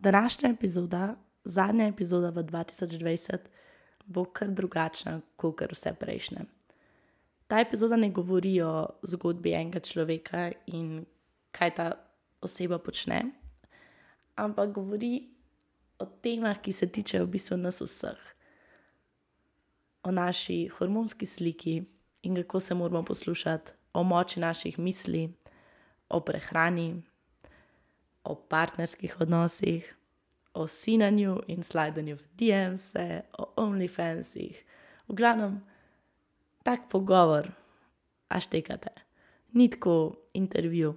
Današnja epizoda, zadnja epizoda v 2020, bo kar drugačna kot vse prejšnje. Ta epizoda ne govori o zgodbi enega človeka in kaj ta oseba počne, ampak govori o temah, ki se tičejo v bistvu nas vseh, o naši hormonski sliki in kako se moramo poslušati, o moči naših misli, o prehrani, o partnerskih odnosih, o sinanju in slajdanju v DM-se, o OnlyFansih. V glavnem, tak pogovor, a štekate, ni tako intervju.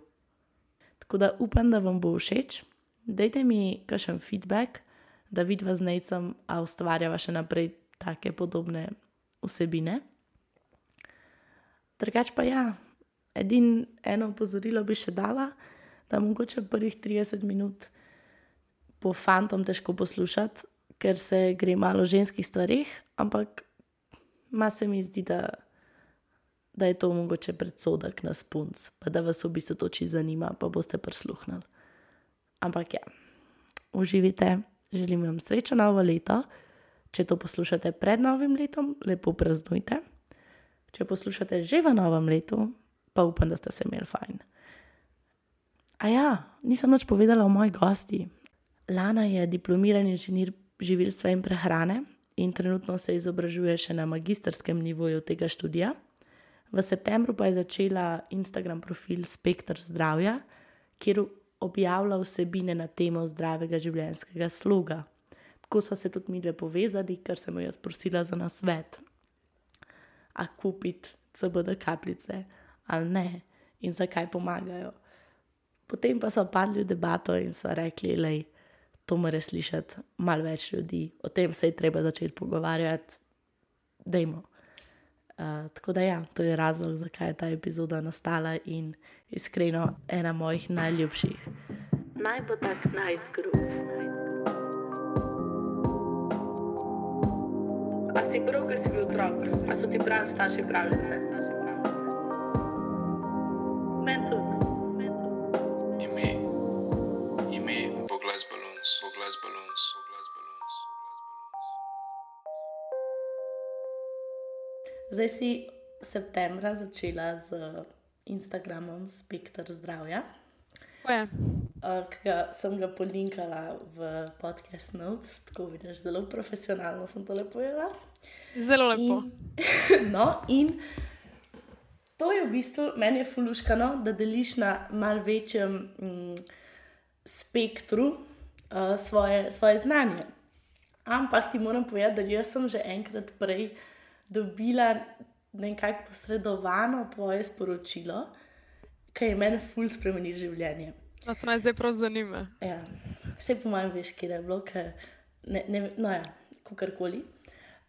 Tako da upam, da vam bo všeč. Dajte mi kakšen feedback, da vidim z necem, a ustvarjava še naprej take podobne vsebine. Drugač pa ja, edino eno opozorilo bi še dala da mogoče prvih 30 minut po fantom težko poslušati, ker se gre malo o ženskih stvarih, ampak ma se mi zdi, da, da je to mogoče predsodek na spunc, pa da vas v bistvu to či zanima, pa boste prisluhnili. Ampak ja, uživite, želim vam srečno novo leto. Če to poslušate pred novim letom, lepo praznujte. Če poslušate že v novem letu, pa upam, da ste se imeli fajn. A ja, nisem več povedala o moji gosti. Lana je diplomirani inženir živilstva in prehrane in trenutno se izobražuje še na magistrskem nivoju tega študija. V septembru pa je začela Instagram profil Spektr zdravja, kjer objavlja vsebine na temo zdravega življenjskega sloga. Tako so se tudi mi dve povezali, ker sem jo prosila za nasvet. A kupiti CBD kapljice ali ne in zakaj pomagajo. Potem pa so padli v debato in so rekli, da to mora slišati malo več ljudi, o tem se je treba začeti pogovarjati, da imamo. Uh, tako da, ja, to je razlog, zakaj je ta epizoda nastala in iskreno ena mojih najljubših. Naj bo tak najzgrub. A si prav, ker si bil otrok, a so ti pravi starši pravice? Zdaj si septembra začela z Instagramom Spektr zdravja. Uh, ki ga sem ga polinkala v podcast Notes, tako vidiš, zelo profesionalno sem to lepo povedala. Zelo lepo. In, no, in to je v bistvu meni je fuluškano, da deliš na mal večjem mm, spektru svoje, svoje znanje. Ampak ti moram povedati, da sem že enkrat prej dobila nekaj posredovano tvoje sporočilo, ki je meni ful spremenil življenje. A to me zdaj prav zanima. Ja, vse po mojem veš, kje je bilo, ne, ne, no ja, kakorkoli.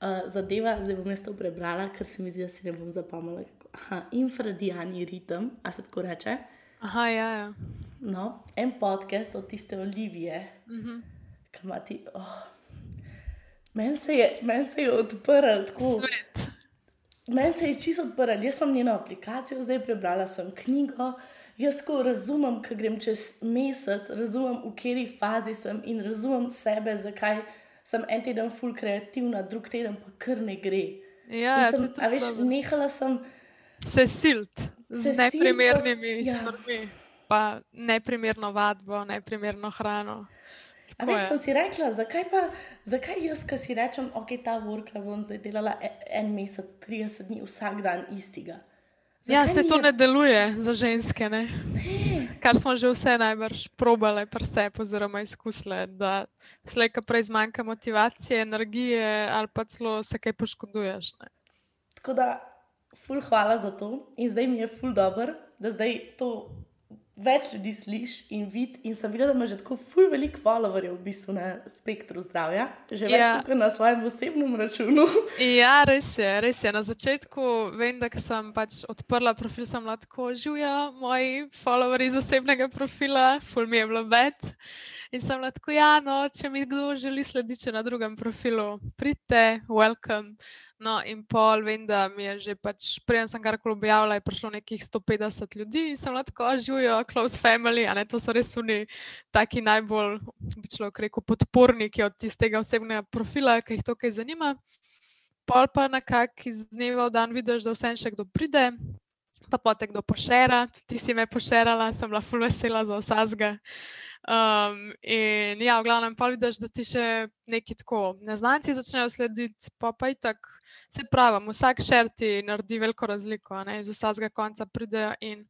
Uh, zadeva, zdaj bom jaz to prebrala, ker se mi zdi, da si ne bom zapomnila. Infradiani ritem, a se tako reče. Aha, ja, ja. No, en podcast od tiste Olivije, uh mhm. -huh. ki ima ti. Oh, Meni se je, men je odprl tako. Meni se je čisto odprl. Jaz sem njeno aplikacijo zdaj prebrala, sem knjigo. Jaz ko razumem, kaj grem čez mesec, razumem, v kateri fazi sem in razumem sebe, zakaj sem en teden full kreativna, drug teden pa kar ne gre. Ja, sem, a veš, nehala sem. Se silt z neprimernimi ja. stvarmi, pa neprimerno vadbo, neprimerno hrano. A veš, sem si rekla, zakaj pa, zakaj jaz, ki si rečem, ok, ta vrka bom zdaj delala e, en mesec, 30 dni, vsak dan istega. Zakaj ja, se to je... ne deluje za ženske, ne? ne. Kar smo že vse najbrž probale, prse, oziroma izkusile, da slej, ki prej zmanjka motivacije, energije ali pa celo se kaj poškoduješ. Ne? Tako da, ful, hvala za to in zdaj mi je ful dobr, da zdaj to več ljudi slišiš in vidiš. In sem videla, da imaš tako ful veliko followerjev v bistvu na spektru zdravja, že več ja. kot na svojem osebnem računu. ja, res je, res je. Na začetku vem, da sem pač odprla profil, sem lahko živijo moji followerji iz osebnega profila, ful mi je bilo bed. In sem lahko, ja, no, če mi kdo želi slediti na drugem profilu, pridite, welcome. No, in pol vem, da mi je že pač, preden sem karkoli objavila, je prišlo nekih 150 ljudi in sem lahko živijo, close family, a ne to so res oni, taki najbolj, bi človek rekel, podporniki od tistega osebnega profila, ki jih to kaj zanima. Pol pa nekako iz dneva v dan vidiš, da vse še kdo pride, pa potek do pošera, tudi ti si me pošerala, sem bila ful vesela za vsega. Um, in ja, v glavnem pa vidiš, da ti še neki tako neznanci začnejo slediti, pa pa i tak, se pravi, vsak šer ti naredi veliko razliko, ne, iz vsega konca pridejo in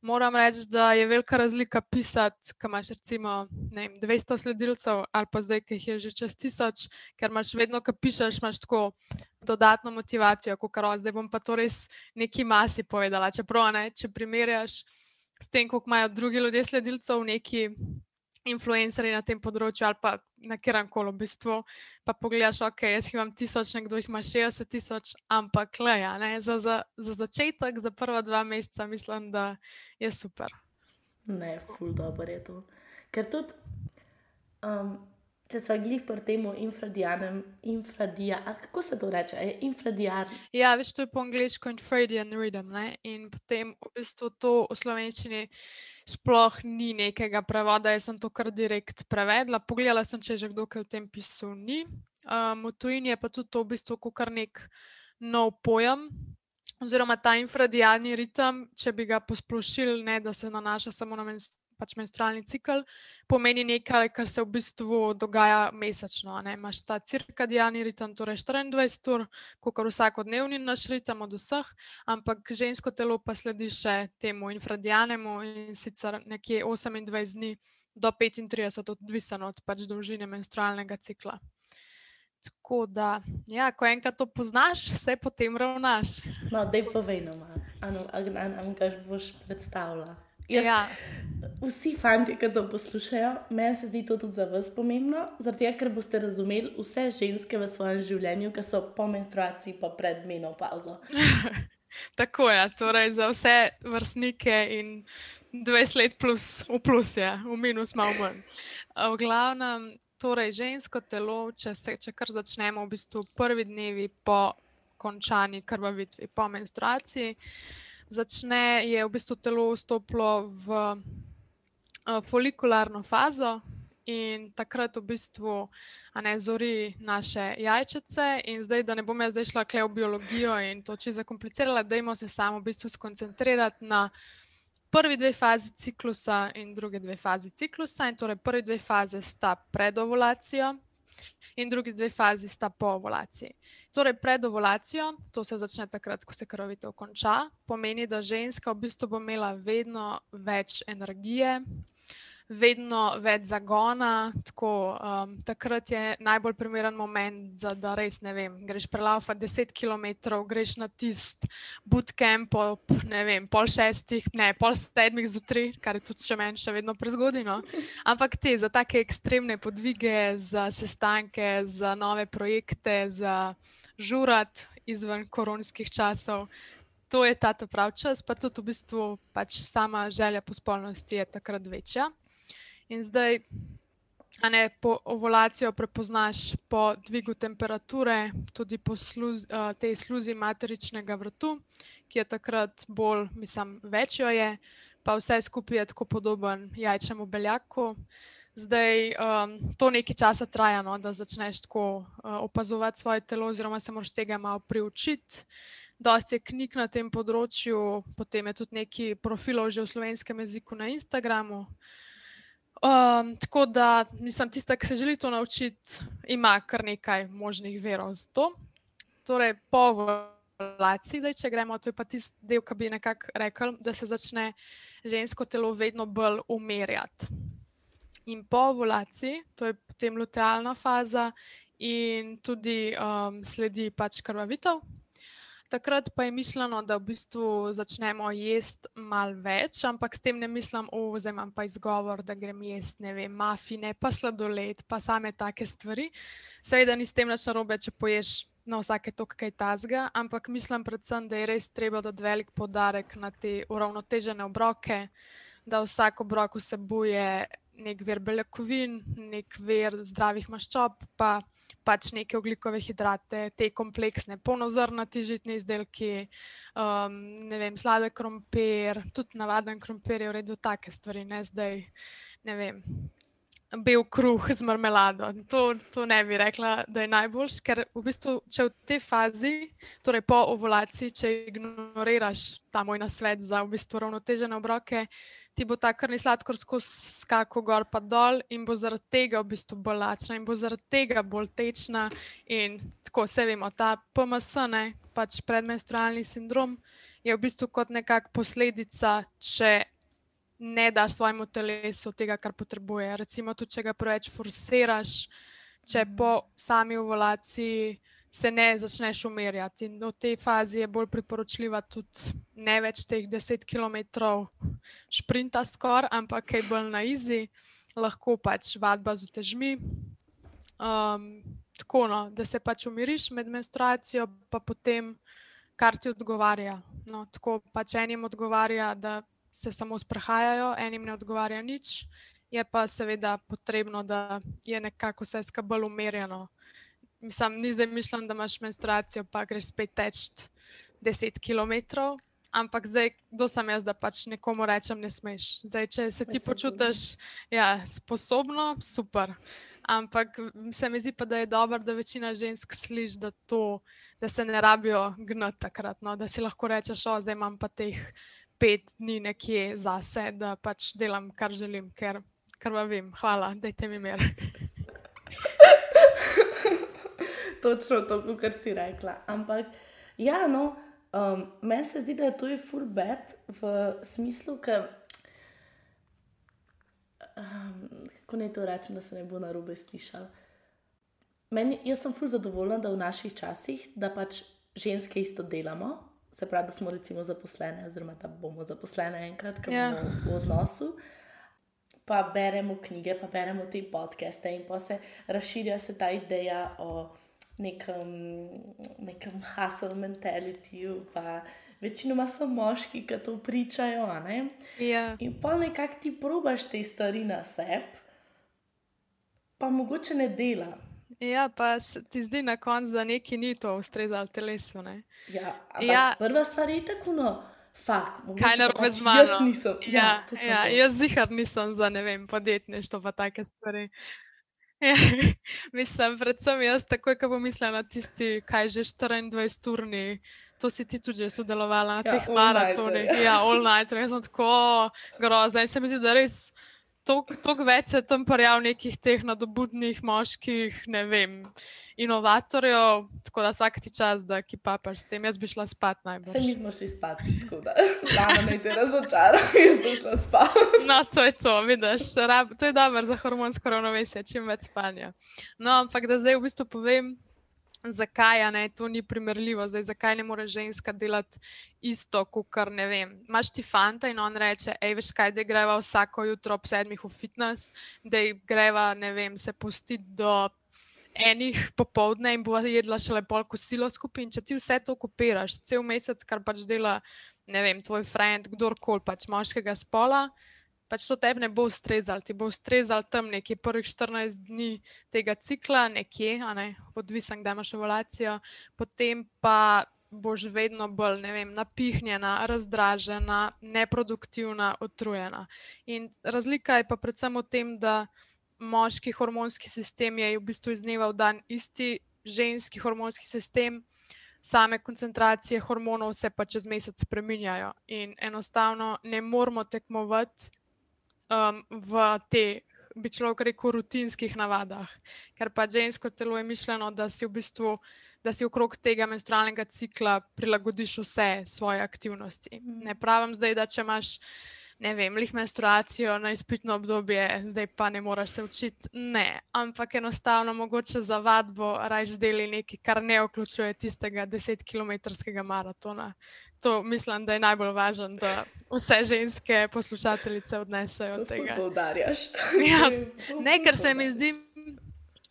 moram reči, da je velika razlika pisati, ko imaš recimo vem, 200 sledilcev ali pa zdaj, ki jih je že čez tisoč, ker imaš vedno, ko pišeš, imaš tako dodatno motivacijo, kot kar zdaj bom pa to res neki masi povedala. Čeprav ne, če primerjaš s tem, koliko imajo drugi ljudje sledilcev, neki influencerji na tem področju ali pa na kjer koli v bistvu. Pa pogledaš, ok, jaz imam tisoč, nekdo jih ima 60 tisoč, ampak le, ja, za, za, za začetek, za prva dva meseca, mislim, da je super. Ne, ful dobro je to. Ker tudi. Um, če se glih pri tem infradianem, infradia, kako se to reče, je infradian. Ja, veš, to je po angliško infradian rhythm. Ne? In potem v bistvu to v slovenščini sploh ni nekega prevoda, jaz sem to kar direkt prevedla. Pogledala sem, če je že kdo kaj v tem pisu ni. Um, v tujini je pa tudi to v bistvu kar nek nov pojem. Oziroma, ta infradijalni ritem, če bi ga posplošili, ne da se nanaša samo na menstruacijo pač menstrualni cikl, pomeni nekaj, kar se v bistvu dogaja mesečno. Imaš ta cirkadijalni ritem, torej 24 ur, kot vsakodnevni naš ritem od vseh, ampak žensko telo pa sledi še temu infradijanemu in sicer nekje 28 dni do 35, odvisno od pač dolžine menstrualnega cikla. Tako da, ja, ko enkrat to poznaš, se potem ravnaš. No, da je povedano, ali nam ga boš predstavljala. Jaz, ja. Vsi fanti, ki to poslušajo, meni se zdi to tudi za vas pomembno, zato ker boste razumeli vse ženske v svojem življenju, ki so po menstruaciji, pa pred menopauzo. Tako je, torej za vse vrstnike in 20 let plus, v plus je, v minus malo manj. V glavnem, torej žensko telo, če, se, če kar začnemo v bistvu prvi dnevi po končani krvavitvi, po menstruaciji začne, je v bistvu telo vstopilo v uh, folikularno fazo. In takrat v bistvu ne zori naše jajčice, in zdaj, da ne bom jaz zdaj šla kle v biologijo in to čisto zakomplicirala, dajmo se samo v bistvu skoncentrirati na prvi dve fazi ciklusa in druge dve fazi ciklusa. In torej, prvi dve faze sta pred ovulacijo, in drugi dve fazi sta po ovulaciji. Torej, pred ovulacijo, to se začne takrat, ko se krvavitev konča, pomeni, da ženska v bistvu bo imela vedno več energije, vedno več zagona. Tako, um, takrat je najbolj primeren moment, za, da res ne vem. Greš prelaufa 10 km, greš na tisti bootcamp ob vem, pol šestih, ne pol sedmih zjutraj, kar je tudi še meni še vedno prezgodino. Ampak te za take ekstremne podvige, za sestanke, za nove projekte, za žurat izven koronskih časov. To je ta pravi čas, pa tudi v bistvu pač sama želja po spolnosti je takrat večja. In zdaj, a ne po ovulacijo prepoznaš po dvigu temperature, tudi po sluz, uh, tej sluzi materičnega vrtu, ki je takrat bolj, mislim, večjo je, pa vse skupaj je tako podoben jajčnemu beljaku. Zdaj, um, to nekaj časa traja, no, da začneš tako uh, opazovati svoje telo, oziroma se moraš tega malo priučiti. Dosti je knjig na tem področju, potem je tudi nekaj profilov že v slovenskem jeziku na Instagramu. Um, tako da, mislim, tista, ki se želi to naučiti, ima kar nekaj možnih verov za to. Torej, po ovulaciji, zdaj, če gremo, to je pa tisti del, ki bi nekako rekel, da se začne žensko telo vedno bolj umirjati. In po ovulaciji, to je potem lutealna faza, in tudi um, sledi pač krvavitev, takrat pa je mišljeno, da v bistvu začnemo jesti malo več, ampak s tem ne mislim, da imam pa izgovor, da grem jesti, ne vem, mafine, pa sladoled, pa same take stvari. Seveda ni s tem naša robe, če poješ na vsake točke kaj tazga, ampak mislim predvsem, da je res treba dati velik podarek na te uravnotežene obroke, da vsak obrok vsebuje nek vir beljakovin, nek vir zdravih maščob, pa pač neke oglikove hidrate, te kompleksne, polnozrnati žitni izdelki, um, ne vem, sladek krompir, tudi navaden krompir je v redu, take stvari, ne zdaj, ne vem. Bel kruh z marmelado. To, to ne bi rekla, da je najboljši, ker v bistvu, če v tej fazi, torej po ovulaciji, če ignoriraš ta moj nasvet za v bistvu ravnotežene obroke, ti bo ta krvni sladkor skozi skako gor pa dol in bo zaradi tega v bistvu bolj lačna in bo zaradi tega bolj tečna. In tako se vemo, ta PMS, ne, pač predmenstrualni sindrom, je v bistvu kot nekakšna posledica, če ne daš svojemu telesu tega, kar potrebuje. Recimo, tudi če ga preveč forsiraš, če po sami ovulaciji se ne začneš umirjati. In v tej fazi je bolj priporočljiva tudi ne več teh 10 km sprinta skoraj, ampak kaj bolj na izi, lahko pač vadba z utežmi. Um, tako, no, da se pač umiriš med menstruacijo, pa potem kar ti odgovarja. No, tako pač enim odgovarja, da se samo sprehajajo, enim ne odgovarja nič. Je pa seveda potrebno, da je nekako vse skupaj umirjeno. Mislim, ni zdaj mišljeno, da imaš menstruacijo, pa greš spet teč 10 km. Ampak zdaj, kdo sem jaz, da pač nekomu rečem, ne smeš. Zdaj, če se ti počutiš ja, sposobno, super. Ampak se mi zdi pa, da je dobro, da večina žensk sliši, da, to, da se ne rabijo gnati takrat. No? Da si lahko rečeš, o, zdaj imam pa teh pet dni nekje zase, da pač delam, kar želim, ker, vem. Hvala, dajte mi mir. točno to, kar si rekla. Ampak, ja, no, um, meni se zdi, da je to je full bed v smislu, da. Um, kako naj to rečem, da se ne bo na robe slišal. Meni, jaz sem full zadovoljna, da v naših časih, da pač ženske isto delamo, se pravi, da smo recimo zaposlene, oziroma da bomo zaposlene enkrat, ko yeah. bomo v odnosu. Pa beremo knjige, pa beremo te podcaste, in pa se razširja se ta ideja o nekem, nekem hustle mentalityju, pa večinoma so moški, ki to pričajo. Ja. In pa nekako ti probaš te stvari na sebi, pa mogoče ne dela. Ja, pa ti zdi na koncu, da neki ni to ustrezalo telesu. Ne? Ja, ja. Prva stvar je tako, no, fakt. Kaj narobe pač z mano? Jaz nisem. Ja, ja, ja, jaz zihar nisem za ne vem, podjetništvo, pa take stvari. Ja, mislim, predvsem jaz, takoj, ko bom mislila na tisti, kaj že 24 urni. To si ti tudi sodelovala na ja, teh maratonih. Ja, all night, res sem tako grozna. In se mi zdi, da res toliko več se tam pojav nekih teh nadobudnih moških, ne vem, inovatorjev, tako da vsak ti čas, da ki papaš s tem, jaz bi šla spat najbolj. Se mi smo šli spat, tako da rano ne te razočaram, jaz sem šla spat. No, to je to, vidiš, to je dobro za hormonsko ravnovesje, čim več spanja. No, ampak da zdaj v bistvu povem, zakaj ne, to ni primerljivo, zdaj, zakaj ne more ženska delati isto, kot kar ne vem. Imáš ti fanta in on reče, hej, veš kaj, da greva vsako jutro ob sedmih v fitness, da greva, ne vem, se postiti do enih popovdne in bo jedla še lepo kosilo skupaj. Če ti vse to kopiraš, cel mesec, kar pač dela, ne vem, tvoj friend, kdorkoli pač moškega spola pač to tebi ne bo ustrezalo, ti bo ustrezalo tam nekje prvih 14 dni tega cikla, nekje, ne, odvisno, kdaj imaš ovulacijo, potem pa boš vedno bolj vem, napihnjena, razdražena, neproduktivna, utrujena. In razlika je pa predvsem v tem, da moški hormonski sistem je v bistvu iz dneva v dan isti, ženski hormonski sistem. Same koncentracije hormonov se pa čez mesec spremenjajo, in enostavno ne moramo tekmovati um, v teh, bi človek rekel, rutinskih navadah. Ker pa žensko telo je mišljeno, da si v bistvu. Da si okrog tega menstrualnega cikla prilagodiš vse svoje aktivnosti. Ne pravim zdaj, da če imaš ne vem, lih menstruacijo na izpitno obdobje, zdaj pa ne moreš se učiti. Ne, ampak enostavno mogoče za vadbo rajš deli nekaj, kar ne vključuje tistega 10-kilometrskega maratona. To mislim, da je najbolj važno, da vse ženske poslušateljice odnesejo od tega. To udarjaš. Ja, ne, ker se mi zdi,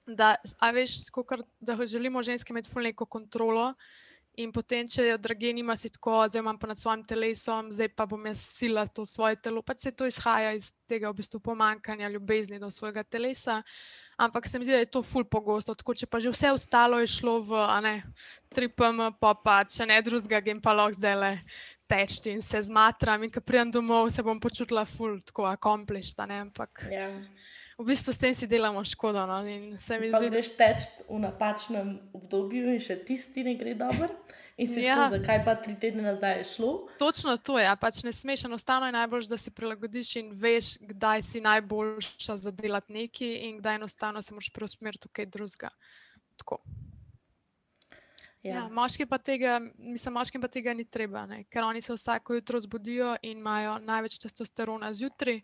da, veš, skokar, da želimo ženske imeti neko kontrolo In potem, če je drage, nima si tako, zdaj imam pa nad svojim telesom, zdaj pa bom jaz sila to svoje telo. Pač se to izhaja iz tega v bistvu pomankanja ljubezni do svojega telesa. Ampak se mi zdi, da je to ful pogosto. Tako, če pa že vse ostalo je šlo v ne, 3PM, pa pa če ne drugega, gem pa lahko zdaj le tečti in se zmatram. In ko pridem domov, se bom počutila ful, tako akomplišta. Ampak. Yeah. Ja v bistvu s tem si delamo škodo. No? Zdi... Greš teč v napačnem obdobju in še tisti ne gre dobro. In si ja. tako, zakaj pa tri tedne nazaj je šlo? Točno to je. Ja. Pač ne smeš, enostavno je najbolj, da si prilagodiš in veš, kdaj si najboljša za delati nekaj in kdaj enostavno se moraš preusmeriti v kaj drugega. Tako. Ja. Ja, moški pa tega, mislim, moškim pa tega ni treba, ne? ker oni se vsako jutro zbudijo in imajo največ testosterona zjutraj.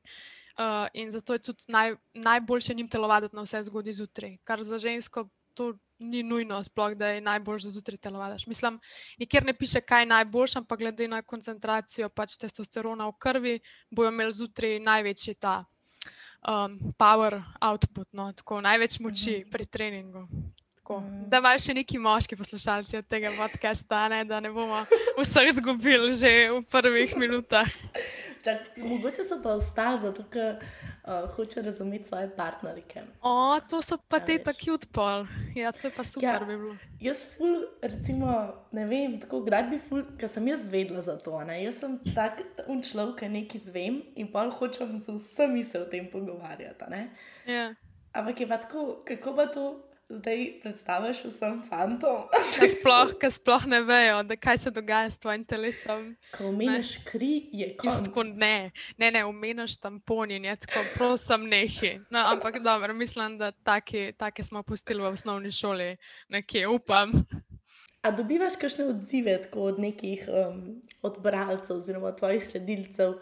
Uh, in zato je tudi naj, najboljše njim telovaditi na vse zgodaj zjutraj, kar za žensko to ni nujno, sploh da je najboljše za zjutraj telovadiš. Mislim, nikjer ne piše, kaj je najboljše, ampak glede na koncentracijo pač testosterona v krvi, bojo imeli zjutraj največji ta um, power output, no, tako največ moči mm -hmm. pri treningu. Mm. Da imaš še neki moški poslušalci od tega podcasta, ne, da ne bomo vseh izgubili že v prvih minutah. Čak, mogoče so pa ostali zato, ker uh, hoče razumeti svoje partnerike. O, to so pa ja, te tako odpol. Ja, to je pa super. Ja, bi jaz, ful, recimo, ne vem, tako kdaj bi ful, ker sem jaz vedela za to. Ne? Jaz sem tak človek, ki nekaj zvem in pa hočem z vsemi se o tem pogovarjati. Ja. Ampak je pa tako, kako pa to zdaj predstaviš vsem fantom. Ki sploh, sploh ne vejo, da kaj se dogaja s tvojim telesom. Ko omeniš kri, je kot. Ne, ne, ne omeniš tampon in je tako, prosim, nehi. No, ampak dobro, mislim, da take, take smo pustili v osnovni šoli, nekje upam. A dobivaš kakšne odzive od nekih um, odbralcev oziroma tvojih sledilcev?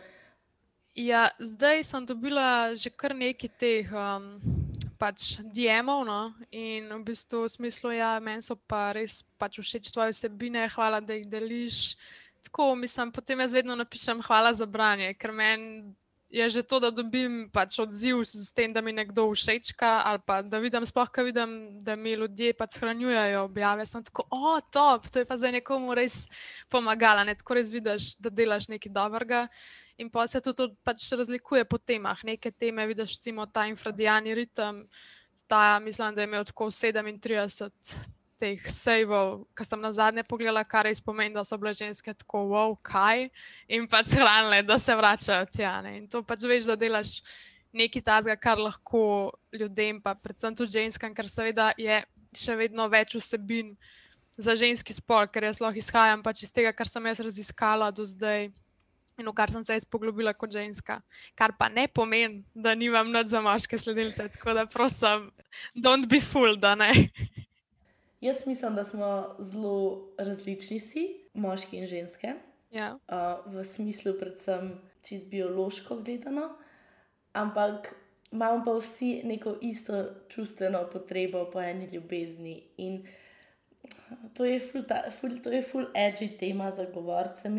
Ja, zdaj sem dobila že kar nekaj teh. Um, pač DM-ov. No? In v bistvu v smislu, ja, meni so pa res pač všeč tvoje vsebine, hvala, da jih deliš. Tako, mislim, potem jaz vedno napišem hvala za branje, ker meni je že to, da dobim pač odziv s tem, da mi nekdo všečka ali pa da vidim, sploh kaj vidim, da mi ljudje pač shranjujejo objave. Sem tako, o, top, to je pa za nekomu res pomagala, ne? tako res vidiš, da delaš nekaj dobrega. In pa se tudi pač razlikuje po temah. Neke teme, vidiš, recimo ta infradiani ritem, ta, mislim, da je imel tako 37 teh sejvov, ki sem na zadnje pogledala, kar je izpomen, da so bile ženske tako, wow, kaj, in pač hranile, da se vračajo tja. Ne? In to pač veš, da delaš nekaj tazga, kar lahko ljudem, pa predvsem tudi ženskam, ker seveda je še vedno več vsebin za ženski spol, ker jaz lahko izhajam pač iz tega, kar sem jaz raziskala do zdaj in v kar sem se izpoglobila kot ženska. Kar pa ne pomeni, da nimam noč za moške sledilce, tako da prosim, don't be fooled, da ne. Jaz mislim, da smo zelo različni, si, moški in ženske. Ja. Uh, v smislu, predvsem, čist biološko gledano, ampak imamo pa vsi neko isto čustveno potrebo po eni ljubezni. In to je full, full, full edgy tema za govorce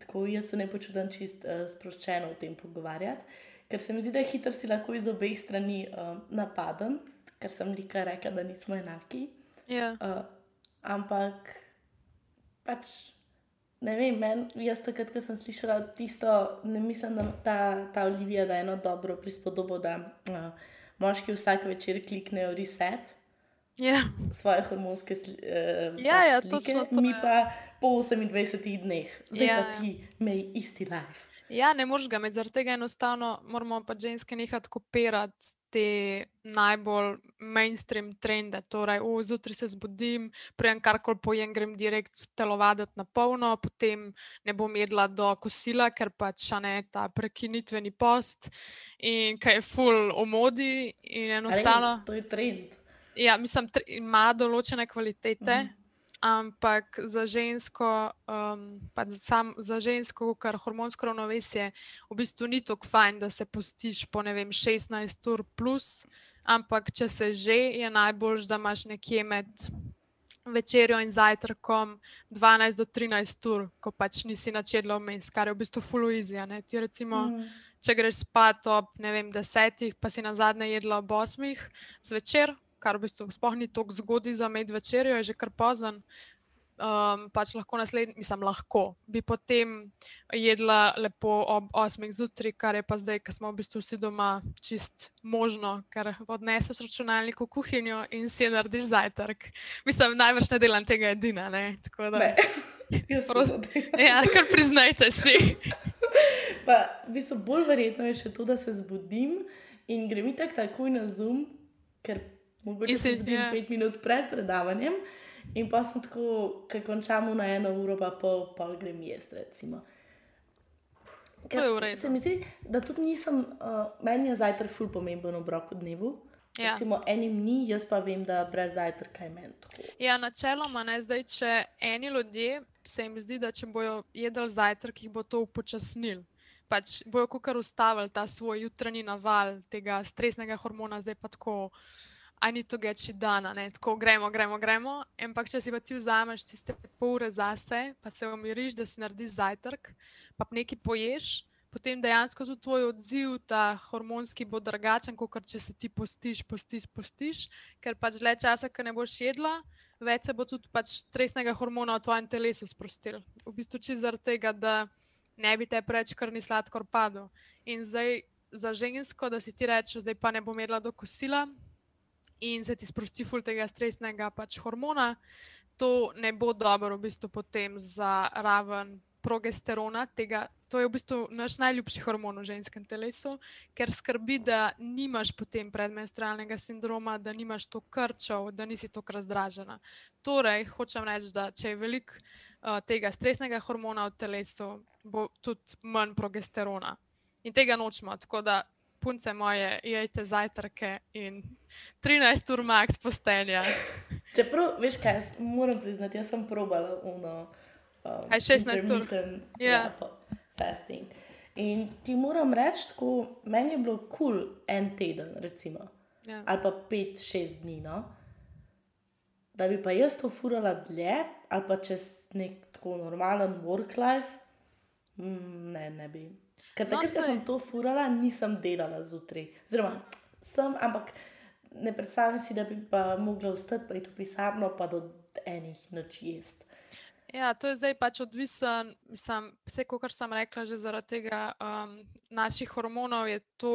tako jaz se ne počutim čist uh, sproščeno v tem pogovarjati, ker se mi zdi, da je hitro si lahko iz obeh strani uh, napaden, ker sem lika rekel, da nismo enaki. Ja. Uh, ampak pač. Ne vem, men, jaz takrat, ko sem slišala tisto, ne mislim, da ta, ta Olivija da eno dobro prispodobo, da uh, moški vsak večer kliknejo reset yeah. svoje hormonske uh, ja, ja, slike, mi pa po 28 dneh, zdaj ja. pa ti imej isti life. Ja, ne moreš ga imeti, zaradi tega enostavno moramo pa ženske nehati kopirati te najbolj mainstream trende. Torej, zjutraj se zbudim, prejem karkoli pojem, grem direkt telovaditi na polno, potem ne bom jedla do kosila, ker pač ne ta prekinitveni post in kaj je full o modi. Enostavno, Res, to je trend. Ja, mislim, da ima določene kvalitete. Mm -hmm ampak za žensko, um, sam, za žensko, kar hormonsko ravnovesje, v bistvu ni tako fajn, da se postiš po vem, 16 ur plus, ampak če se že, je najbolj, da imaš nekje med večerjo in zajtrkom 12 do 13 ur, ko pač nisi načela vmes, kar je v bistvu fuluizija. Ti recimo. Mm. Če greš spat ob vem, desetih, pa si na zadnje jedla ob osmih zvečer, kar v bistvu sploh ni tako zgodaj za med večerjo, je že kar pozen. um, pač lahko naslednji, mislim, lahko bi potem jedla lepo ob 8. zjutraj, kar je pa zdaj, ko smo v bistvu vsi doma, čist možno, ker odneseš računalnik v kuhinjo in si narediš zajtrk. Mislim, najbrž ne delam tega edina. Ne? Da, ne. ja, kar priznajte si. pa, v bistvu, bolj verjetno je še to, da se zbudim in grem tako takoj na zoom, ker mogoče se zbudim ja. pet minut pred predavanjem. In pa sem tako, ko končamo na eno uro, pa pol, pa grem jesti. Se mi zdi, da tudi nisem, uh, meni je zajtrk ful pomemben v obroku dnevu. Ja. Recimo, enim ni, jaz pa vem, da brez zajtrka je meni. Ja, načeloma ne zdaj, če eni ljudje se jim zdi, da če bojo jedli zajtrk, jih bo to upočasnil. Pač bojo kar ustavili ta svoj jutranji naval tega stresnega hormona, zdaj pa tako. I need to get shit done, ne? tako gremo, gremo, gremo. Ampak, če si pa ti vzameš tiste pol ure zase, pa se umiriš, da si narediš zajtrk, pa nekaj poješ, potem dejansko tudi tvoj odziv, ta hormonski, bo drugačen, kot če se ti postiš, postiš, postiš, ker pač le časa, ki ne boš jedla, več se bo tudi pač stresnega hormona v tvojem telesu sprostil. V bistvu čisto zaradi tega, da ne bi te preveč krvni sladkor padel. In zdaj za žensko, da si ti rečeš, zdaj pa ne bom jedla do kosila in se ti sprosti ful tega stresnega pač hormona, to ne bo dobro v bistvu potem za raven progesterona. Tega, to je v bistvu naš najljubši hormon v ženskem telesu, ker skrbi, da nimaš potem predmenstrualnega sindroma, da nimaš to krčev, da nisi tako razdražena. Torej, hočem reči, da če je veliko uh, tega stresnega hormona v telesu, bo tudi manj progesterona. In tega nočemo. Tako da punce moje, jejte zajtrke in 13 ur max postelja. Čeprav, veš kaj, moram priznati, jaz sem probala uno. Um, Aj 16 ur. Ja, ja fasting. In ti moram reči, tako meni je bilo kul cool en teden, recimo, ja. ali pa 5-6 dni. No? Da bi pa jaz to furala dlje, ali pa čez nek tako normalen work life, mm, ne, ne bi. Ker no, takrat, ko sem to furala, nisem delala zjutraj. Zelo sem, ampak ne predstavljam si, da bi pa mogla ostati pa iti v pisarno, pa do enih noči jesti. Ja, to je zdaj pač odvisen, mislim, vse, kar sem rekla, že zaradi tega um, naših hormonov je to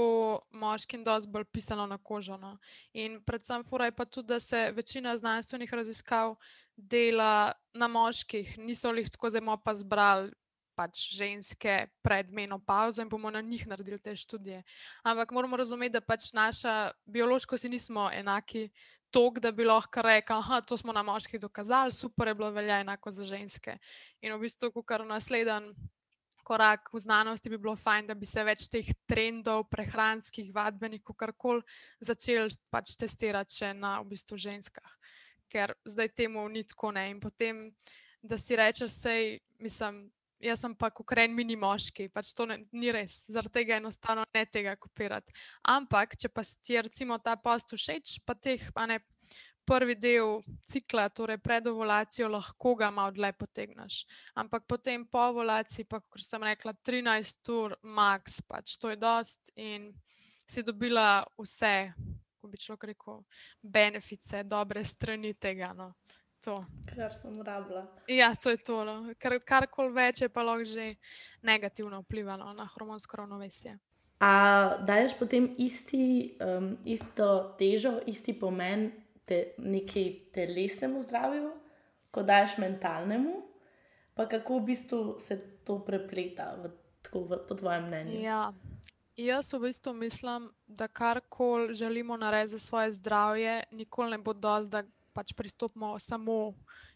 moškim dosti bolj pisano na kožo. No. In predvsem fura je pa tudi, da se večina znanstvenih raziskav dela na moških, niso jih tako zelo pa zbrali pač ženske pred menopauzo in bomo na njih naredili te študije. Ampak moramo razumeti, da pač naša biološko si nismo enaki. Tok, da bi lahko rekel, da to smo na moških dokazali, super je bilo, velja enako za ženske. In v bistvu, kar naslednji korak v znanosti bi bilo fajn, da bi se več teh trendov, prehranskih, vadbenih, kar koli, začeli pač testirati še na v bistvu ženskah. Ker zdaj temu ni tako ne. In potem, da si rečeš, sej, mislim, jaz sem pa ukren mini moški, pač to ne, ni res, zaradi tega enostavno ne tega kopirati. Ampak, če pa ti je recimo ta post všeč, pa teh pa ne. Prvi del cikla, torej pred ovulacijo, lahko ga malo dlje potegneš. Ampak potem po ovulaciji, pa kot sem rekla, 13 ur, max, pač to je dost in si dobila vse, ko bi človek rekel, benefice, dobre strani tega. No to. Kar sem rabila. Ja, to je to. No. Kar, karkoli več je pa lahko že negativno vplivalo na hormonsko ravnovesje. A daješ potem isti, um, isto težo, isti pomen te, neki telesnemu zdravju, kot daješ mentalnemu, pa kako v bistvu se to prepleta, v, tako, v, po tvojem mnenju? Ja. Jaz v bistvu mislim, da karkoli želimo narediti za svoje zdravje, nikoli ne bo dosti, da pač pristopimo samo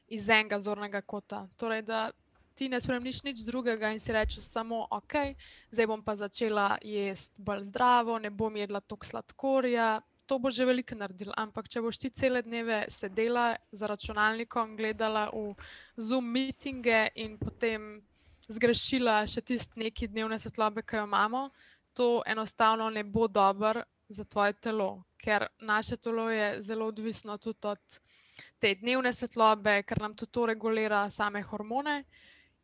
iz enega zornega kota. Torej, da ti ne spremeniš nič drugega in si rečeš samo, ok, zdaj bom pa začela jesti bolj zdravo, ne bom jedla toliko sladkorja. To bo že veliko naredil, ampak če boš ti cele dneve sedela za računalnikom, gledala v Zoom meetinge in potem zgrešila še tiste neki dnevne svetlobe, ki jo imamo, to enostavno ne bo dobro za tvoje telo, ker naše telo je zelo odvisno tudi od te dnevne svetlobe, ker nam tudi to regulira same hormone.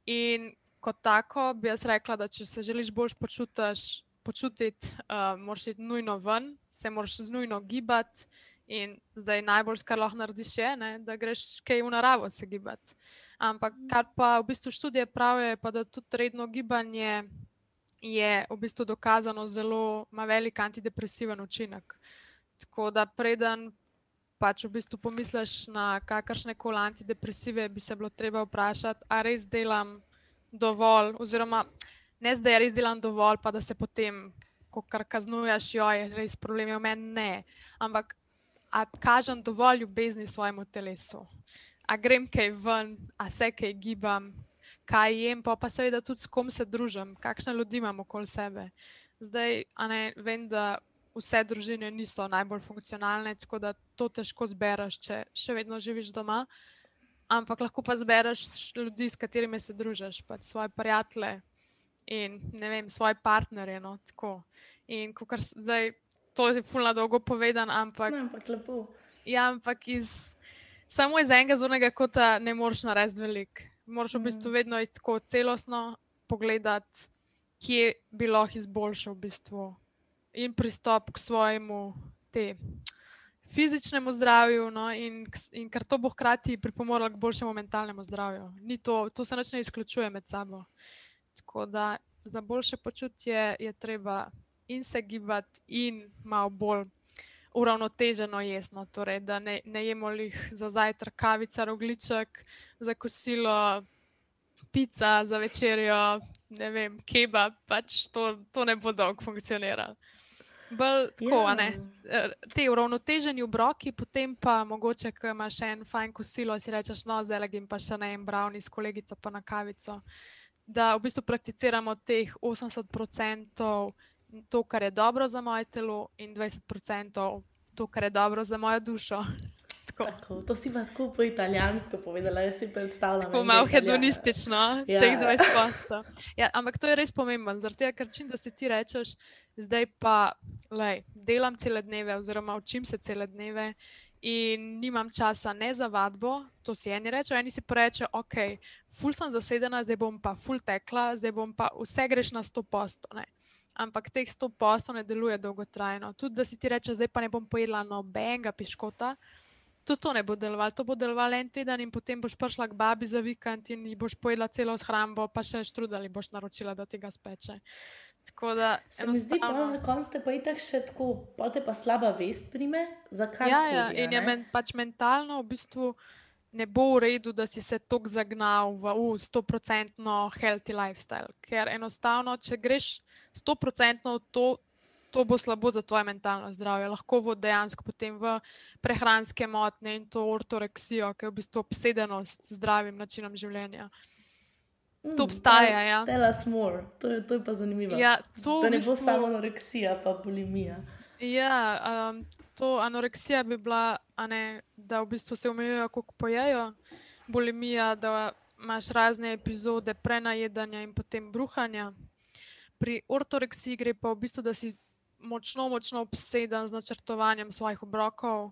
In kot tako bi jaz rekla, da če se želiš bolj počutiš, počutiti, uh, moraš iti nujno ven, se moraš nujno gibati. In zdaj najbolj, kar lahko narediš, je, ne, da greš kaj v naravo se gibati. Ampak kar pa v bistvu študije pravijo, pa da tudi redno gibanje je v bistvu dokazano zelo, ima velik antidepresiven učinek. Tako da preden pač v bistvu pomisliš na kakršne koli antidepresive, bi se bilo treba vprašati, ali res delam dovolj, oziroma ne zdaj res delam dovolj, pa da se potem, ko kar kaznuješ, jo je res problem, v meni ne. Ampak, a kažem dovolj ljubezni svojemu telesu, a grem kaj ven, a se kaj gibam, kaj jem, pa, pa seveda tudi s kom se družim, kakšne ljudi imam okoli sebe. Zdaj, ne, vem, da vse družine niso najbolj funkcionalne, tako da to težko zbereš, če še vedno živiš doma. Ampak lahko pa zbereš ljudi, s katerimi se družiš, pač svoje prijatelje in ne vem, svoje partnerje. No, in kar zdaj, to je fulno dolgo povedan, ampak. Ne, ampak lepo. Ja, ampak iz, samo iz enega zornega kota ne moreš narediti veliko. Moraš v bistvu mm. vedno tako celostno pogledati, kje bi lahko izboljšal v bistvu in pristop k svojemu te, fizičnemu zdravju, no, in, in ker to bo hkrati pripomorilo k boljšemu mentalnemu zdravju. To, to se ne izključuje med sabo. Tako da za boljše počutje je treba in se gibati, in malo bolj uravnoteženo jesno. Torej, da ne, ne jemo jih za zajtrk, kavica, rogliček, za kosilo, pica, za večerjo, ne vem, kebab, pač to, to ne bo dolgo funkcioniralo bolj tako, yeah. ne. Ja. Te uravnoteženi obroki, potem pa mogoče, ko imaš še en fajn kosilo, si rečeš, no, zdaj legim pa še na en brownie s kolegico pa na kavico. Da v bistvu prakticiramo teh 80% to, kar je dobro za moje telo, in 20% to, kar je dobro za mojo dušo. Tako. Tako, to si pa tako po italijansko povedala, jaz si predstavljam. Tako malo hedonistično, ja. teh 20 posto. Ja, ampak to je res pomembno, zato ker čim da si ti rečeš, zdaj pa lej, delam cele dneve, oziroma učim se cele dneve. In nimam časa ne za vadbo, to si eni rečejo, eni si pa rečejo, ok, ful sem zasedena, zdaj bom pa ful tekla, zdaj bom pa vse greš na 100 postov. Ampak teh 100 postov ne deluje dolgotrajno. Tudi da si ti rečeš, zdaj pa ne bom pojedla nobenega piškota, tudi to ne bo delovalo. To bo delovalo en teden in potem boš prišla k babi za vikend in ji boš pojedla celo shrambo, pa še štrudali boš naročila, da ti ga speče. Tako da se mi zdi, da na koncu pa je tako še tako, pa te pa slaba vest prime, zakaj. Ja, ja, in je men, pač mentalno v bistvu ne bo v redu, da si se tako zagnal v 100% healthy lifestyle. Ker enostavno, če greš 100% v to, to bo slabo za tvoje mentalno zdravje. Lahko bo dejansko potem v prehranske motnje in to ortoreksijo, ki je v bistvu obsedenost z zdravim načinom življenja. Mm, to obstaja. Ja. Tell us more, to je, to je pa zanimivo. Ja, da ne bistvu... bo samo anoreksija, pa bulimija. Ja, um, to anoreksija bi bila, ne, da v bistvu se omejujejo, kako pojejo, bulimija, da imaš razne epizode prenajedanja in potem bruhanja. Pri ortoreksiji gre pa v bistvu, da si močno, močno obseden z načrtovanjem svojih obrokov,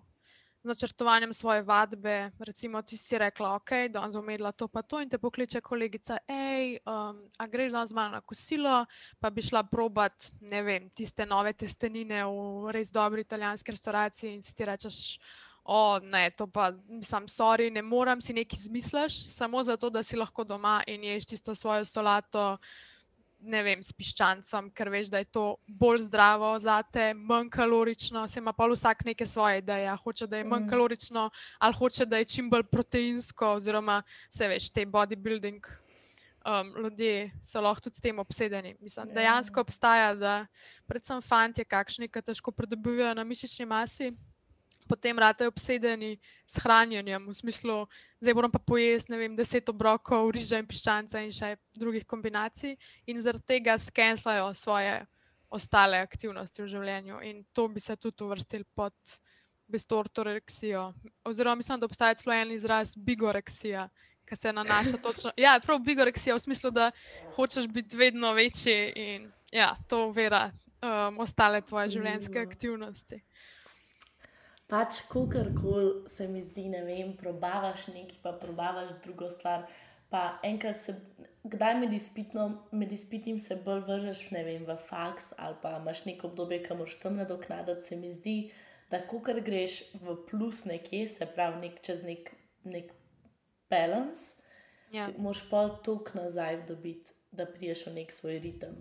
z načrtovanjem svoje vadbe. Recimo, ti si rekla, ok, da bom zomedla to, pa to, in te pokliče kolegica, hej, um, a greš danes malo na kosilo, pa bi šla probat, ne vem, tiste nove testenine v res dobri italijanski restauraciji in si ti rečeš. O, ne, to pa sem sorry, ne morem si nekaj izmisliti, samo zato, da si lahko doma in ješ tisto svojo solato, ne vem, s piščancem, ker veš, da je to bolj zdravo za te, manj kalorično. Se ima pa vsak neke svoje ideje. Hoče, da je manj mm. kalorično, ali hoče, da je čim bolj proteinsko, oziroma se veš, te bodybuilding. Um, ljudje so lahko tudi s tem obsedeni. Mislim, yeah. Ja. Dejansko obstaja, da predvsem fanti, kakšni, ki težko pridobivajo na mišični masi, potem rade obsedeni s hranjenjem, v smislu, zdaj moram pa pojesti, ne vem, deset obrokov, riža in piščanca in še drugih kombinacij, in zaradi tega skenslajo svoje ostale aktivnosti v življenju. In to bi se tudi uvrstil pod ortoreksijo. Oziroma, mislim, da obstaja celo en izraz bigoreksija. Ki se nanaša točno. Ja, prav bigoreksija v smislu, da hočeš biti vedno večji in ja, to uvera um, ostale tvoje življenjske aktivnosti pač kakorkoli se mi zdi, ne vem, probavaš nekaj, pa probavaš drugo stvar. Pa enkrat se, kdaj med, izpitno, med izpitnim se bolj vržeš vem, v faks ali pa imaš neko obdobje, ki moraš tam nadoknaditi, se mi zdi, da ko greš v plus nekje, se pravi nek, čez nek, nek balans, Ja. Moš pa tok nazaj dobiti, da priješ v nek svoj ritem.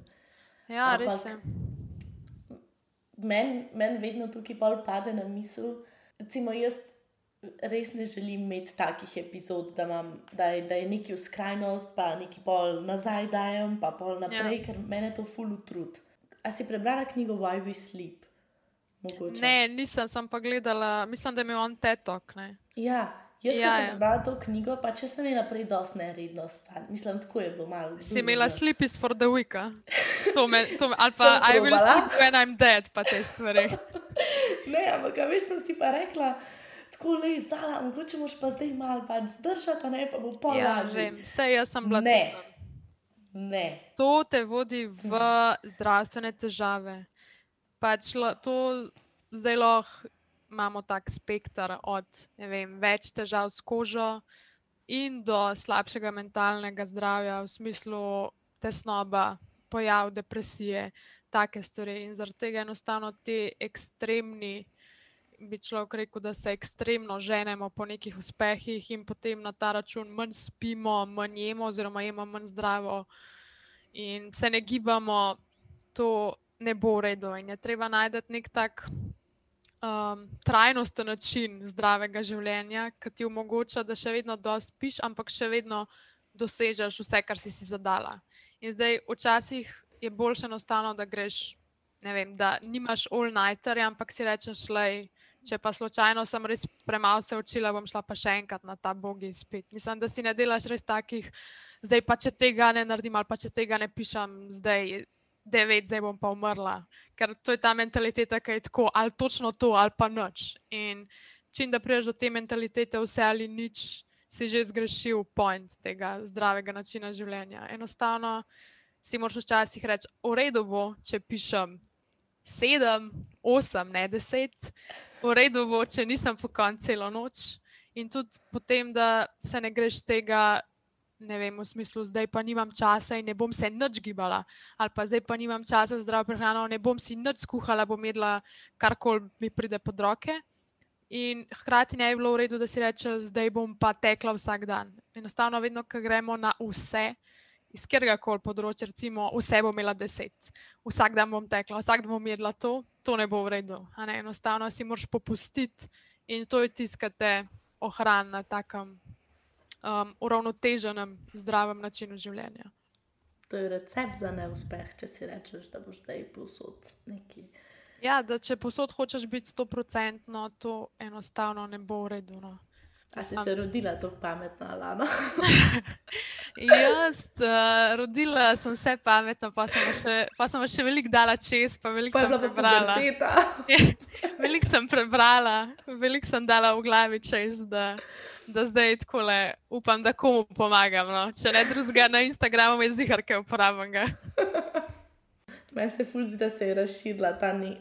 Ja, Ampak- res je. Meni men vedno tukaj pol pade na misel, recimo jaz res ne želim imeti takih epizod, da, imam, da, je, da je neki v skrajnost, pa neki pol nazaj dajem, pa pol naprej, ja. ker mene to ful utrud. A si prebrala knjigo Why We Sleep? Mogoče. Ne, nisem, sem pa gledala, mislim, da je imel on tetok. Ne? Ja, jaz ja, Ja, sem ja. prebrala to knjigo, pa če sem imela prej dosti neredno spal. Mislim, tako je bilo malo. Si imela sleep is for the week, to me, to me, ali pa I will sleep when I'm dead, pa te stvari. Ne, ampak veš, sem si pa rekla, tako le, zala, mogoče moš pa zdaj malo pač zdržati, ne pa bo pol Ja, lažje. vem, vse jaz sem bila Ne. Ne. To te vodi v zdravstvene težave. Pač la- to zdaj lahko imamo tak spektr od vem, več težav s kožo in do slabšega mentalnega zdravja, v smislu tesnoba, pojav depresije, take stvari. In zaradi tega enostavno ti ekstremni. Bi človek rekel, da se ekstremno ženemo po nekih uspehih, in potem na ta račun manj spimo, manj jemo, oziroma jemo manj zdravo, in se ne gibamo, to ne bo v redu. In je treba najti nek tak um, trajnosten način zdravega življenja, ki ti omogoča, da še vedno dosti spiš, ampak še vedno dosežeš vse, kar si si zadala. In zdaj, včasih je boljše enostavno, da greš, ne vem, da nimaš all-nighterja, ampak si rečeš, lej. Če pa slučajno sem res premalo se učila, bom šla pa še enkrat na ta bogi spet. Mislim, da si ne delaš res takih, zdaj pa če tega ne naredim, ali pa če tega ne pišem, zdaj devet, zdaj bom pa umrla. Ker to je ta mentaliteta, ki je tako, ali točno to, ali pa noč. In čim da priješ do te mentalitete, vse ali nič, si že zgrešil point tega zdravega načina življenja. Enostavno si moraš včasih reči, v redu bo, če pišem sedem, osem, ne deset, v redu bo, če nisem po koncu celo noč. In tudi potem, da se ne greš tega, ne vem, v smislu, zdaj pa nimam časa in ne bom se nič gibala, ali pa zdaj pa nimam časa za zdravo prehrano, ne bom si nič skuhala, bom jedla karkoli mi pride pod roke. In hkrati ne bi bilo v redu, da si reče, zdaj bom pa tekla vsak dan. Enostavno, vedno, ko gremo na vse, iz katerega koli področja, recimo, vse bom imela deset, vsak dan bom tekla, vsak dan bom jedla to, to ne bo v redu. Enostavno si moraš popustiti in to je tisto, kar te ohrani na takem um, uravnoteženem, zdravem načinu življenja. To je recept za neuspeh, če si rečeš, da boš zdaj povsod neki. Ja, da če posod hočeš biti 100%, to enostavno ne bo v redu. No. A si se rodila tako pametna, Lana? Jaz, uh, rodila sem se pametno, pa sem še, pa sem še veliko dala čez, pa veliko sem prebrala. Veliko sem prebrala, veliko sem dala v glavi čez, da, da zdaj tako le upam, da komu pomagam. No. Če ne drugega na Instagramu, je zihar, kaj uporabljam. ga. Meni se ful zdi, da se je razširila ta ni.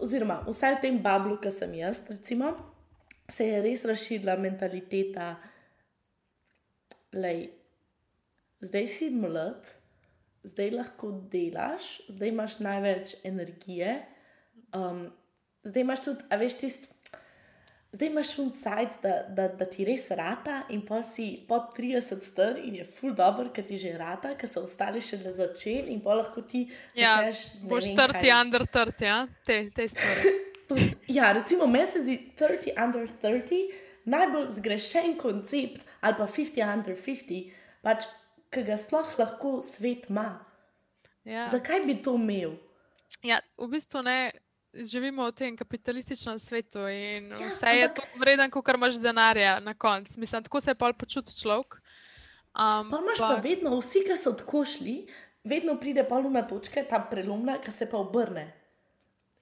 Oziroma, vsaj v tem bablu, ki sem jaz, recimo, se je res razširila mentaliteta. Lej, zdaj si mlad, zdaj lahko delaš, zdaj imaš največ energije. Um, zdaj imaš tudi, a veš, tist, zdaj imaš un cajt, da, da, da ti res rata, in pa si pod 30 star in je full dobro, ker ti že rata, ker so ostali še le začeli in pa lahko ti Ja, začneš. ne boš vem trti, kaj. under trti, ja? te, te stvari. Tudi- Ja, recimo, meni se zdi 30 under 30 najbolj zgrešen koncept, ali pa 50 under 50, pač, ki ga sploh lahko svet ima. Ja. Zakaj bi to imel? Ja, v bistvu ne. Živimo v tem kapitalističnem svetu in Ja, vse je ampak- tako vreden, kot imaš denarja na koncu. Mislim, tako se je pol počuti človek. Um, Pa imaš pa vedno, vsi, ki so tako šli, vedno pride polna točka, ta prelomna, ki se pa obrne.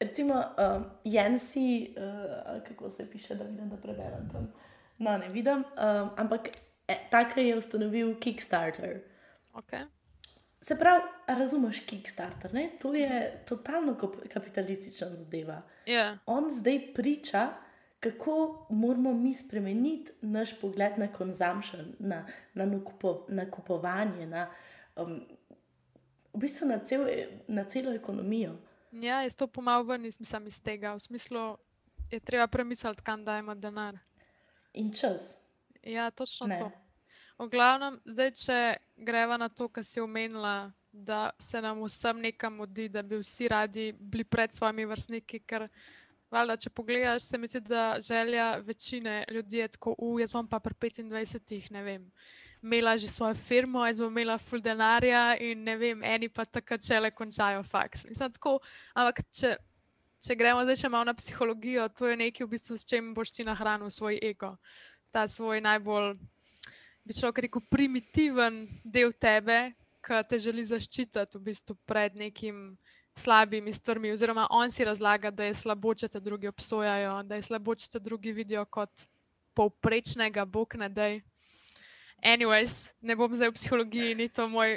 Recimo, um, Jensi, uh, kako se piše, da vidim, da preberem tam. No, ne vidim, um, ampak e, tako je ustanovil Kickstarter. okay. Se pravi, razumeš Kickstarter, ne? to je totalno kap- kapitalistična zadeva. ja, On zdaj priča, kako moramo mi spremeniti naš pogled na consumption, na, na nakupo, nakupovanje, na, um, v bistvu na, cel, na celo ekonomijo. ja, jaz to pomal ven mislim, iz tega. V smislu je treba premisliti, kam dajemo denar. In čas. Ja, točno Ne. to. V glavnem, zdaj, če greva na to, kar si omenila, da se nam vsem nekam mudi, da bi vsi radi bili pred svojimi vrstniki. Ker, valjda, če pogledaš, se mi zdi, da želja večine ljudi je tako, uf, jaz bom pa pri 25, ne vem. Imela že svojo firmo, jaz bom imela full denarja, in ne vem, eni pa takrat čele končajo faks. Tako, ampak, če, če gremo zdaj še malo na psihologijo, to je nekaj, v bistvu, s čim boš ti nahranil svoj ego. Ta svoj najbolj bi šlo rekel, primitiven del tebe, ki te želi zaščititi v bistvu pred nekim slabimi stvarmi. Oziroma, on si razlaga, da je slabo, če te drugi obsojajo, da je slabo, če te drugi vidijo kot povprečnega, bog ne da. Anyways, ne bom zdaj v psihologiji, ni to moj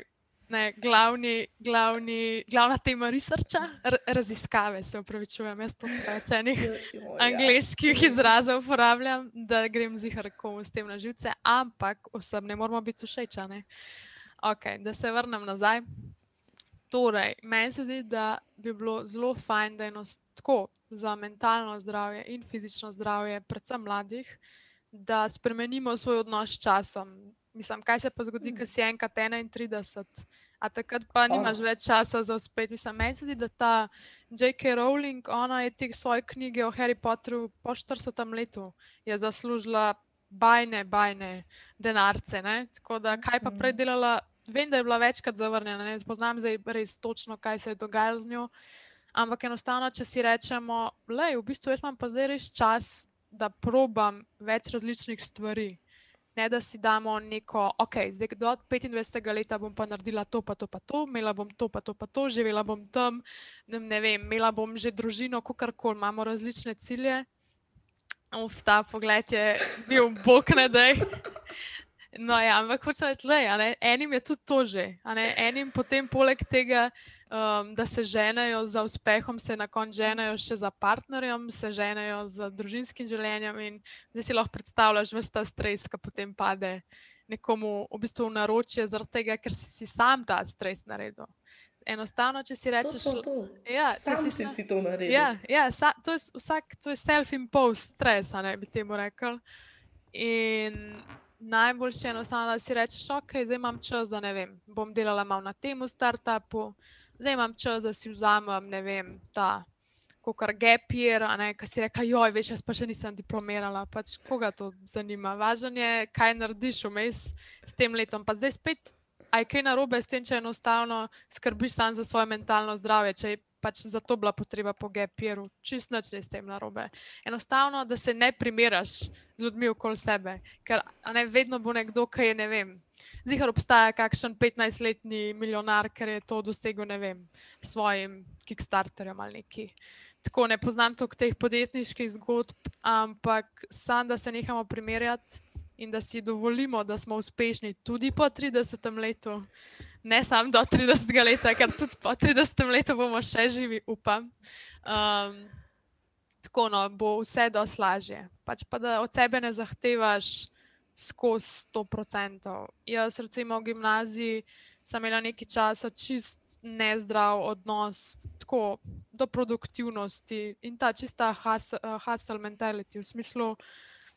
ne, glavni, glavni, glavna tema researcha, raziskave, se upravičujem, jaz to rečenih angliških izrazov uporabljam, da grem zihar komu s tem na živce, ampak osebno moramo biti všečane. Ok, da se vrnem nazaj. Torej, meni se zdi, da bi bilo zelo fajn, da je tako za mentalno zdravje in fizično zdravje, predvsem mladih, da spremenimo svoj odnos s časom, Mislim, kaj se pa zgodi, ko si enkrat 31, a takrat pa nimaš več časa za uspet. Mislim, meni se zdi, da ta J.K. Rowling, ona je te svoje knjige o Harry Potterju po 40 letu zaslužila bajne, bajne denarce. Ne? Tako da, kaj pa prej delala, vem, da je bila večkrat zavrnjena, ne poznam zdaj res točno, kaj se je dogajalo z njo. Ampak enostavno, če si rečemo, da v bistvu jaz imam pa zdaj res čas, da probam več različnih stvari ne da si damo neko, ok, zdaj do 25 let bom pa naredila to, pa to, pa to, imela bom to, pa to, pa to, živela bom tam, ne, vem, imela bom že družino, kako koli, imamo različne cilje. Uf, ta pogled je bil bog ne da. No, ja, ampak hoče reči, da enim je tudi to že. Enim potem, poleg tega, um, da se ženejo za uspehom, se na koncu ženejo še za partnerjem, se ženejo za družinskim življenjem. In zdaj si lahko predstavljaš, da ta stres, ki potem pade nekomu v bistvu v naročje, zaradi tega, ker si, si sam ta stres naredil. Enostavno, če si rečeš, da ja, si, si, si to naredil. Ja, ja, sa, to je vsak, to je self-imposed stres, ne bi temu rekel. In najboljše je enostavno, da si rečeš, ok, zdaj imam čas, da ne vem, bom delala malo na tem startupu, zdaj imam čas, da si vzamem, ne vem, ta, kar gapir, ki si reka, joj, veš, jaz pa še nisem diplomirala. Pač koga to zanima? Važno je, kaj narediš vmes s tem letom. Pa zdaj spet, aj kaj narobe s tem, če enostavno skrbiš sam za svoje mentalno zdravje. Če pač za to bila potreba po gepiru, čist noč ne s tem narobe. Enostavno, da se ne primeraš z ljudmi okoli sebe, ker ne vedno bo nekdo, ki je ne vem. Zihar obstaja kakšen 15-letni milijonar, ker je to dosegel, ne vem, svojim Kickstarterjem ali neki. Tako ne poznam toliko teh podjetniških zgodb, ampak sam, da se nehamo primerjati in da si dovolimo, da smo uspešni tudi po 30 letu, ne samo do 30 leta, ker tudi po 30 letu bomo še živi, upam. Um, tako no, bo vse doslažje. Pač pa da od sebe ne zahtevaš skozi 100%. Jaz, recimo, v gimnaziji sem imela nekaj časa čist nezdrav odnos tako, do produktivnosti in ta čista hustle mentality v smislu,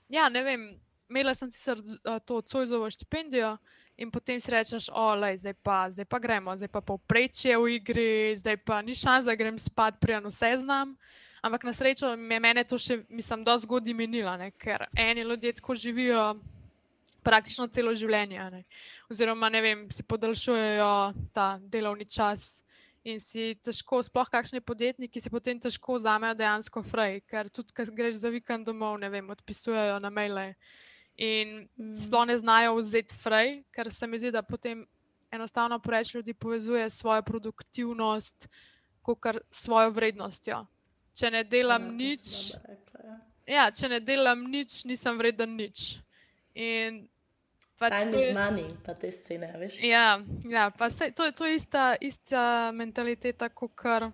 ja, ne vem. Imela sem sicer to Cojzovo štipendijo, in potem si rečeš, olej, zdaj pa, zdaj pa gremo, zdaj pa povprečje v igri, zdaj pa ni šans, da grem spat, prijan vse znam. Ampak na srečo je meni to še, mislim, do zgodaj minilo, ker eni ljudje tako živijo praktično celo življenje. Ne? Oziroma, ne vem, si podaljšujejo ta delovni čas in si težko, sploh kakšni podjetniki, si potem težko vzamejo dejansko fraj, ker tudi, ker greš za vikend domov, ne vem, odpisujejo na maile. In mm. sploh ne znajo vzeti fraj, ker se mi zdi, da potem enostavno preveč ljudi povezuje svojo produktivnost kot svojo vrednostjo. Če ne delam ja, nič, rekla, ja. Ja, če ne delam nič, nisem vreden nič. In Pač to je znani, pa te scene, veš. Ja, ja pa se, to, to je ista, ista mentaliteta, kot kar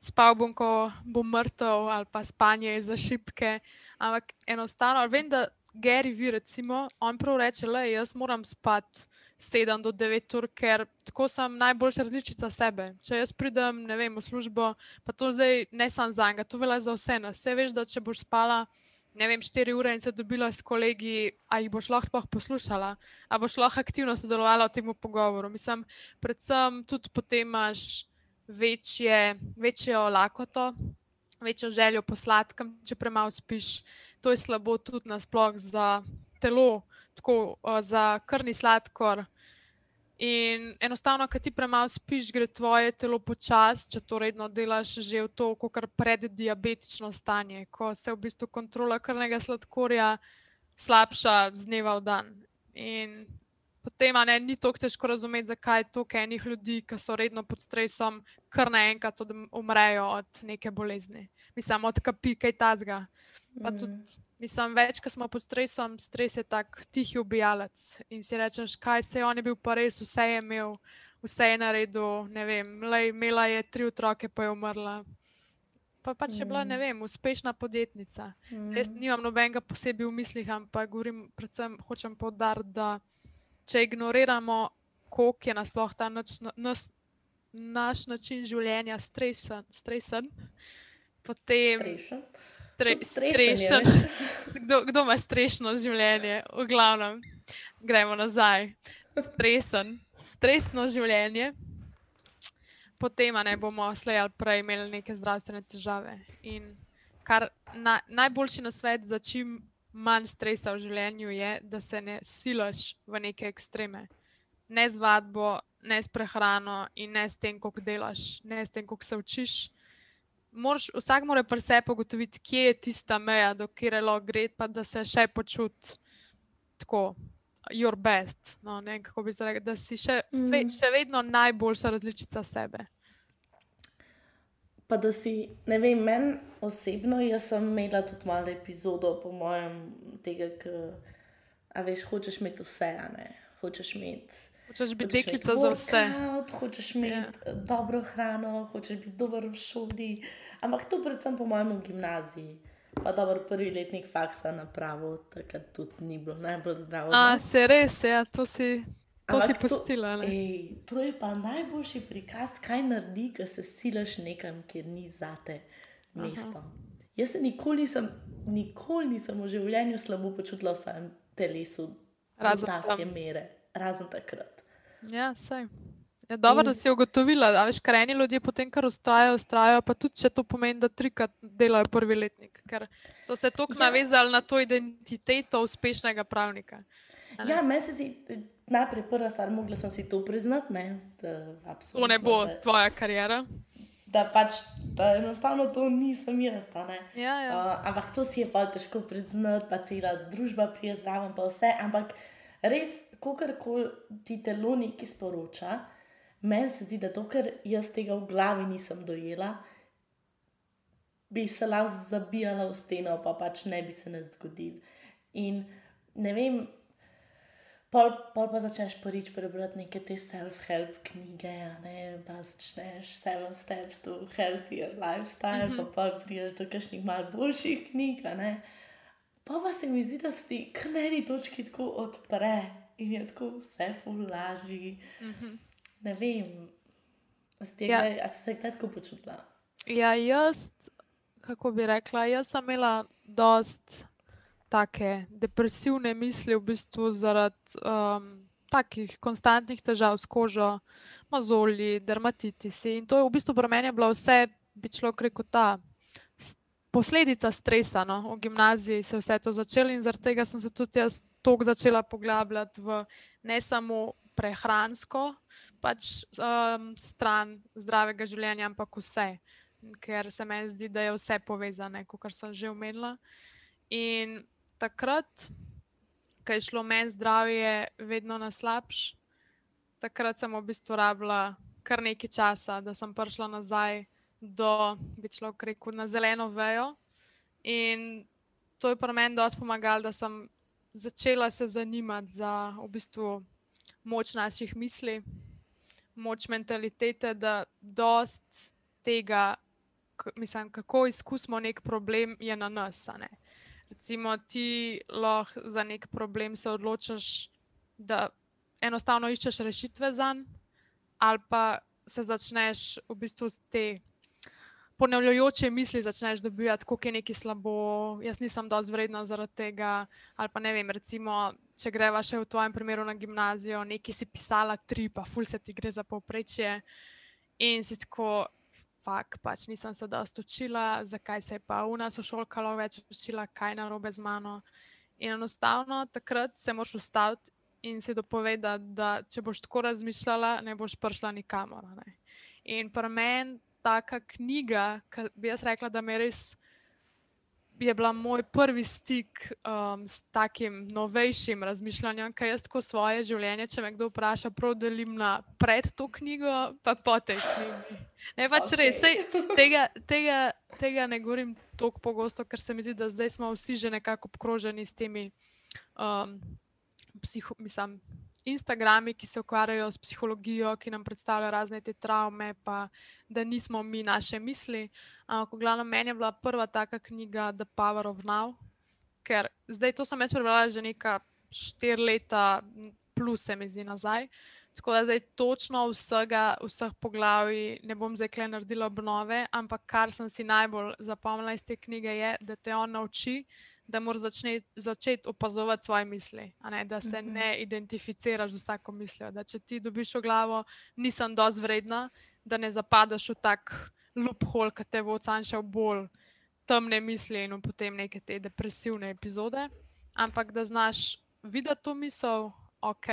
spal bom, ko bom mrtev, ali pa spanje za šipke. Ampak enostavno, vem, da Gary vi, recimo, on prav reče, da jaz moram spati 7 do 9 ur, ker tako sem najboljša različica sebe. Če jaz pridem, ne vem, v službo, pa to zdaj ne samo za njega, to velja za vse. Vse veš, da če boš spala ne vem, 4 ure in se dobila s kolegi, a jih boš lahko poslušala, a boš lahko aktivno sodelovala v tem pogovoru. Mislim, predvsem tudi potem imaš večje, večjo lakoto, večjo željo po sladkem, če premalo spiš. To je slabo tudi nasploh za telo, tako za krvni sladkor. In enostavno, ker ti premalo spiš, gre tvoje telo počasi, če to redno delaš, že v to, kar preddiabetično stanje, ko se v bistvu kontrola krvnega sladkorja slabša z dneva v dan. In potem ne, ni tako težko razumeti, zakaj je toliko enih ljudi, ki so redno pod stresom, kar naenkrat umrejo od neke bolezni. Mislim, od kapi, kaj tazga. Pa tudi. Mm. Mislim, več, ko smo pod stresom, stres je tak tihi ubijalec. In si rečeš, kaj se je on je bil, pa res vse je imel, vse je naredil. Ne vem, lej, imela je tri otroke, pa je umrla. Pa pač je bila, ne mm. vem, uspešna podjetnica. Mm. Jaz nimam nobenega posebej v mislih, ampak govorim, predvsem hočem povdariti, da če ignoriramo, koliko je nasploh ta nač, nas, naš način življenja stresen, stresen potem. Strešen strešen. Kdo, kdo ima strešno življenje, v glavnem, gremo nazaj. Stresen, stresno življenje, potem ne bomo slej ali prej imeli neke zdravstvene težave. In kar na, najboljši na svet za čim manj stresa v življenju je, da se ne silaš v neke ekstreme. Ne z vadbo, ne s prehrano in ne s tem, koliko delaš, ne s tem, koliko se učiš moraš, vsak mora pri sebi ugotoviti, kje je tista meja, do kjer lahko gre, pa da se še počuti tako, your best. No, ne, kako bi se rekel, da si še, sve, mm. še vedno najboljša različica sebe. Pa da si, ne vem, meni osebno, jaz sem imela tudi malo epizodo, po mojem, tega, ki veš, hočeš imeti vse, ne hočeš imeti. Hočeš biti deklica za vse. Hočeš imeti yeah. Ja. dobro hrano, hočeš biti dober v šoli. Ampak to predvsem po mojem gimnaziji. Pa dobro, prvi letnik faksa na pravo, takrat tudi ni bilo najbolj zdravo. A, se res, ja, to si, to si postila. To, ej, to je pa najboljši prikaz, kaj naredi, ko se silaš nekam, kjer ni zate mesto. Aha. Jaz se nikoli nisem, nikoli nisem v življenju slabo počutila v svojem telesu. Razen take mere, razen takrat. Ja, sej. Je dobro, in... da si ugotovila, da veš, krajni ljudje potem, kar ustrajajo, ustrajajo, pa tudi če to pomeni, da trikrat delajo prvi letnik, ker so se tako ja. navezali na to identiteto uspešnega pravnika. Ja, meni se zdi, najprej prva stvar, mogla sem si to priznati. Ne, to ne bo da, tvoja karijera. Da pač da enostavno to nisem jaz. Ja, ja. uh, ampak to si je pa težko priznati, pa cela družba prije zraven, pa vse. Ampak res, kakorkoli ti telo nekaj sporoča, meni se zdi, da to, ker jaz tega v glavi nisem dojela, bi se lahko zabijala v steno, pa pač ne bi se ne zgodil. In ne vem. Pol, pol pa začneš prvič prebrati neke te self-help knjige, ne pa začneš Seven Steps to Healthier Lifestyle, mm -hmm. pa pa priješ do kakšnih mal boljših knjig. Pa pa se mi zdi, da se ti kar na eni točki tako odpre in je tako vse fulaži. Mm -hmm. Ne vem, ali ja. si se kdaj tako počutila. Ja, jaz, kako bi rekla, jaz sem imela dost take depresivne misli, v bistvu zaradi um, takih konstantnih težav s kožo, mozolji, dermatitisi. In to je v bistvu pri meni bilo vse, bi človek rekel, ta posledica stresa. No? V gimnaziji se je vse to začelo in zaradi tega sem se tudi jaz toliko začela poglabljati v ne samo prehransko pač, um, stran zdravega življenja, ampak vse. Ker se mi zdi, da je vse povezano, kot sem že omenila. In takrat, ko je šlo meni zdravje vedno na slabš, takrat sem v bistvu rabila kar nekaj časa, da sem prišla nazaj do, bi človek rekel, na zeleno vejo. In to je pri meni dosti pomagalo, da sem začela se zanimati za v bistvu moč naših misli, moč mentalitete, da dost tega, mislim, kako izkusimo nek problem, je na nas. Recimo, ti lahko za nek problem se odločiš, da enostavno iščeš rešitve za njega, ali pa se začneš v bistvu s tem ponavljajoče misli začneš dobivati, kako je nekaj slabo, jaz nisem dovolj vredna zaradi tega. Ali pa ne vem, recimo, če greva še v tvojem primeru na gimnazijo, nekaj si pisala tri, pa ful se ti gre za povprečje. In si tako, fak, pač nisem se dosto učila, zakaj se je pa v nas ošolkalo več učila, kaj narobe z mano. In enostavno takrat se moraš ustaviti in si dopovedati, da če boš tako razmišljala, ne boš prišla nikamor. Ne. In pri meni taka knjiga, ki bi jaz rekla, da me res. Je bila moj prvi stik um, s takim novejšim razmišljanjem, kaj jaz tako svoje življenje, če me kdo vpraša, prav delim na pred to knjigo, pa po tej knjigi. Ne, pač okay. res, sej, tega, tega, tega ne govorim tako pogosto, ker se mi zdi, da zdaj smo vsi že nekako obkroženi s temi um, psiho, mislim, Instagrami, ki se ukvarjajo s psihologijo, ki nam predstavljajo razne te travme, pa da nismo mi naše misli. Ampak, glavno, meni je bila prva taka knjiga The Power of Now, ker zdaj to sem jaz prebrala že nekaj štiri leta, plus se mi zdi nazaj. Tako da zdaj točno vsega, vseh poglavij ne bom zdaj kle naredila obnove, ampak kar sem si najbolj zapomnila iz te knjige je, da te on nauči, da moraš začeti opazovati svoje misli, ne, da se mhm. ne identificiraš z vsako mislijo. Da če ti dobiš v glavo, nisem dovolj vredna, da ne zapadaš v tak loophole, ki te bo ocanšal bolj temne misli in potem neke te depresivne epizode. Ampak da znaš videti to misel, ok,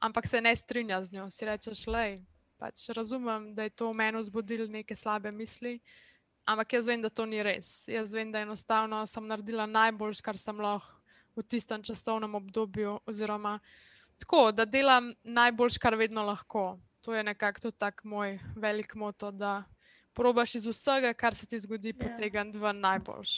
ampak se ne strinja z njo. Si rečeš, le, pač razumem, da je to v meni vzbudilo neke slabe misli. Ampak jaz vem, da to ni res. Jaz vem, da enostavno sem naredila najboljš, kar sem lahko v tistem časovnem obdobju, oziroma tako, da delam najboljš, kar vedno lahko. To je nekako tudi tak moj velik moto, da probaš iz vsega, kar se ti zgodi, yeah. Ja. potegniti v najboljš.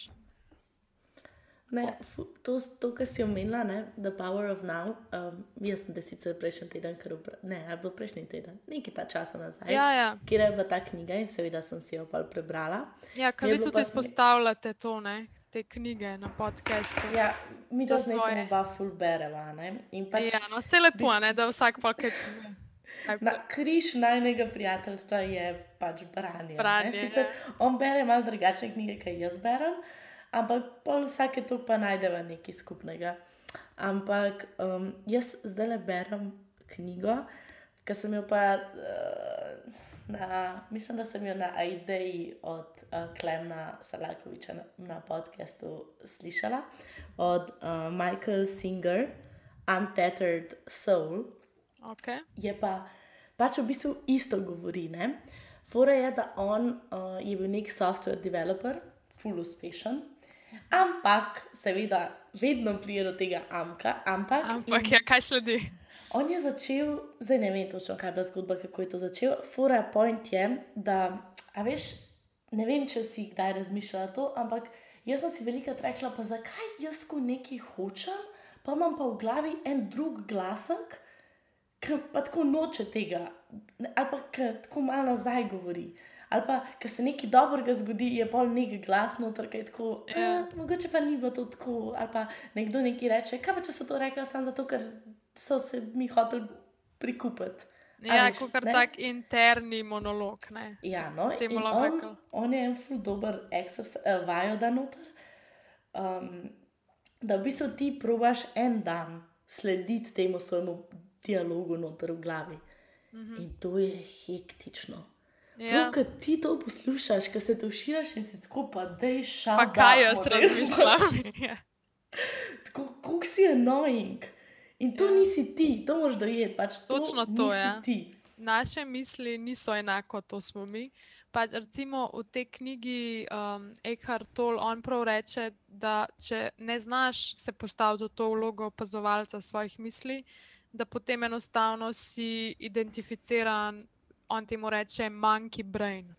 Ne, to, to kar si omenila, ne, The Power of Now, um, jaz sem te sicer prejšnji teden, ne, ali pa prejšnji teden, nekaj ta časa nazaj. Ja, ja. Kjer je bila ta knjiga in seveda sem si jo pa prebrala. Ja, kaj vi tudi izpostavljate to, ne, te knjige na podkastu. Ja, mi to smo mi pa full bereva. Pač, ja, no, vse lepo, bist... ne, da vsak paket. Na križ najnega prijateljstva je pač branje. branje Sicer, ja. On bere malo drugačne knjige, kaj jaz berem ampak pol vsake to pa najdemo nekaj skupnega. Ampak um, jaz zdaj le berem knjigo, ki sem jo pa, uh, na, mislim, da sem jo na ideji od uh, Klemna Salakoviča na, na podkastu slišala, od uh, Michael Singer, Untethered Soul. Okay. Je pa pač v bistvu isto govori. Fora je, da on uh, je bil nek software developer, full uspešen. Ampak, seveda, vedno pride do tega amka. Ampak, ampak ja, kaj sledi? On je začel, zdaj ne vem točno, kaj je bila zgodba, kako je to začel. Fora point je, da, a veš, ne vem, če si kdaj razmišljala to, ampak jaz sem si veliko rekla, pa zakaj jaz ko nekaj hočem, pa imam pa v glavi en drug glasek, ki pa tako noče tega, ali pa ki tako malo nazaj govori ali pa, ker se nekaj dobrega zgodi, je pol nekaj glasno, ki je tako. Ja. Eh, mogoče pa ni bilo to tako. Ali pa nekdo nekaj reče, kaj pa če so to rekli samo zato, ker so se mi hoteli prikupiti. Ja, kot tak interni monolog. Ne, ja, no, on, on je en ful dober exercise, uh, vajo da noter. Um, da v bistvu ti probaš en dan slediti temu svojemu dialogu noter v glavi. Mm -hmm. In to je hektično. Ja. Ko ti to poslušaš, ko se to širiš in si tako, pa da je šalo. Pa kaj jaz razmišljam? Ja. tako, kako si annoying. In to ja. nisi ti, to moš dojeti. Pač to Točno to je. Ja. Naše misli niso enako, to smo mi. Pač, recimo v tej knjigi um, Eckhart Toll on prav reče, da če ne znaš se postaviti v to vlogo opazovalca svojih misli, da potem enostavno si identificiran on ti mu reče monkey brain.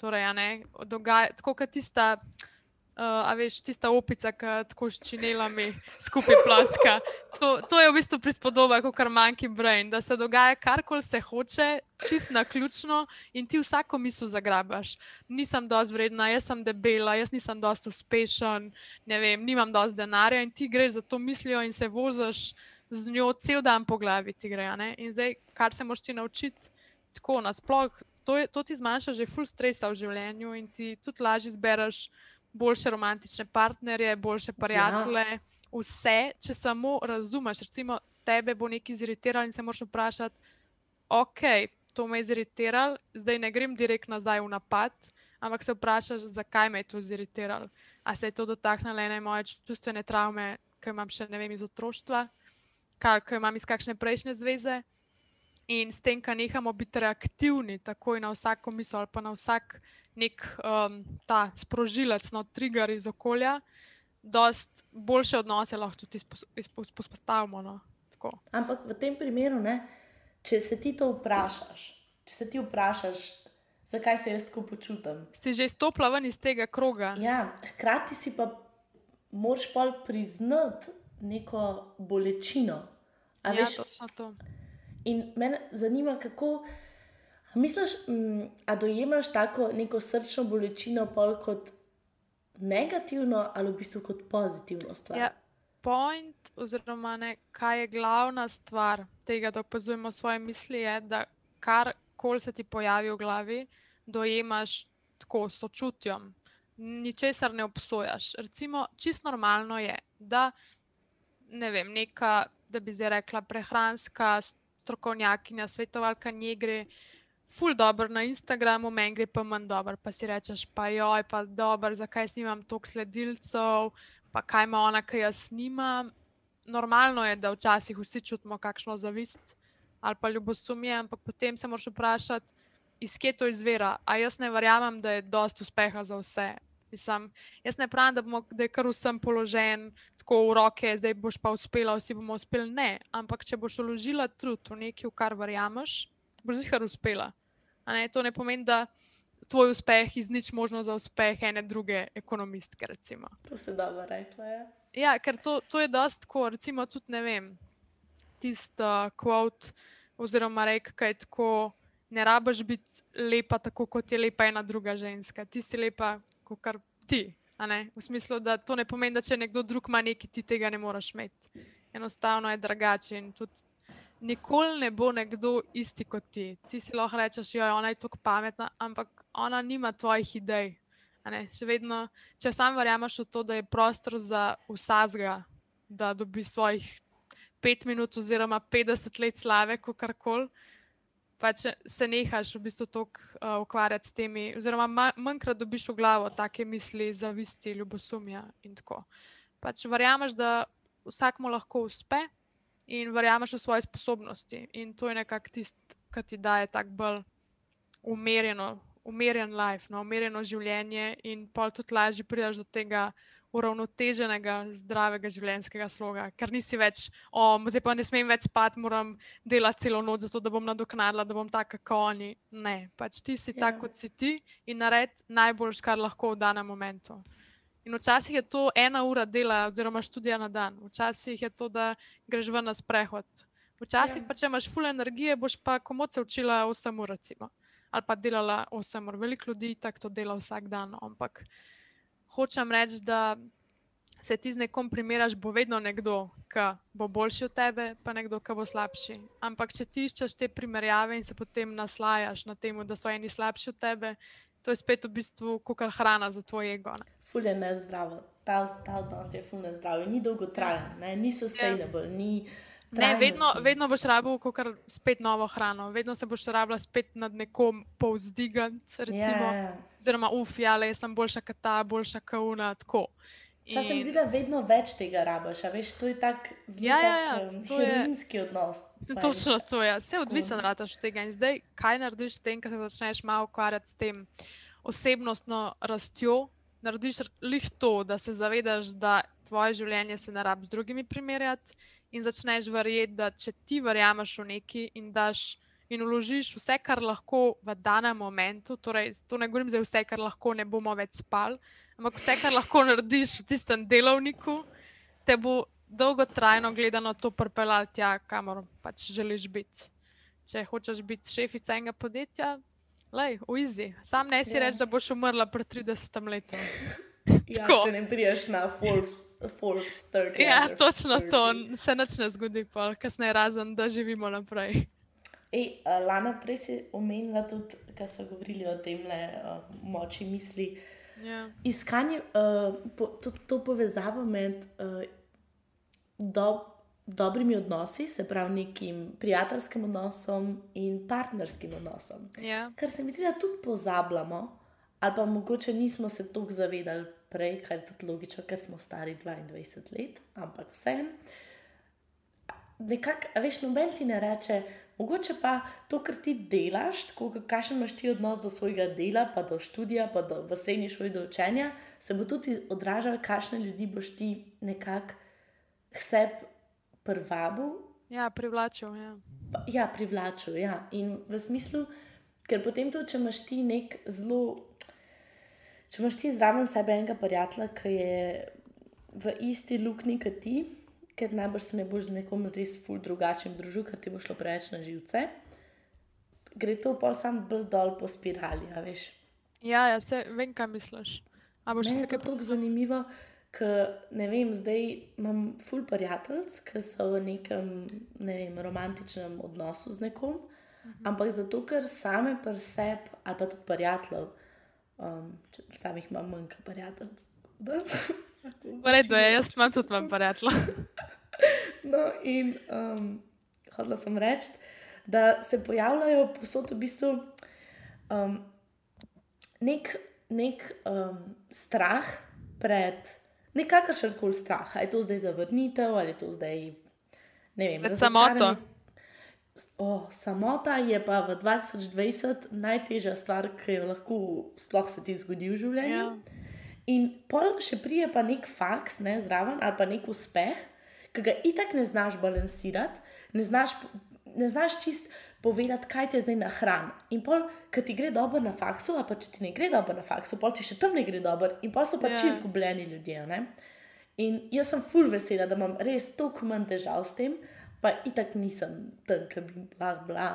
Torej, tako kot tista, uh, a veš, tista opica, ki tako s činelami skupaj ploska. To, to je v bistvu prispodoba, kot kar monkey brain, da se dogaja karkoli se hoče, čist na ključno in ti vsako misel zagrabaš. Nisem dovolj vredna, jaz sem debela, jaz nisem dovolj uspešen, ne vem, nimam dovolj denarja in ti greš za to mislijo in se voziš z njo cel dan po glavi. Gre, in zdaj, kar se moš ti naučiti tako nasplošno, to, je, to ti zmanjša že full stresa v življenju in ti tudi lažje zbereš boljše romantične partnerje, boljše prijatelje. Ja. Vse, če samo razumeš, recimo, tebe bo nekaj ziritiralo in se moraš vprašati, ok, to me je ziritiralo, zdaj ne grem direkt nazaj v napad, ampak se vprašaš, zakaj me je to ziritiralo. A se je to dotaknilo ene moje čustvene travme, ki imam še ne vem iz otroštva, kaj imam iz kakšne prejšnje zveze. In s tem, ko nehamo biti reaktivni, takoj na vsako misel ali pa na vsak nek um, ta sprožilec, no, trigger iz okolja, dosta boljše odnose lahko tudi izpostavimo. No, Ampak v tem primeru, ne, če se ti to vprašaš, če se ti vprašaš, zakaj se jaz tako počutim. Si že stopila ven iz tega kroga. Ja, hkrati si pa moraš pa priznati neko bolečino. Ja, veš, točno to. In me zanima, kako misliš, da dojemaš tako neko srčno bolečino kot negativno ali v bistvu kot pozitivno stvar. Ja, point, oziroma ne, kaj je glavna stvar tega, da opazujemo svoje misli, je, da kar koli se ti pojavi v glavi, dojemaš tako sočutjem. Ničesar ne obsojaš. Recimo, čisto normalno je, da ne vem, neka, da bi zdaj rekla, prehranska strokovnjakinja, svetovalka, ne gre, ful dobro na Instagramu, meni gre pa manj dobro. Pa si rečeš, pa joj, pa dobro, zakaj snimam toliko sledilcev, pa kaj ima ona, ki jaz snimam. Normalno je, da včasih vsi čutimo kakšno zavist ali pa ljubosumje, ampak potem se moraš vprašati, iz kje to izvira. A jaz ne verjamem, da je dost uspeha za vse. Mislim, jaz ne pravim, da, bomo, da je kar vsem položen tako v roke, zdaj boš pa uspela, vsi bomo uspeli. Ne, ampak če boš uložila trud v nekaj, v kar verjameš, boš zihar uspela. Ne, to ne pomeni, da tvoj uspeh iznič možno za uspeh ene druge ekonomistke. Recimo. To se dobro rekla. Ja, ja ker to, to je dost tako, recimo tudi ne vem, tisti uh, quote oziroma rek, kaj je tako. Ne rabiš biti lepa, tako kot je lepa ena druga ženska. Ti si lepa, kot ti. V smislu, da to ne pomeni, da če nekdo drug ima nekaj, ti tega ne moreš imeti. Enostavno je drugače in tudi nikoli ne bo nekdo isti kot ti. Ti si lahko rečeš, je ona tako pametna, ampak ona nima tvojih idej. Vedno, če sam verjameš v to, da je prostor za vsazga, da dobi svojih pet minut oziroma 50 let slave, kot karkoli pač se nehaš v bistvu tako uh, ukvarjati s temi, oziroma manjkrat dobiš v glavo take misli, zavisti, ljubosumja in tako. Pač verjameš, da vsak mu lahko uspe in verjameš v svoje sposobnosti. In to je nekako tisto, kar ti daje tako bolj umirjeno, umirjen life, no, umirjeno življenje in pa tudi lažje prideš do tega uravnoteženega, zdravega življenjskega sloga, ker nisi več, o, zdaj pa ne smem več spati, moram delati celo noč, zato da bom nadoknadila, da bom taka kot oni. Ne, pač ti si ja. tak, kot si ti in naredi najboljš, kar lahko v danem momentu. In včasih je to ena ura dela, oziroma študija na dan, včasih je to, da greš ven na sprehod. Včasih ja. pa, če imaš full energije, boš pa komod se učila 8 ur, recimo. ali pa delala 8 ur. Veliko ljudi tako dela vsak dan, ampak hočem reči, da se ti z nekom primeraš, bo vedno nekdo, ki bo boljši od tebe, pa nekdo, ki bo slabši. Ampak če ti iščeš te primerjave in se potem naslajaš na tem, da so eni slabši od tebe, to je spet v bistvu kukar hrana za tvoj ego. Ful je nezdravo. Ta, ta odnos je ful nezdrav, ni dolgotrajen, ni sustainable. Ja. Ni... Ne, vedno, vedno boš rabil spet novo hrano, vedno se boš rabil spet nad nekom povzdigati. Yeah. Ja. Oziroma, uf, ja, le sem boljša kot ta, boljša kot una. In... Se mi zdi, da vedno več tega rabiš. Veš, to je tako zelo ja, ja, ja, heroinski je... odnos. Točno to je, vse odvisen od tega. In zdaj, kaj narediš s tem, ko se začneš malo ukvarjati s tem osebnostno rastjo? Narediš lih to, da se zavedaš, da tvoje življenje se ne rabi z drugimi primerjati in začneš verjeti, da če ti verjameš v neki in daš in uložiš vse, kar lahko v danem momentu, torej to ne govorim za vse, kar lahko ne bomo več spali, ampak vse, kar lahko narediš v tistem delovniku, te bo dolgotrajno gledano to pripeljalo tja, kamor pač želiš biti. Če hočeš biti šefica enega podjetja, lej, uizi. Sam ne si yeah. Ja. reči, da boš umrla pred 30 leti. ja, če ne priješ na Forbes. Forbes 30. Ja, točno to, se neč ne zgodi, kasneje razen, da živimo naprej. Ej, uh, Lana, prej si omenila tudi, kar smo govorili o tem, uh, moči misli. Ja. Iskanje, uh, po, to, to povezavo med uh, do, dobrimi odnosi, se pravi, nekim prijateljskim odnosom in partnerskim odnosom. Ja. Kar se mi zdi, da tudi pozabljamo, ali pa mogoče nismo se toliko zavedali prej, kar je tudi logično, ker smo stari 22 let, ampak vseeno. Nekako, veš, noben ti ne reče, mogoče pa to, kar ti delaš, tako kakšen imaš ti odnos do svojega dela, pa do študija, pa do v srednji šoli do učenja, se bo tudi odražal, kakšne ljudi boš ti nekako sebi prvabu. Ja, privlačil. Ja. Ja, privlačil. Ja. In v smislu, ker potem to, če imaš ti nek zelo. Če imaš ti zraven sebe enega prijatelja, ki je v isti luknji kot ti, ker najbrž se ne boš z nekom res ful drugačnim družil, ker ti bo šlo preveč na živce, gre to pol sam bolj dol po spirali, a veš. Ja, ja, se vem, kaj misliš. A boš Meni je še to kaj tako zanimivo, ker ne vem, zdaj imam ful prijateljic, ki so v nekem ne vem, romantičnem odnosu z nekom, Mhm. ampak zato, ker same pri sebi, ali pa tudi prijateljev, um, če samih imam manj kot prijateljic. da. V redu je, jaz imam tudi manj prijatelja. No, in um, hodila sem reči, da se pojavljajo posod v bistvu um, nek, nek um, strah pred nekakršen koli strah. Ali je to zdaj zavrnitev, ali je to zdaj ne vem, Pred samoto. razočaranje. O, samota je pa v 2020 najtežja stvar, ki jo lahko sploh se ti zgodi v življenju. Ja. In pol še prije pa nek faks ne, zraven ali pa nek uspeh, ki ga itak ne znaš balansirati, ne znaš, ne znaš čist povedati, kaj te zdaj nahrani. In pol, ki ti gre dobro na faksu, ali pa če ti ne gre dobro na faksu, pol ti še tam ne gre dobro, in pol so pa Ja. yeah. čist izgubljeni ljudje. Ne? In jaz sem full vesela, da imam res toliko manj težav s tem, pa itak nisem tam, ki bi bila. bila.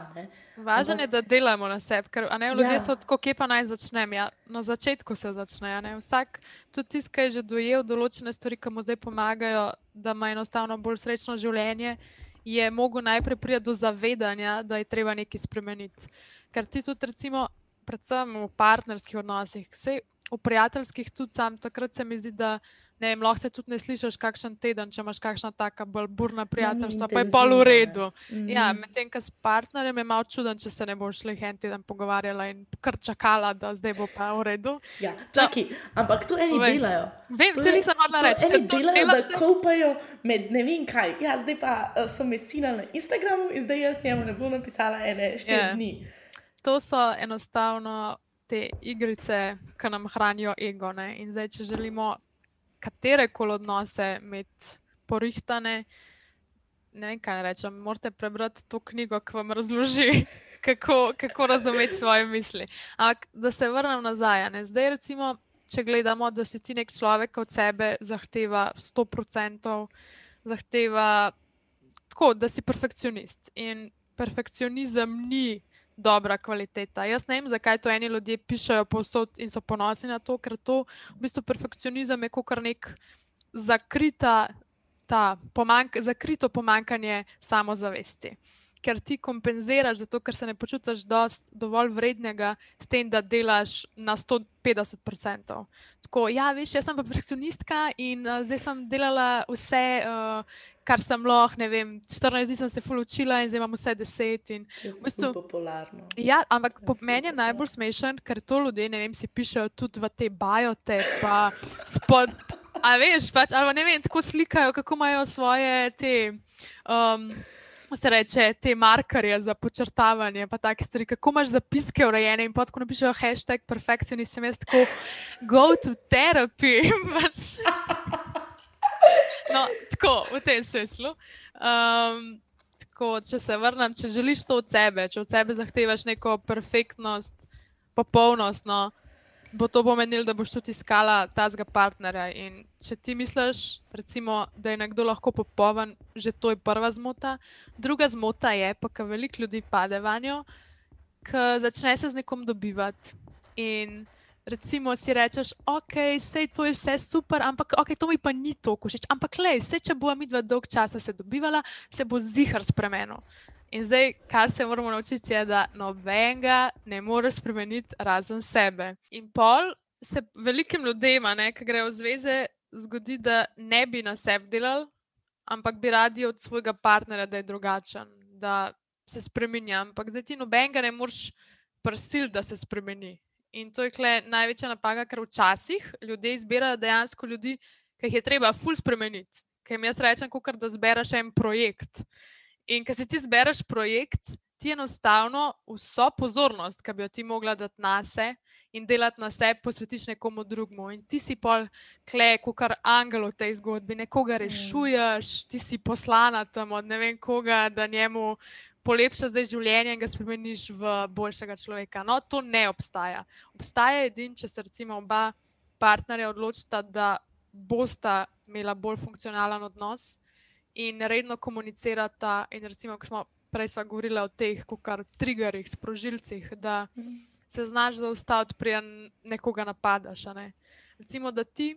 Važno je, da delamo na sebi, ker a ne, ljudje Ja. so tako, kje pa naj začnem. Ja, na začetku se začne. a ne. Vsak, tudi tisti, ki je že dojel določene stvari, ki mu zdaj pomagajo, da ima enostavno bolj srečno življenje, je mogel najprej priti do zavedanja, da je treba nekaj spremeniti. Ker ti tudi, recimo, predvsem v partnerskih odnosih, vsej v prijateljskih, tudi sam takrat se mi zdi, da. Ne vem, lahko se tudi ne slišiš kakšen teden, če imaš kakšna taka bolj burna prijateljstva, pa je pol v redu. Mhm. Ja, medtem ko s partnerjem je malo čuden, če se ne boš šli en teden pogovarjala in kar čakala, da zdaj bo pa v redu. Ja, čaki, ampak to eni Povej. delajo. Vem, To se nisem mogla reči. Eni delajo, da delate- kopajo med ne vem kaj. Ja, zdaj pa uh, so me sinali na Instagramu in zdaj jaz njemu ne bom napisala ene štiri Ja. dni. To so enostavno te igrice, ki nam hranijo ego. Ne? In zdaj, če želimo katere koli odnose imeti porihtane, ne vem, kaj rečem, morate prebrati to knjigo, ki vam razloži, kako, kako razumeti svoje misli. Ampak da se vrnem nazaj. Ne? Zdaj, recimo, če gledamo, da si ti nek človek od sebe zahteva 100%, zahteva tako, da si perfekcionist. In perfekcionizem ni dobra kvaliteta. Jaz ne vem, zakaj to eni ljudje pišejo povsod in so ponosni na to, ker to v bistvu perfekcionizem je kot nek zakrita, ta pomank, zakrito pomankanje samozavesti. Ker ti kompenziraš, zato ker se ne počutiš dost, dovolj vrednega s tem, da delaš na 150%. Tako, ja, veš, jaz sem pa perfekcionistka in uh, zdaj sem delala vse, uh, kar sem lahko, ne vem, 14 dni sem se ful učila in zdaj imam vse 10. In, je V bistvu- popularno. Ja, ampak po ful meni je najbolj smešen, ker to ljudje, ne vem, si pišejo tudi v te bajote, pa spod. A veš, pač, ali ne vem, tako slikajo, kako imajo svoje te. Um, kako Se reče te markerje za počrtavanje, pa take stvari, kako imaš zapiske urejene in potko napišejo hashtag perfekcionist, sem jaz tako go to therapy. pač. No, tako v tem smislu. Um, tako, če se vrnem, če želiš to od sebe, če od sebe zahtevaš neko perfektnost, popolnost, no, bo to pomenilo, da boš tudi iskala tazga partnerja. In če ti misliš, recimo, da je nekdo lahko popoln, že to je prva zmota. Druga zmota je, pa kar veliko ljudi pade vanjo, ki začne se z nekom dobivati. In recimo si rečeš, ok, sej to je vse super, ampak ok, to mi pa ni to košič. Ampak le, sej če bo mi dva dolg časa se dobivala, se bo zihar spremenil. In zdaj, kar se moramo naučiti, je, da nobenega ne moreš spremeniti razen sebe. In pol se velikim ljudem, ki grejo v zveze, zgodi, da ne bi na sebi delali, ampak bi radi od svojega partnerja, da je drugačen, da se spremenja. Ampak zdaj ti nobenega ne moreš prisiliti, da se spremeni. In to je kle največja napaka, ker včasih ljudje izbirajo dejansko ljudi, ki jih je treba ful spremeniti. Ker jim jaz rečem, kot da zbereš en projekt. In ker si ti zbereš projekt, ti enostavno vso pozornost, ki bi jo ti mogla dati na sebe in delati na sebi, posvetiš nekomu drugemu. In ti si pol klej, kot kar angel v tej zgodbi, nekoga mm. rešuješ, ti si poslana tam od ne vem koga, da njemu polepša zdaj življenje in ga spremeniš v boljšega človeka. No, to ne obstaja. Obstaja edin, če se recimo oba partnerja odločita, da bosta imela bolj funkcionalen odnos in redno komunicirata. In recimo, ko smo prej sva govorila o teh, kar triggerjih, sprožilcih, da mhm. se znaš zaustaviti, prijem nekoga napadaš. Ne? Recimo, da ti,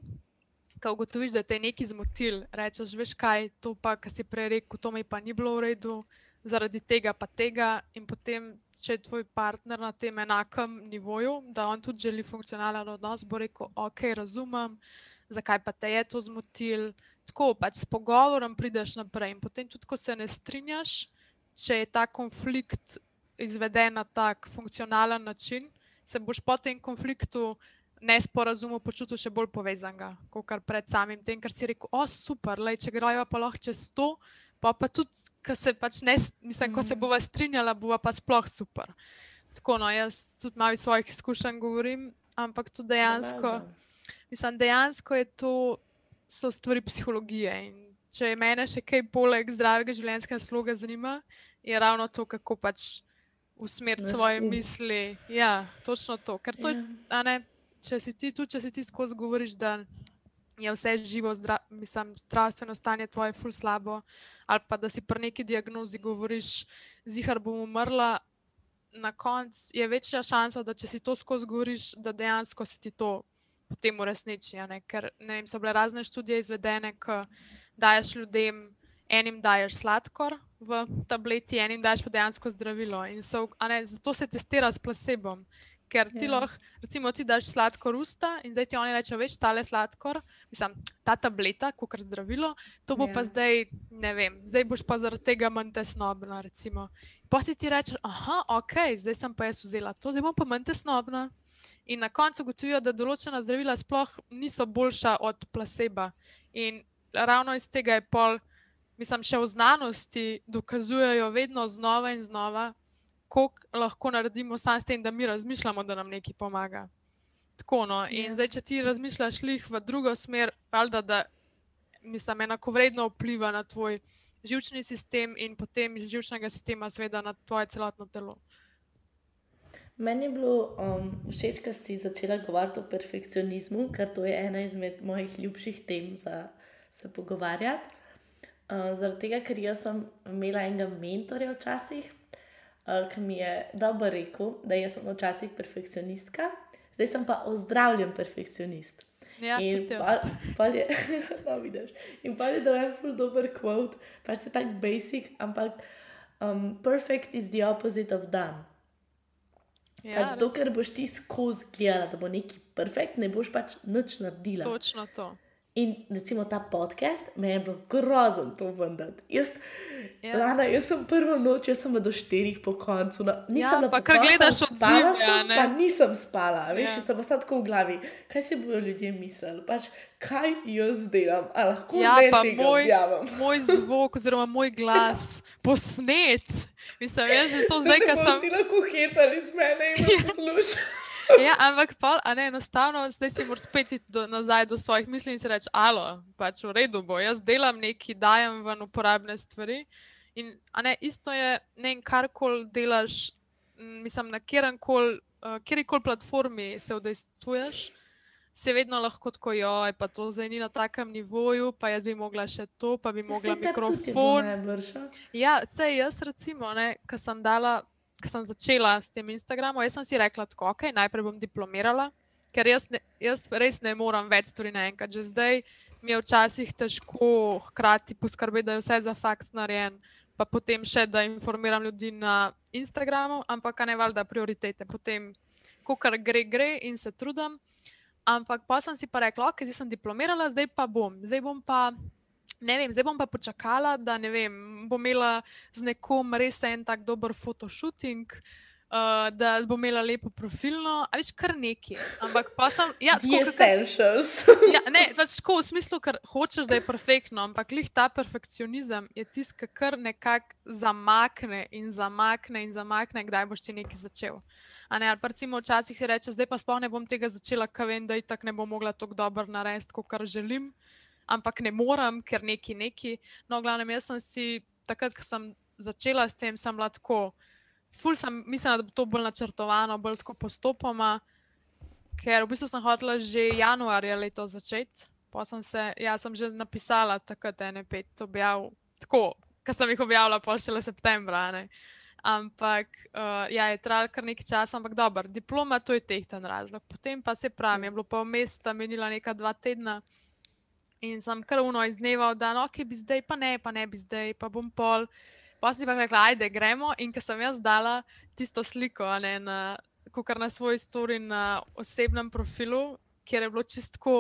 ko ugotoviš, da te je nekaj zmotil, rečeš, veš kaj, to pa, kar si prej rekel, to mi pa ni bilo v redu, zaradi tega pa tega. In potem, če je tvoj partner na tem enakem nivoju, da on tudi želi funkcionalen odnos, bo rekel, ok, razumem, zakaj pa te je to zmotil. Tako pač s pogovorom prideš naprej. In potem, tudi ko se ne strinjaš, če je ta konflikt izveden na tak funkcionalen način, se boš po tem konfliktu nesporazumu počutil še bolj povezanega, kot pred samim tem, ker si rekel, o super, lej, če grejo pa lahko čez to, pa, pa tudi, ko se pač ne, mislim, ko se mm. bova strinjala, bova pa sploh super. Tako, no, jaz tudi malo iz svojih izkušenj govorim, ampak to dejansko, mislim, dejansko je to, so stvari psihologije in če je mene še kaj poleg zdravega življenjskega sloga zanima, je ravno to, kako pač usmeriti svoje misli. Ja, točno to. Ker to je, ja. ne, če si ti tu, če si ti skozi govoriš, da je vse živo, zdra, mislim, zdravstveno stanje tvoje ful slabo, ali pa da si pri neki diagnozi govoriš, zihar bom umrla. Na koncu je večja šansa, da če si to skozi govoriš, da dejansko si ti to potem uresniči. Ker ne vem, so bile razne študije izvedene, ki daješ ljudem enim daješ sladkor v tableti, enim daješ pa dejansko zdravilo. So, ne, zato se testira s placebom. Ker ti ja. lahko, recimo, ti daš sladkor usta in zdaj ti oni rečejo, veš, tale sladkor, mislim, ta tableta, kot kar zdravilo, to bo ja. pa zdaj, ne vem, zdaj boš pa zaradi tega manj tesnobna. Recimo. Pa si ti rečeš, ah, ok, zdaj sem pa jaz vzela to, zdaj bom pa manj tesnobna. In na koncu ugotovijo, da določena zdravila sploh niso boljša od placeba. In ravno iz tega je pol mislim, še v znanosti dokazujejo vedno znova in znova, koliko lahko naredimo samo s tem, da mi razmišljamo, da nam nekaj pomaga. Tako, no. In ja. zdaj, če ti razmišljaš lih v drugo smer, valjda, da mislim, enako vredno vpliva na tvoj živčni sistem in potem iz živčnega sistema, seveda, na tvoje celotno telo. Meni je bilo um, všeč, da si začela govoriti o perfekcionizmu, ker to je ena izmed mojih ljubših tem za se pogovarjati. Uh, zaradi tega, ker jaz sem imela enega mentorja včasih, uh, ki mi je dobro rekel, da sem včasih perfekcionistka, zdaj sem pa ozdravljen perfekcionist. Ja, in pa je, no, vidiš. In pa je, da je full dober quote, pa se tako basic, ampak um, perfect is the opposite of done. Ja, pač dokler boš ti skozi gledala, da bo neki perfekt, ne boš pač nič naredila. Točno to. In recimo ta podcast, me je bilo grozno to vendati. Jaz, ja. Lana, jaz sem prvo noč, jaz sem do štirih po koncu. No, nisem ja, pa kar gledaš od spala, sem, pa nisem spala, veš, ja. sem pa tako v glavi. Kaj si bodo ljudje mislili? Pač, kaj jaz delam? A lahko ja, ne tega moj, objavim? moj zvok, oziroma moj glas, posnet. Mislim, ja, že to zdaj, kaj sem. Si lahko hecali z mene in ja. poslušali. ja, ampak pol, ne, enostavno, zdaj si moraš spet do, nazaj do svojih misli in si reči: Alo, pač v redu bo, jaz delam nekaj, dajem ven uporabne stvari. In ne, isto je, ne vem, kar koli delaš, mislim, na kjerkoli uh, platformi se udejstvuješ. Se vedno lahko tako, joj, pa to zdaj ni na takem nivoju, pa jaz bi mogla še to, pa bi mogla mikrofon. Ja, vse jaz, recimo, ki sem dala ko sem začela s tem Instagramom, jaz sem si rekla, da okay, najprej bom diplomirala, ker jaz, ne, jaz res ne morem več stvari naenkrat. Že zdaj mi je včasih težko hkrati poskrbeti, da je vse za faks narejen, pa potem še, da informiram ljudi na Instagramu, ampak ne valjda prioritete. Potem, ko kar gre, gre in se trudim. Ampak pa sem si pa rekla, ok, zdaj sem diplomirala, zdaj pa bom. Zdaj bom pa, ne vem, zdaj bom pa počakala, da ne vem, bom imela z nekom res en tak dober fotoshooting. Uh, da bo imela lepo profilno, a veš, kar neki. Ampak pa sem. Ja, tako essentials. Ja, ne, pač tako v smislu, ker hočeš, da je perfektno, ampak lih ta perfekcionizem je tisti, ki kar nekako zamakne in zamakne in zamakne, kdaj boš ti nekaj začel. A ne, ali pa recimo včasih si reče, zdaj pa sploh ne bom tega začela, ker vem, da itak ne bom mogla tako dobro narediti, kot kar želim, ampak ne morem, ker neki neki. No, glavno, jaz sem si takrat, ko sem začela s tem, sem bila tako. Ful sem mislila, da bo to bolj načrtovano, bolj tako postopoma, ker v bistvu sem hotela že januarja letos začeti. Pa sem se, ja, sem že napisala takrat ene pet objav, tako, ker sem jih objavila pol šele septembra. a ne. Ampak uh, ja, je trajalo kar nekaj časa, ampak dobro, diploma to je tehten razlog. Potem pa se pravi, je bilo pa vmes, da menila neka dva tedna in sem kar uno iz dneva, da no, ok, bi zdaj, pa ne, pa ne bi zdaj, pa bom pol. Pa si pa rekla, ajde, gremo. In ker sem jaz dala tisto sliko, ne na, kar na svoj story na osebnem profilu, kjer je bilo čistko,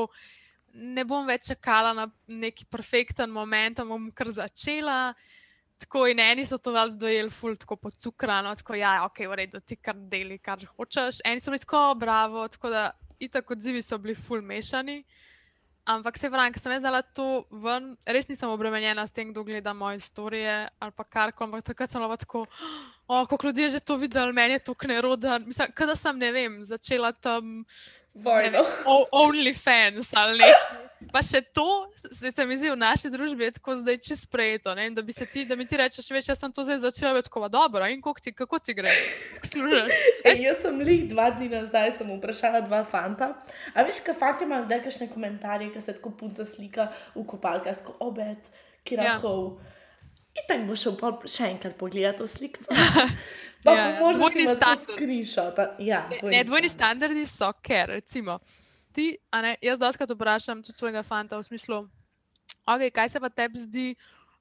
ne bom več čakala na neki perfekten moment, bom kar začela. Tako in eni so to veliko dojeli, ful, tako pocukrano, tako ja, ok, v redu, ti kar deli, kar hočeš. Eni so bili tako, bravo, tako da itak odzivi so bili ful mešani. Ampak se pravi, ker sem jaz dala to ven, res nisem obremenjena s tem, kdo gleda moje storije ali pa karkoli, ampak takrat sem bila tako, o, koliko ljudi je že to videl, meni je to kneroda. Mislim, kada sem, ne vem, začela tam Vojno. o- OnlyFans ali nekaj. Pa še to, se, se mi zdi v naši družbi je tako zdaj čisto sprejeto. Ne? Da, bi se ti, da mi ti rečeš, veš, jaz sem to zdaj začela, več tako dobro. In ti, kako ti gre? Ej, jaz sem lih dva dni nazaj, sem vprašala dva fanta. A veš, kaj fanti imajo kdaj kakšne komentarje, ki se tako punca slika v kopalkah, tako obed, kirahov. Ja. In tako bo šel še enkrat pogledati sliko. Pa Ja, možno Dvojni si standard. screenshot. Ja, Ne, dvojni standardi so, ker recimo, ti, a ne, jaz doskrat vprašam tudi svojega fanta v smislu, okay, kaj se pa tebi zdi,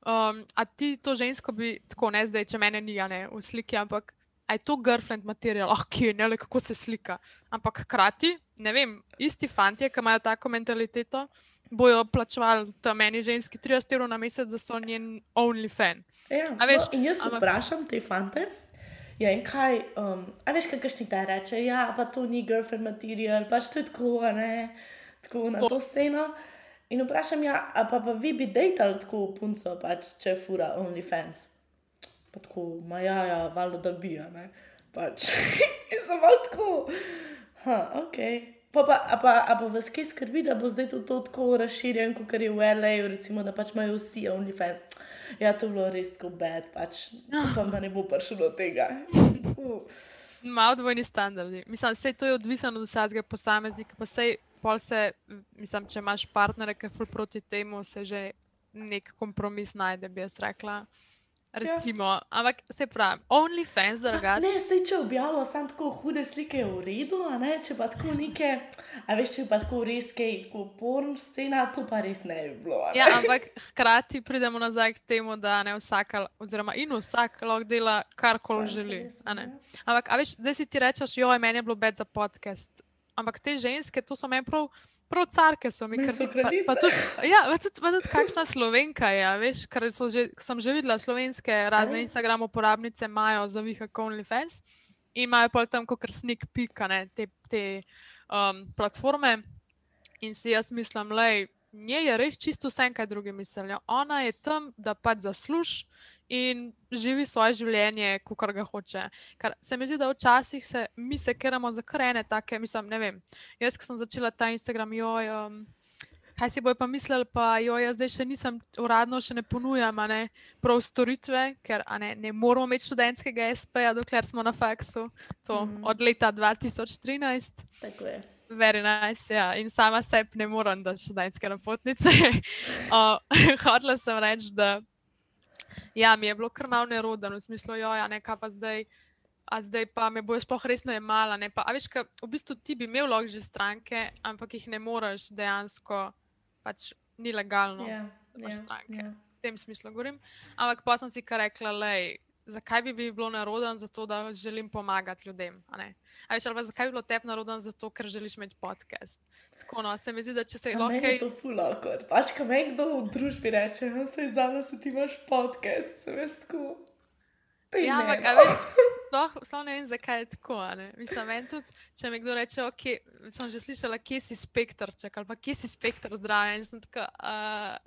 um, a ti to žensko bi tako ne zdaj, če mene ni, a ne v sliki, ampak a je to girlfriend material, ah, ki je ne le kako se slika. Ampak hkrati, ne vem, isti fanti, ki imajo tako mentaliteto, bojo plačevali tam meni ženski 30 evrov na mesec, da so njen only fan. Ja, A veš, no, jaz ampak- vprašam te fante. Ja, in kaj, um, a veš, kaj kakšni kdaj reče, ja, pa to ni girlfriend material, pač to je tako, ne, tako na to sceno. In vprašam, ja, a pa, pa vi bi dejtali tako punco, pač, če fura OnlyFans. Pa tako, ma ja, ja, valjda da bi, ne, pač. in sem malo tako, ha, ok. Pa, pa, a, pa, a pa vas kaj skrbi, da bo zdaj to, to tako razširjen, kot je v LA, recimo, da pač imajo vsi OnlyFans. Ja, to je bilo res tako bed, pač upam, da ne bo prišlo do tega. Uh. Malo dvojni standardi. Mislim, vse to je odvisno od vsakega posameznika, pa sej pol se, mislim, če imaš partnere, ki je ful proti temu, se že nek kompromis najde, bi jaz rekla. Recimo, ja. ampak se pravi, OnlyFans, Ne, drugače. sej, če objavljajo samo tako hude slike, je v redu, a ne, če pa tako neke, a veš, če pa tako res kaj, tako porn scena, to pa res ne bi bilo. ne. Ja, ampak hkrati pridemo nazaj k temu, da ne vsaka, oziroma in vsak lahko dela karkoli Vsak želi. a ne. ja. Ampak, a veš, zdaj si ti rečeš, joj, meni je bilo bed za podcast. Ampak te ženske, to so meni prav, prav carke, so mi kar so pa, pa tudi, ja, pa tudi, pa tudi kakšna slovenka je, a veš, ker že, sem že videla slovenske razne? Instagram uporabnice, imajo za vihak OnlyFans in imajo pol tam kot sneak peek, a ne, te, te um, platforme. In si jaz mislim, da nje je res čisto vse, kaj drugi mislijo. Ona je tam, da pač zasluži in živi svoje življenje, kot ga hoče. Ker se mi zdi, da včasih se mi se keramo za krene, take, mislim, ne vem. Jaz, ko sem začela ta Instagram, joj. Um, Kaj si bojo pa mislili, pa jo jaz zdaj še nisem uradno, še ne ponujam, ne prav storitve, ker ne, ne moramo imeti študentskega SP-ja, dokler smo na faksu. To mm. od leta 2013. Tako je. Very nice, ja. In sama sebi ne morem dati študentske napotnice. uh, Hodila sem reči, da ja, mi je bilo kar malo neroden, v smislu, ja, nekaj pa zdaj. A zdaj pa me bojo sploh resno jemala. ne, Pa, a veš, ka, v bistvu ti bi imel lahko že stranke, ampak jih ne moreš dejansko pač ni legalno. Ja, za pač ja, stranke. ja. V tem smislu govorim. Ampak pa sem si kar rekla, lej, zakaj bi bil naroden za to, da želim pomagati ljudem. a? A veš, ali pa zakaj bi bilo tebi naroden za to, ker želiš imeti podcast. Tako no, se mi zdi, da če se lahko mene je to fulako. Pač, ko me kdo v družbi reče, da je za nas ti imaš podcast, sem jaz tako. "Daj Ja, ampak, no." veš, sploh, sploh ne vem, zakaj je tako. Mislim, meni tudi, če mi kdo reče, ok, sem že slišala, kje si spektrček ali pa kje si spektr zdravja in sem tako, uh,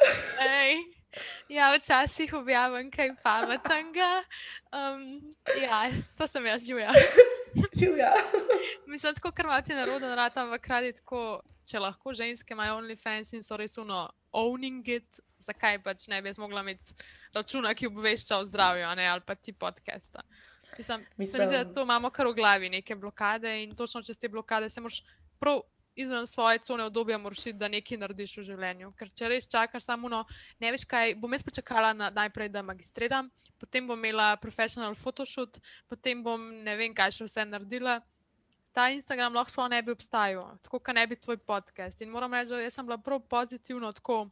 ej. Ja, včasih objavim kaj pametnega. Um, ja, to sem jaz, Juja. Živja. Mislim, tako kar imate naroden rad, ampak radi tako, če lahko ženske imajo OnlyFans in so res uno owning it, zakaj pač ne bi jaz mogla imeti računa, ki obvešča o zdravju, ne, ali pa ti podcasta. Mislim, Mislim, se mi zdi, da Mislim- to imamo kar v glavi, neke blokade in točno čez te blokade se moraš prav izven svoje cone obdobja moraš iti, da nekaj narediš v življenju. Ker če res čakaš samo no, ne veš kaj, bom jaz počakala na, najprej, da magistriram, potem bom imela professional photoshoot, potem bom ne vem, kaj še vse naredila. Ta Instagram lahko ne bi obstajal, tako kot ne bi tvoj podcast. In moram reči, da sem bila prav pozitivno tako.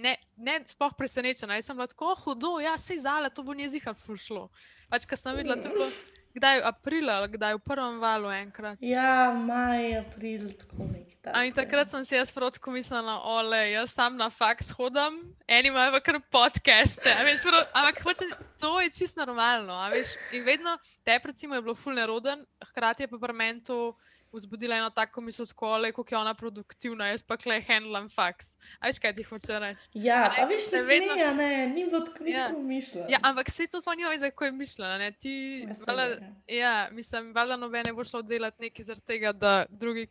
Ne, ne sploh presenečena, jaz sem bila tako "Oh, hudo, ja, sej zale, to bo njezihar fušlo. Pač, ko sem videla, to je bilo kdaj aprila, ali kdaj v prvem valu enkrat. Ja, maj, april, tako nekaj. A in takrat sem si jaz protko mislila, ole, jaz sam na faks hodam, eni imajo kar podcaste. a Veš, prav, ampak hočem, to je čisto normalno. Veš, in vedno te, recimo, je bilo fulne roden, hkrati je pa meni to vzbudila eno tako misel, tako le, kako je ona produktivna, jaz pa klej handlam faks. A veš, kaj ti hoče reči? Ja, A ne, pa veš, ne vedno- sme, ne, ni bilo tako, Ja. tako mišljeno. Ja, ampak se to nima veze, kako je mišljena. Ne? Ti, Ja, valjda, ne, ja, mislim, valjda nobene bo šlo delati nekaj zaradi tega, da drugi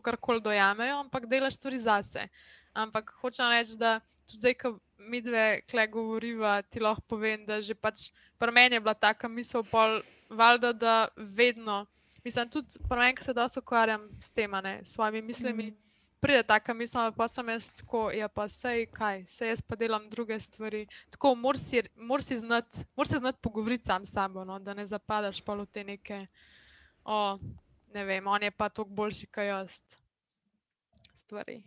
karkoli dojamejo, ampak delaš stvari zase. Ampak hočem reči, da zdaj, ko mi dve kle govoriva, ti lahko povem, da že pač pri meni je bila taka misel, pol, valjda, da vedno, mislim, tudi pri meni, ko se dosto ukvarjam s tem, ne, s svojimi mislimi. Mhm. Pride taka misel, pa sem jaz tako, ja, pa sej kaj, sej jaz pa delam druge stvari. Tako, moraš si, mor si znati mor se znati pogovoriti sam s sabo, no, da ne zapadaš pa v te neke, o, ne vem, on je pa toliko boljši kot jaz. Stvari.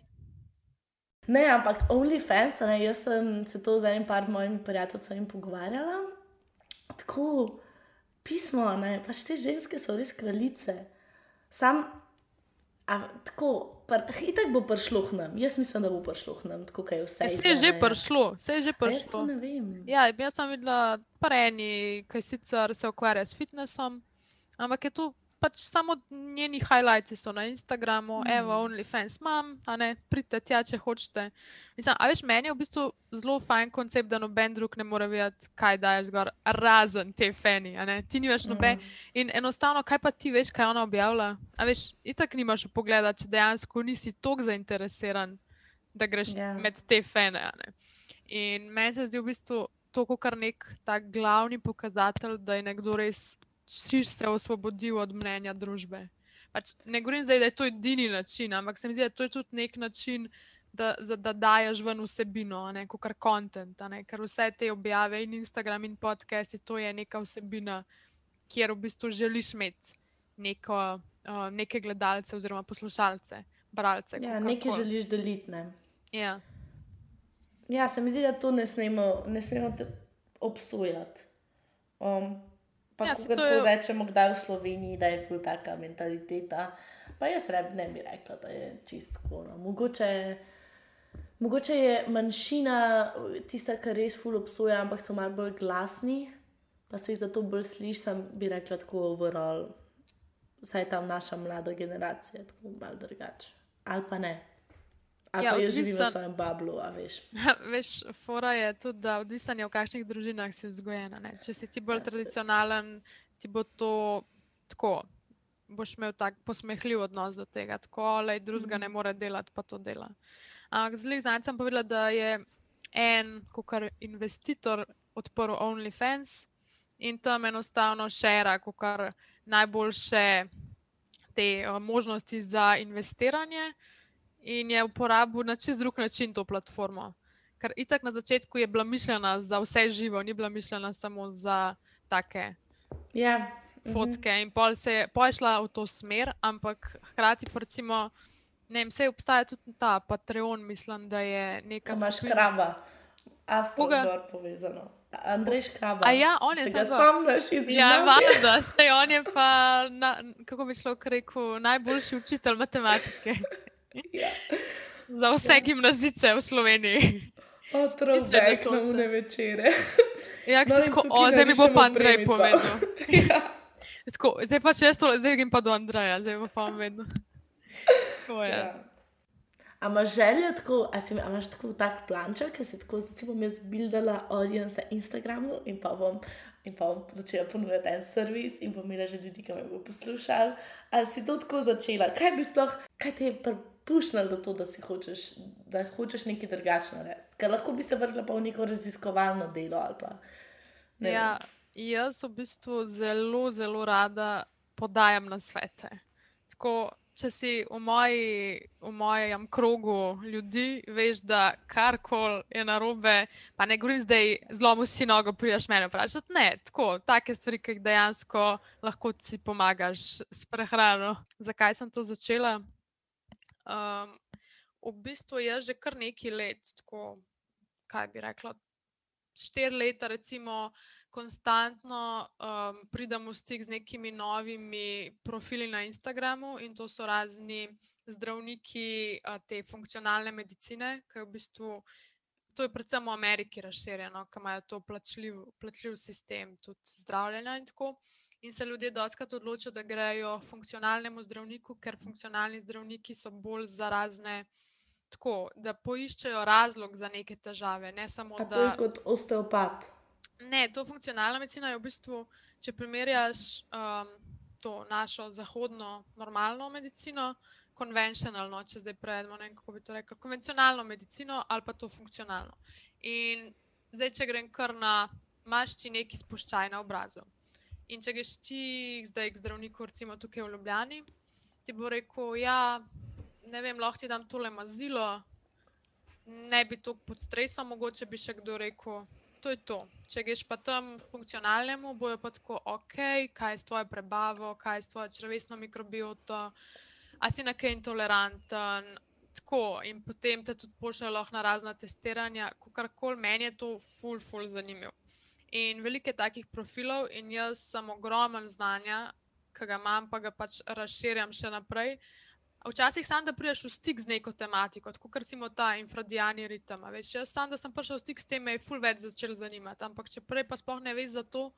Ne, ampak OnlyFans, ne, jaz sem se to z enim par mojimi prijatelji pogovarjala. Tako pismo, ne, pač te ženske so res kraljice. Sam, a, tako, pr, itak bo prišlo k nam, jaz mislim, da bo prišlo k nam, tako kot je vse. Ja, se je že prišlo, se je že Jaz prišlo. ne vem. Ja, jaz sem videla pareni, ki sicer se ukvarja s fitnessom, ampak je to pač samo njeni highlights so na Instagramu, mm. evo, OnlyFans imam, a ne, pridite tja, če hočete. Mislim, a veš, meni je v bistvu zelo fajn koncept, da noben drug ne more vedeti, kaj daješ gor, razen te fani, a ne, ti nimaš nobe. Mhm. In enostavno, kaj pa ti veš, kaj ona objavlja? A veš, itak nimaš pogleda, če dejansko nisi tako zainteresiran, da greš Ja. yeah. med te fane. a ne. In meni se zdi v bistvu to kar nek tak glavni pokazatelj, da je nekdo res šiš se osvobodil od mnenja družbe. Pač ne govorim zdaj, da je to edini način, ampak se mi zdi, da to je tudi nek način, da, za, da daješ ven vsebino, a ne kot kar kontent. Ker vse te objave in Instagram in podcasti, to je neka vsebina, kjer v bistvu želiš imeti neko, uh, neke gledalce oziroma poslušalce, bralce. Ja, nekaj želiš deliti. Ne. Ja. Ja, se mi zdi, da to ne smemo, ne smemo obsojati. Um, pa Ja, ko je- rečemo, kdaj v Sloveniji, da je ful taka mentaliteta. Pa jaz reb, ne bi rekla, da je čistko. No. Mogoče, mogoče je manjšina tista, ki res ful obsoja, ampak so malo bolj glasni, pa se jih zato bolj sliši, sem bi rekla tako overall. Vsaj tam naša mlada generacija, tako malo drugače. Ali pa ne. Ali Ja, ja, pa jaz živim v svojem bablu, a veš. Veš, fora je tudi, da odvisno je v kakšnih družinah si vzgojena. Ne? Če si ti bolj tradicionalen, ti bo to tako. Boš imel tak posmehljiv odnos do tega, tako le drugega ne more delati, pa to dela. Ampak zelo znani sem povedala, da je en, kot investitor, odprl OnlyFans in tam enostavno šera, kot najboljše te uh, možnosti za investiranje in je uporabil na čist drug način to platformo. Ker itak na začetku je bila mišljena za vse živo, ni bila mišljena samo za take Ja, mhm. fotke. In pol se je pol je šla v to smer, ampak hkrati pa recimo Ne vem, vse obstaja tudi ta Patreon, mislim, da je nekaj. Imaš krava, astro povezano. Andrej Škraba. A ja, on je zelo spomniš iz Ljubljana. Ja, valjda, sej on je pa, na, kako bi šlo rekel, najboljši učitelj matematike. Ja. Za vse ja. gimnazice v Sloveniji. Otrok, da je šlo v ne večere. Ja, no, tako, o, zdaj mi bo pa Andrej povedal. ja. tako, zdaj pa če jaz to, zdaj grem pa do Andreja, zdaj bo pa on vedno. Ja. A imaš željo, tako, a si, a imaš tako tak planček, ker si tako, zdaj bom jaz buildala audience na Instagramu in pa bom, in pa bom začela ponujati en servis in bom imela že ljudi, ki me bodo poslušali. Ali si to tako začela? Kaj bi sploh, kaj te je pripušnilo do to, da si hočeš, da hočeš nekaj drugačno narediti? Ker lahko bi se vrnila pa v neko raziskovalno delo pa. Ja, jaz v bistvu zelo, zelo rada podajam na svete. Tako, če si v, moji, v mojem krogu ljudi, veš, da karkoli je na robe, pa ne govorim zdaj, zlomu si nogo, prideš meni vprašati. Ne, tako, take stvari, ki jih dejansko lahko ti pomagaš s prehrano. Zakaj sem to začela? Um, v bistvu je že kar nekaj let, tako, kaj bi rekla, štiri leta, recimo konstantno um, pridem v stik z nekimi novimi profili na Instagramu in to so razni zdravniki uh, te funkcionalne medicine, ki je v bistvu. To je predvsem v Ameriki razširjeno, ker imajo to plačljiv, plačljiv sistem tudi zdravljenja in tako. In se ljudje doskrat odločijo, da grejo funkcionalnemu zdravniku, ker funkcionalni zdravniki so bolj zarazne, tako da poiščejo razlog za neke težave. Ne samo A da. To je kot osteopat. Ne, to funkcionalna medicina je v bistvu, če primerjaš um, to našo zahodno, normalno medicino, konvencionalno, če zdaj prevedemo, ne vem, kako bi to rekel, konvencionalno medicino ali pa to funkcionalno. In zdaj, če grem kar na, imaš ti neki spuščaj na obrazu. In če greš ti zdaj k zdravniku, recimo tukaj v Ljubljani, ti bo rekel, ja, ne vem, lahko ti dam tole mazilo, ne bi to pod stresom, mogoče bi še kdo rekel to je to. Če greš pa tam funkcionalnemu, bojo pa tako, ok, kaj je s tvojo prebavo, kaj je s tvojo črvesno mikrobioto, a si na kaj intoleranten. Tako, in potem te tudi pošiljajo na razna testiranja, kar koli meni je to ful, ful zanimivo. In veliko je takih profilov, in jaz sem ogromen znanja, ki ga imam, pa ga pač razširjam še naprej. Včasih samo, da prideš v stik z neko tematiko, kot recimo ta infradiani ritem. Veš, jaz sam, da sem prišel v stik s tem, me je ful več začel zanimati. Ampak če prej pa sploh ne veš za to,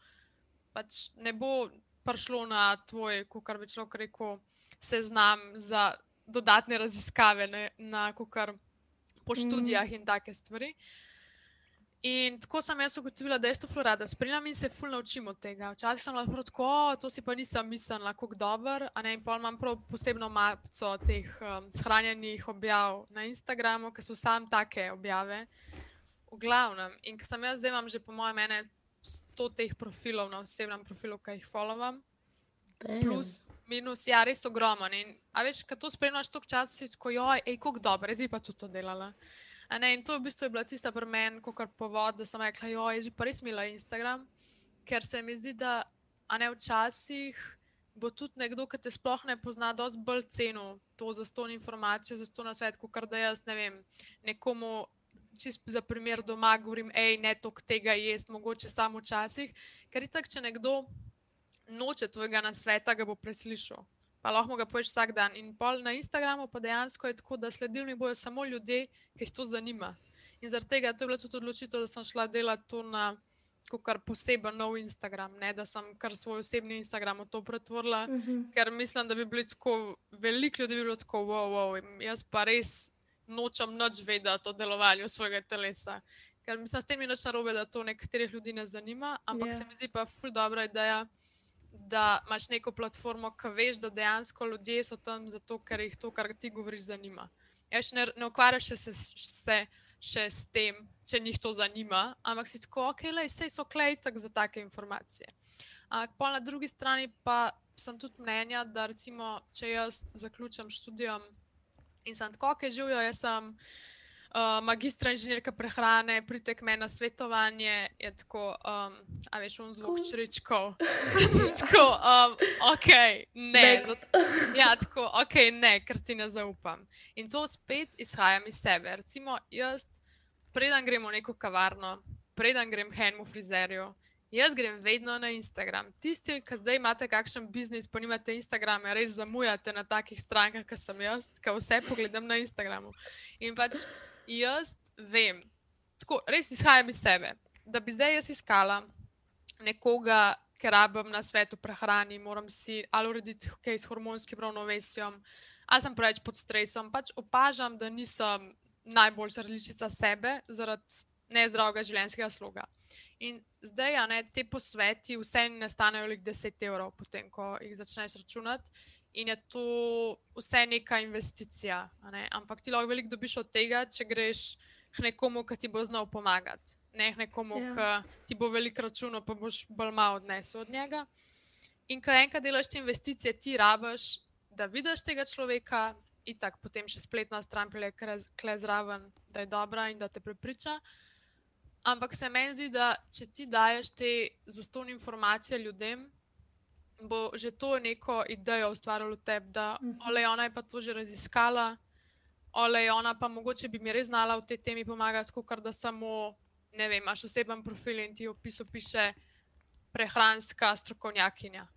pač ne bo prišlo na tvoj, kar bi človek rekel, seznam za dodatne raziskave, ne, na kar po študijah mm. in take stvari. In tako sem jaz ugotovila, da je to florada. Spremljam in se ful naučim od tega. Včasih sem lahko tako, to si pa nisem mislila, kako dober. In pa imam prav posebno mapico teh um, shranjenih objav na Instagramu, ki so sam take objave. V glavnem. In ker sem jaz zdaj imam že po mojem mene 100 teh profilov na osebnem profilu, ki jih followam. Plus, minus, ja, res ogromen. In, a veš, ko to spremljaš toliko časa, si tako, joj, ej, kako dobro, zdaj pa tudi to delala. Ne, in to v bistvu je bila tista premen, kot povod, da sem rekla, jo, jaz bi pa res imela Instagram, ker se mi zdi, da ne včasih bo tudi nekdo, ki te sploh ne pozna, dosti bolj cenil to za ston informacijo, za ston svet, kot da jaz ne vem, nekomu. Čist za primer doma govorim, hej, ne toliko tega jesti, mogoče samo včasih. Ker je tako, če nekdo noče tvojega nasveta, ga bo preslišal pa lahko ga poješ vsak dan. In pol na Instagramu pa dejansko je tako, da sledilni bojo samo ljudje, ki jih to zanima. In zaradi tega to je bila tudi odločitev, da sem šla delati to na kar poseben nov Instagram, ne da sem kar svoj osebni Instagram to pretvorila, uh mhm. -huh. ker mislim, da bi bili tako veliko ljudi, bi bilo tako, wow, wow, jaz pa res nočem nič vedeti o delovanju svojega telesa. Ker mislim, s tem je nič narobe, da to nekaterih ljudi ne zanima, ampak yeah. se mi zdi pa ful dobra ideja da imaš neko platformo, ki veš, da dejansko ljudje so tam zato, ker jih to, kar ti govoriš, zanima. Jaz ne, ne ukvarjaš se, se še s tem, če njih to zanima, ampak si tako, ok, le, sej so klejtek za take informacije. Ampak pa na drugi strani pa sem tudi mnenja, da recimo, če jaz zaključim študijom in sem tako, ok, živijo, jaz sem. Uh, magistra inženirka prehrane, pridite k meni na svetovanje, je tako, um, a veš, un zvok Cool. črčkov. tako, um, ok, ne. Zato, ja, tako, ok, ne, ker ti ne zaupam. In to spet izhaja iz sebe. Recimo, jaz, preden grem v neko kavarno, preden grem k enemu frizerju. Jaz grem vedno na Instagram. Tisti, ki zdaj imate kakšen biznis, pa nimate Instagrama, res zamujate na takih strankah, kot sem jaz, ki vse pogledam na Instagramu. In pač jaz vem, tako res izhajam iz sebe, da bi zdaj jaz iskala nekoga, ker rabim na svetu prehrani, moram si ali urediti kaj s hormonskim ravnovesjem, ali sem preveč pod stresom. Pač opažam, da nisem najboljša različica sebe zaradi nezdravega življenjskega sloga. In zdaj, a ne, te posveti, vse ne stanejo le 10 evrov, potem ko jih začneš računati. In je to vse neka investicija. Ne? Ampak ti lahko veliko dobiš od tega, če greš k nekomu, ki ti bo znal pomagati. Ne k nekomu, Ja. ki ti bo veliko računal, pa boš bolj malo odnesel od njega. In ko enkrat delaš te investicije, ti rabiš, da vidiš tega človeka, in tako potem še spletna stran prele kle zraven, da je dobra in da te prepriča. Ampak se meni zdi, da če ti daješ te zastonj informacije ljudem, bo že to neko idejo ustvarilo tebi, da Mhm. ole, ona je pa to že raziskala, ole, ona pa mogoče bi mi res znala v tej temi pomagati, kot da samo, ne vem, imaš oseben profil in ti v opisu piše prehranska strokovnjakinja.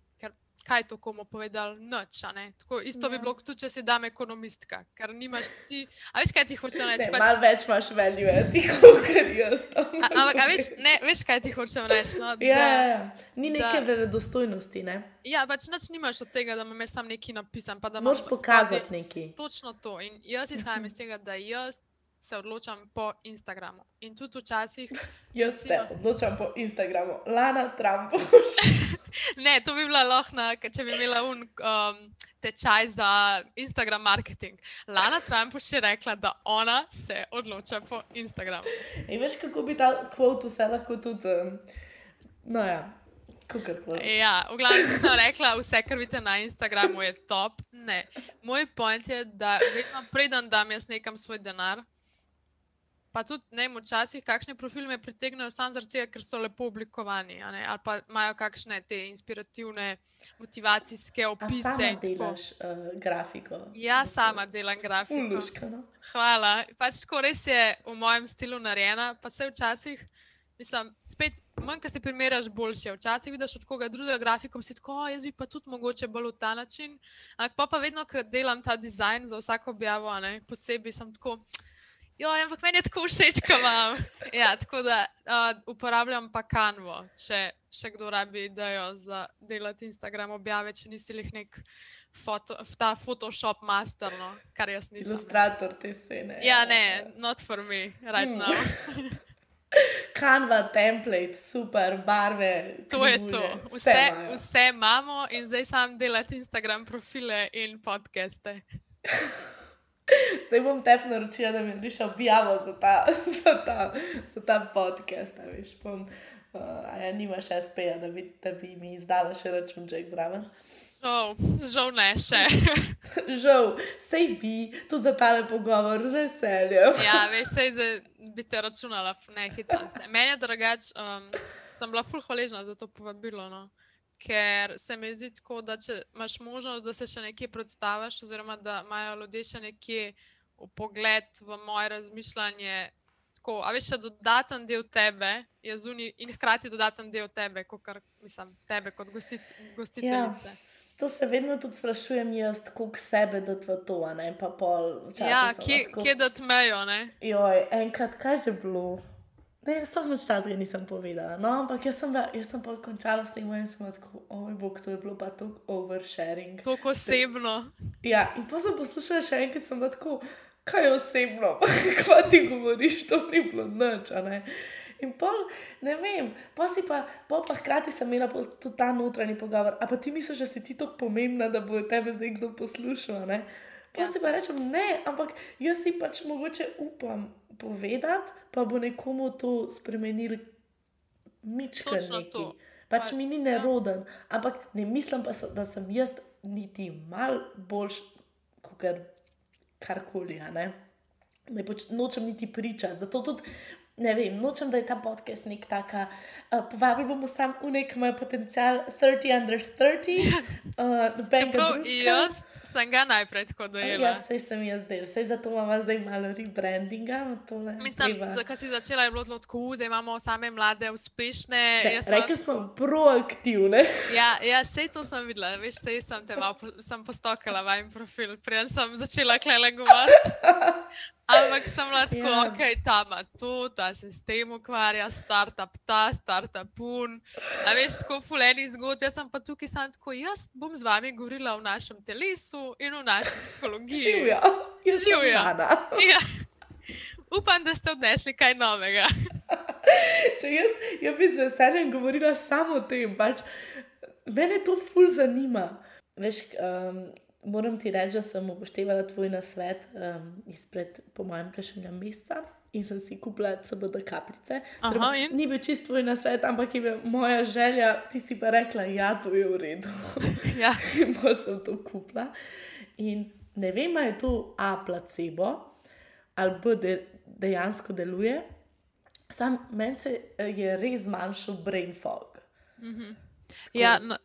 Kaj to komu povedal? Noč? Tako isto ja. bi bilo, tudi če si dam ekonomistka, ker nimaš ti. A veš, kaj ti hočem reči? Ne, Pač, Malo več imaš value, ti kot jaz. a, ampak, veš, ne, veš, kaj ti hočem reči? No? Ja, Da- ja, ja. Ni neke da- verodostojnosti, ne? Ja, pač nič nimaš od tega, da imaš sam nekaj napisan. Moš pokazati nekaj. Točno to. In jaz izhajam iz tega, da jaz se odločam po Instagramu. In tudi včasih, Jaz se Recimo. odločam po Instagramu. Lana Trumpoš. ne, to bi bila lahna, če bi imela un um, tečaj za Instagram marketing. Lana Trump je rekla, da ona se odloča po Instagramu. In veš, kako bi ta kvot vse lahko tudi. Um, no ja. Ja, v glavnem sem rekla, vse, kar vidite na Instagramu, je top. Ne. Moj point je, da vedno preden dam jaz nekam svoj denar. Pa tudi ne, vem, včasih kakšne profile me pritegnejo samo zaradi tega, ker so lepo oblikovani, ali pa imajo kakšne te inspirativne, motivacijske A opise. sama in tako. delaš uh, grafiko. Ja, Za sama delam grafiko. Fuluška, no. Hvala. Pač tako res je v mojem stilu narejena, pa se včasih, mislim, spet manj, ko se primerjaš, boljše. Včasih vidiš od koga drugega grafiko, si tako, "O, jaz bi pa tudi mogoče bolj v ta način. Ampak pa, pa vedno, ko delam ta dizajn za vsako objavo, ne, posebej sem tako. Jo, ampak meni je tako všeč, ko imam. Ja, tako da uh, uporabljam pa Canvo, če še kdo rabi idejo za delati Instagram objave, če nisi jih nek foto, ta Photoshop master, no, kar jaz nisem. Ilustrator te scene. Ja, ne, not for me, right Hmm. now. Canva, template, super, barve. To je to. Vse, imajo. vse imamo in zdaj sam delati Instagram profile in podcaste. Zdaj bom te naročila, da mi narediš objavo za ta, za ta, za ta podcast. Veš, bom, uh, a ja, nimaš SP-ja, da, bi- da bi mi izdala še računček zraven. Oh, žal ne še. Žal, sej bi, tu za tale pogovor z veseljem. ja, veš, sej bi te računala, ne, hecam se. Meni je drugač, um, sem bila ful hvaležna za to povabilo. No. Ker se mi zdi tako, da če imaš možnost, da se še nekje predstaviš, oziroma da imajo ljudje še nekje v pogled v moje razmišljanje, tako, a veš, še dodaten del tebe je zunaj in hkrati dodaten del tebe, kot kar mislim, tebe kot gostit, gostiteljice. To se vedno tudi sprašujem jaz, koliko sebe da v to, ne pa pol. včasih Ja, kje, tako, kje da tmejo, ne? Joj, enkrat, kaj že bilo? Ne, sploh noč časa nisem povedala. No, ampak jaz sem, bila, jaz sem pa končala s tem in sem tako, oj, bog, to je bilo pa tako oversharing. Tako osebno. Ja, in pa sem poslušala še enkrat, sem tako, kaj je osebno, kaj ti govoriš, to ni bilo nič. In pol, ne vem, pa si pa, pol pa hkrati sem imela tudi ta notranji pogovor. A pa ti misliš, da si ti tako pomembna, da bo tebe zdaj kdo poslušal, ne? Pa Ja, si pa rečem, ne, ampak jaz si pač mogoče upam povedati, pa bo nekomu to spremenil mičkar Točno neki. to. Pač Pa- mi ni ja. neroden, ampak ne mislim pa, da sem jaz niti mal boljš, kot karkoli. a ne. ne poč, nočem niti pričati. Zato tudi ne vem, nočem, da je ta podcast nek taka. Uh, povabili bomo samo v nek moj potencial 30 under 30. Uh, Prav, jaz sem ga najprej tako dojela. Ja, sej sem jaz zdaj, sej zato imamo zdaj malo rebrandinga. Mislim, zakaj si začela, je bilo zelo tako, zdaj imamo same mlade, uspešne. Rekli smo proaktivne. ja, ja, sej to sem videla, veš, sej sem te malo po, postokala v en profil, preden sem začela klele govoriti. Ampak sem lahko, yeah. ok, ta ima to, ta se s tem ukvarja, startup ta, startup pun. A veš, tako fuleni zgodbi, jaz sem pa tukaj sam tako, jaz bom z vami govorila o našem telesu in o naši psihologiji. Živijo, živijo. Ja. Upam, da ste odnesli kaj novega. Če jaz, jaz bi z veseljem govorila samo o tem, pač mene to ful zanima. Veš, um, moram ti reči, da sem upoštevala tvoj nasvet um, izpred, po mojem, kašnega meseca. In sem si kupila CBD kapljice. Aha, ni bil čist tvoj nasvet, ampak je bila moja želja, ti si pa rekla, da ja, to je v redu. Ja. in pa sem to kupila. In ne vem, ali je to A placebo ali B de, dejansko deluje. Sam meni se je res zmanjšal brain fog. Mm -hmm. Ja, no,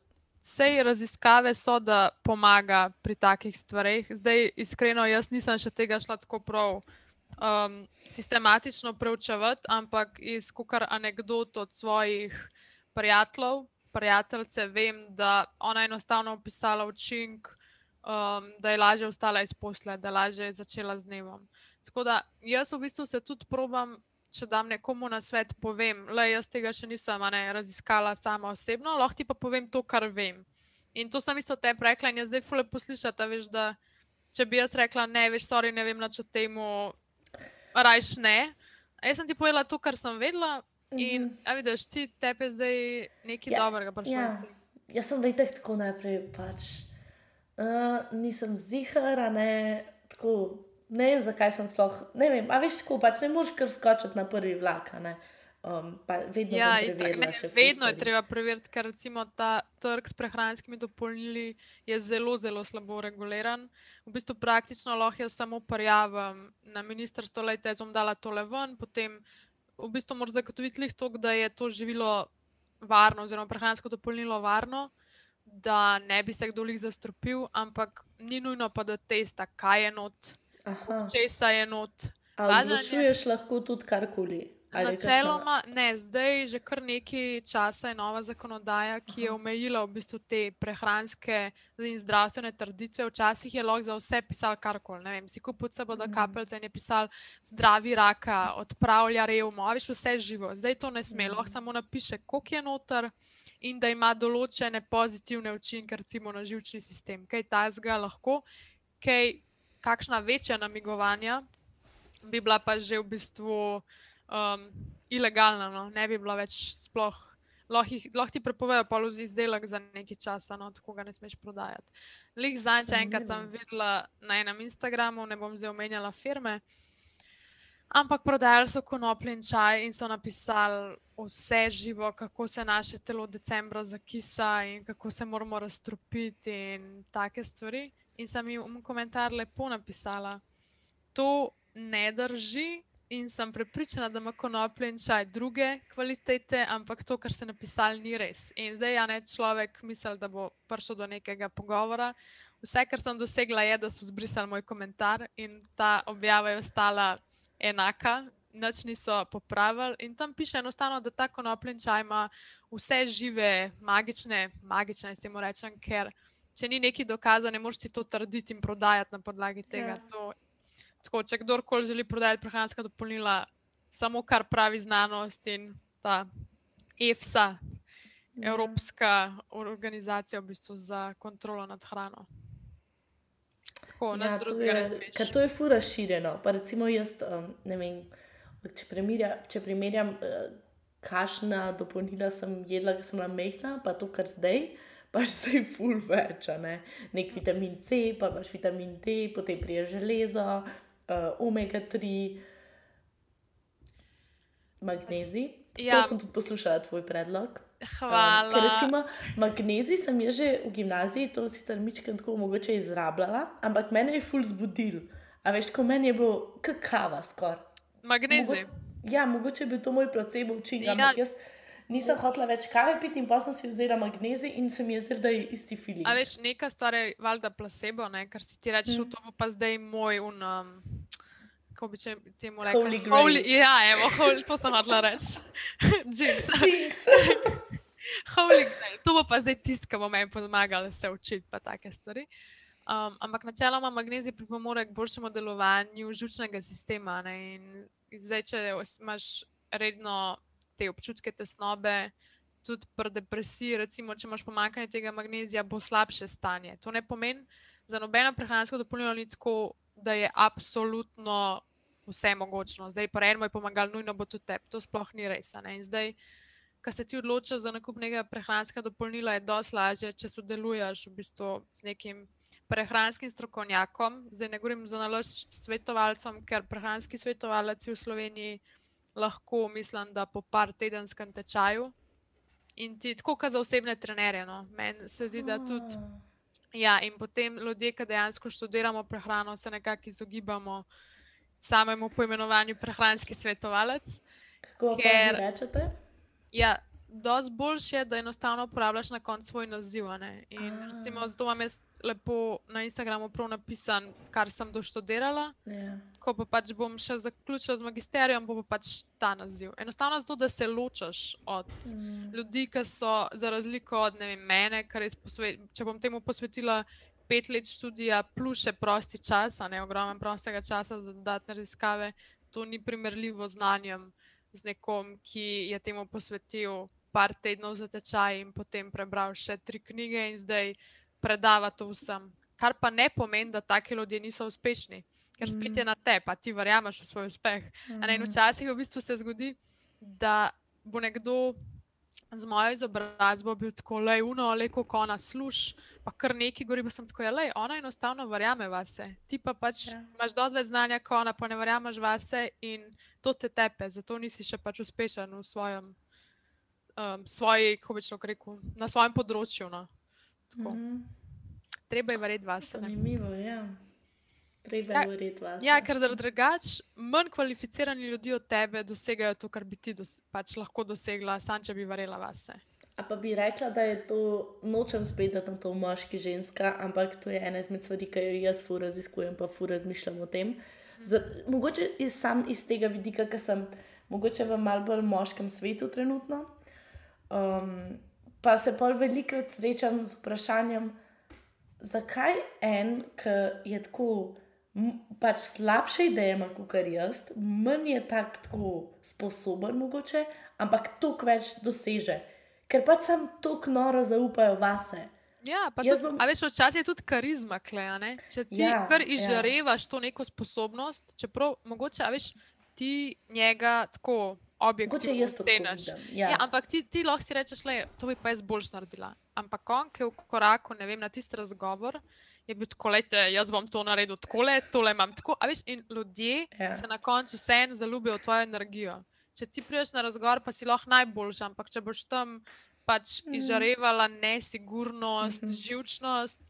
Vse raziskave so, da pomaga pri takih stvareh. Zdaj, iskreno, jaz nisem še tega šla tako prav um, sistematično preučevati, ampak iz kar anegdot od svojih prijateljev, prijateljice, vem, da ona je enostavno opisala učinek, um, da je lažje ostala iz posle, da je lažje začela z dnevom. Tako da jaz v bistvu se tudi probam če dam nekomu na svet, povem, da jaz tega še nisem ne, raziskala sama osebno, lahko ti pa povem to, kar vem. In to sem isto te rekla in je zdaj fule poslušati, veš, da če bi jaz rekla, ne, veš, sorry, ne vem, če temu rajš ne. A jaz sem ti povedala to, kar sem vedela in, mm -hmm. vidiš, ti tepe zdaj nekaj ja, dobrega prišlo. Ja. Jaz sem vedela tako najprej, pač uh, nisem zihara, ne, tako ne vem, zakaj sem sploh. Ne vem, a veš, tako pač ne moreš kar skočiti na prvi vlak. Um, vedno ja, tak, ne, vedno je treba preveriti, ker recimo ta trg s prehranskimi dopolnili je zelo, zelo slabo reguliran. V bistvu praktično lahko jaz samo prijavim na ministrstvo, da je zom dala tole ven, potem v bistvu moraš zagotoviti to, da je to živilo varno, oziroma prehransko dopolnilo varno, da ne bi se kdo jih zastropil, ampak ni nujno pa da testa, kaj je not česa je not. Sprašuješ lahko tudi karkoli. Načeloma, ne, zdaj že kar nekaj časa je nova zakonodaja, ki je omejila v bistvu te prehranske in zdravstvene tradicije. Včasih je lahko za vse pisal karkoli. Ne vem, si kupil sebo, da mhm. kapelce in je pisal zdravi raka, odpravlja revmo, veš vse živo. Zdaj to ne sme, lahko mhm. samo napiše, koliko je noter in da ima določene pozitivne učinke, recimo na živčni sistem. Kaj ta zga lahko, kaj kakšna večja namigovanja, bi bila pa že v bistvu um, ilegalna, no? ne bi bila več sploh. Lahko ti prepovejo položaj izdelek za nekaj časa, no, tako ga ne smeš prodajati. Lik za en, enkrat sem videla na enem Instagramu, ne bom zdaj omenjala firme, ampak prodajali so konoplji in čaj in so napisali vse živo, kako se naše telo decembra zakisa in kako se moramo razstropiti in take stvari in sem jim komentar lepo napisala, to ne drži. In sem prepričana, da ima konoplja in čaj druge kvalitete, ampak to, kar ste napisali, ni res. In zdaj, ja, ne človek misli, da bo prišel do nekega pogovora. Vse, kar sem dosegla, je, da so zbrisali moj komentar in ta objava je ostala enaka, nič niso popravili. In tam piše enostavno, da ta konoplja in čaj ima vse žive, magične, magične, s tem rečem, ker če ni neki dokaz, ne moreš ti to trditi in prodajati na podlagi tega. Ja. To, tako, če kdorkoli želi prodajati prehranska dopolnila, samo kar pravi znanost in ta EFSA, ja. Evropska organizacija v bistvu za kontrolo nad hrano. Tako, ja, to, je, to je fura širjeno. Pa recimo jaz, um, vem, če, primerja, če primerjam, uh, kašna dopolnila sem jedla, ker sem bila mehna, pa to, kar zdaj pač se je full več, ne? nek vitamin C, pa imaš vitamin D, potem prije železo, uh, omega 3, magnezij. Ja. To sem tudi poslušala, tvoj predlog. Hvala. Uh, recimo, magnezij sem že v gimnaziji, to si tam mičkam tako mogoče izrabljala, ampak mene je full zbudil. A veš, ko meni je bilo kakava skoraj. Magnezij. Ja, mogoče bi to moj placebo učinek. Ja. Ampak jaz nisem hotela več kave piti in pa sem si vzela magnezij in se mi je zdelo, da je isti feeling. A veš, neka stvar je valjda placebo, ne? ker si ti rečeš, Mm. to bo pa zdaj moj un. Um, Kako bi temu Holy rekli? grail. ja, evo, holy, to sem hodila reči. Jinx. Jinx. Holy grail. To bo pa zdaj tisto, ki bo meni pomagalo se učiti, pa take stvari. Um, ampak načeloma magnezij pripomore k boljšemu delovanju žučnega sistema. Ne? In zdaj, če imaš redno te občutke tesnobe, tudi pri depresiji, recimo, če imaš pomankanje tega magnezija, bo slabše stanje. To ne pomeni, za nobeno prehransko dopolnilo ni tako, da je absolutno vse mogočno. Zdaj, pa eno je pomagalo, nujno bo tudi tebi. To sploh ni res. In zdaj, ko se ti odločiš za nakup nekega prehranskega dopolnila, je dosti lažje, če sodeluješ v bistvu z nekim prehranskim strokovnjakom. Zdaj ne govorim za nalož svetovalcem, ker prehranski svetovalec v Sloveniji lahko, mislim, da po par tedenskem tečaju. In ti tako, kot za osebne trenerje. No. Meni se zdi, da tudi. Ja, in potem ljudje, ki dejansko študiramo prehrano, se nekako izogibamo samemu poimenovanju prehranski svetovalec. Kako ker- rečete? Ja, dosti boljše je, da enostavno uporabljaš na koncu svoj naziv. In A. recimo, zato imam jaz lepo na Instagramu prav napisan, kar sem doštudirala. Ja. Ko pa pač bom še zaključila z magisterijem, bo pa pač ta naziv. Enostavno zato, da se ločaš od Mm. ljudi, ki so za razliko od vem, mene, kar posve, če bom temu posvetila pet let študija, plus še prosti čas, ne ogromen prostega časa za dodatne raziskave, to ni primerljivo znanjem z nekom, ki je temu posvetil par tednov za tečaj in potem prebral še tri knjige in zdaj predava to vsem. Kar pa ne pomeni, da taki ljudje niso uspešni, ker spet je na te, pa ti verjameš v svoj uspeh. Ne, in včasih v bistvu se zgodi, da bo nekdo z mojo izobrazbo bil tako le uno, le kako ona sluš, pa kar neki govori, pa sem tako, le ona enostavno verjame vase. Ti pa pač Ja. ja. imaš dosti več znanja, kot ona, pa ne verjameš vase in to te tepe, zato nisi še pač uspešen v svojem, um, svoji, kako bi človek rekel, na svojem področju. No. Tako. Mhm. Treba je verjeti vase. Zanimivo, ja. Treba Ja, je verjeti vas. Ja, ker zaradi drugač manj kvalificirani ljudi od tebe dosegajo to, kar bi ti dos pač lahko dosegla, sam če bi verjela vase. A pa bi rekla, da je to, nočem spet dati na to moški ženska, ampak to je ena izmed stvari, ki jo jaz fu raziskujem, pa fu razmišljam o tem. Z, mogoče iz, sam iz tega vidika, ker sem mogoče v mal bolj moškem svetu trenutno. Um, pa se pa velikokrat srečam z vprašanjem, zakaj en, ki je tako. Pač slabše ideje ima kot jaz, manj je tak, tako sposoben, mogoče, ampak toliko več doseže, ker pač sam toliko noro zaupajo vase. Ja, pa tudi, bom- veš, včasih je tudi karizma, kleja, ne? Če ti Ja, kar ja. izžarevaš ja. to neko sposobnost, čeprav mogoče, a veš, ti njega tako objektivno vidim, ja. ja, ampak ti, ti lahko si rečeš, le, to bi pa jaz boljš naredila. Ampak on, ki je v koraku, ne vem, na tisti razgovor, je bil tako, lejte, jaz bom to naredil tako, tole imam tako. A veš, in ljudje Ja. ja. se na koncu vseeno zaljubijo v tvojo energijo. Če ti prideš na razgovor, pa si lahko najboljši, ampak če boš tam pač izžarevala nesigurnost, mm. -hmm. živčnost,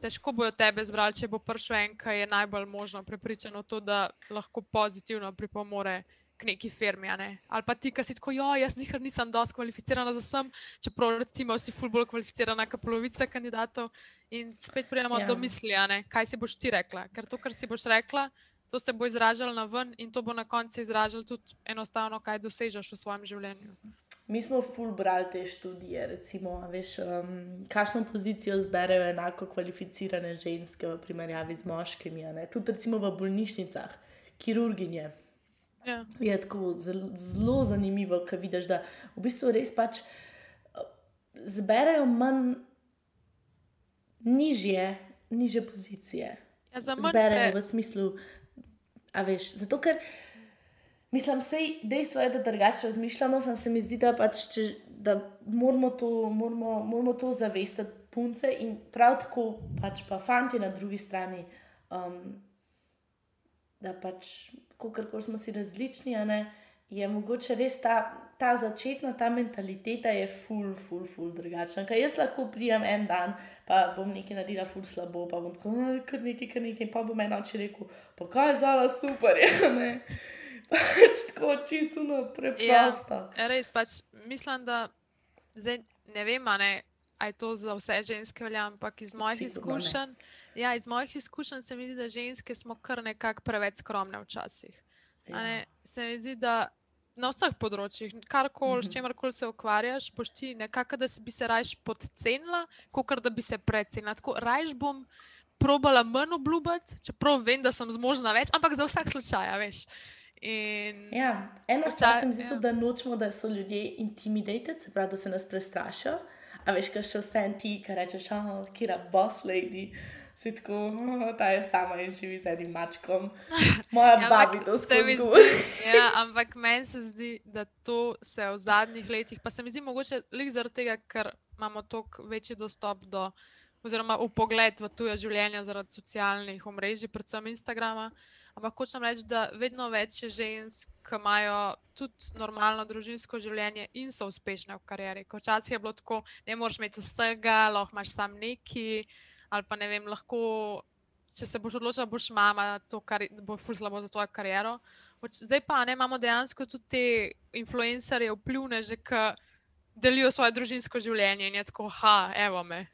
težko bojo tebe zbrali, če bo prišel en, ki je najbolj možno prepričan v to, da lahko pozitivno pripomore k neki firmi. a Ne? Ali pa ti, ki si tako, jo, jaz nikar nisem dosti kvalificirana za sem, čeprav recimo si ful bolj kvalificirana kot polovica kandidatov. In spet pridemo Ja. ja. do misli, a ne, kaj si boš ti rekla. Ker to, kar si boš rekla, to se bo izražalo na ven in to bo na koncu izražalo tudi enostavno, kaj dosežeš v svojem življenju. Mi smo ful brali te študije, recimo, veš, um, kakšno pozicijo zberejo enako kvalificirane ženske v primerjavi z moškimi. Tudi recimo v bolnišnicah, kirurginje. Ja. Je tako zelo, zelo zanimivo, ker vidiš, da v bistvu res pač zberejo manj nižje, nižje pozicije. Ja, za manj Zberejo se, v smislu, a veš, zato ker. Mislim, sej, dejstvo je, da drugače razmišljamo, sem se mi zdi, da, pač, če, da moramo, to, moramo, moramo to zavestiti punce in prav tako pač pa fanti na drugi strani, um, da pač, kako smo si različni, ne, je mogoče res ta, ta začetna, ta mentaliteta je ful, ful, ful drugačna. Kaj jaz lahko prijem en dan, pa bom nekaj naredila ful slabo, pa bom tako, kar nekaj, kar nekaj, pa bom eno oči rekel, pa kaj je zala super, je, ne. Pač tako čisto no, preprosto. Ja, res, pač mislim, da zdaj ne vem, ne, a je to za vse ženske velja, ampak iz mojih izkušenj. Ja, iz mojih izkušenj se mi zdi, da ženske smo kar nekako preveč skromne včasih. Ja. Se mi zdi, da na vseh področjih, karkoli, mm -hmm. s čemer koli se ukvarjaš, pošti nekako, da bi se rajš podcenila, kot da bi se precenila. Tako rajš bom probala manj obljubiti, čeprav vem, da sem zmožna več, ampak za vsak slučaj, veš. In... Ja, ena stvar se mi zdi, ja. da nočemo, da so ljudje intimidated, se pravi, da se nas prestrašijo. A veš, kaj še vse ti, ki rečeš, oh, kira boss lady. Si tako, oh, ta je sama in živi z enim mačkom. Moja ja, babi to skozi. ja, ampak meni se zdi, da to se v zadnjih letih, pa se mi zdi mogoče lik zaradi tega, ker imamo toliko večji dostop do, oziroma v pogled v tuje življenje zaradi socialnih omrežij, predvsem Instagrama. Ampak hočem reči, da vedno več je žensk, ki imajo tudi normalno družinsko življenje in so uspešne v karieri. Včasih je bilo tako, ne moreš imeti vsega, lahko imaš samo neki, ali pa ne vem, lahko, če se boš odločila, boš mama, to kar, bo ful slabo za tvojo kariero. Zdaj pa ne imamo dejansko tudi te influencerje, vplivne že, ki delijo svoje družinsko življenje in je tako, ha, evo me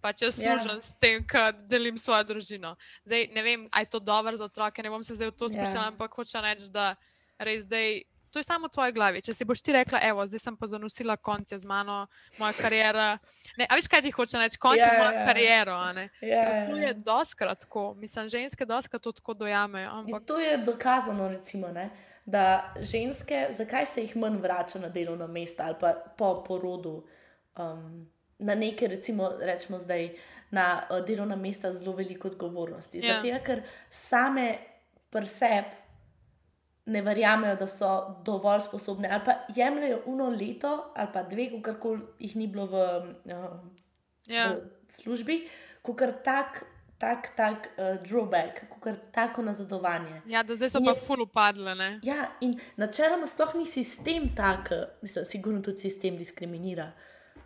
pač jaz ja. služim yeah. s tem, da delim svojo družino. Zdaj, ne vem, ali je to dobro za otroke, ne bom se zdaj v to spuščala, yeah. ampak hočem reči, da res zdaj. To je samo v tvoji glavi. Če si boš ti rekla, evo, zdaj sem pa zanosila konce z mano, moja karijera. Ne, a veš, kaj ti hoče reči, konce yeah, z mojo yeah. kariero. Yeah, to je doskrat tako, mislim, ženske doskrat to tako dojamejo. Ampak... To je dokazano, recimo, ne, da ženske, zakaj se jih manj vrača na delovno mesto ali pa po porodu. Um, na neke, recimo, rečemo zdaj, na uh, delovna mesta zelo veliko odgovornosti. Ja. Zato, ker same preseb ne verjamejo, da so dovolj sposobne, ali pa jemljajo uno leto ali pa dve, kako jih ni bilo v, uh, ja. v službi, kot tak. Tak, tak uh, drawback, tako nazadovanje. Ja, da zdaj so pa ful upadle. Ne? Ja, in načeloma sploh ni sistem tak, mislim, sigurno tudi sistem diskriminira.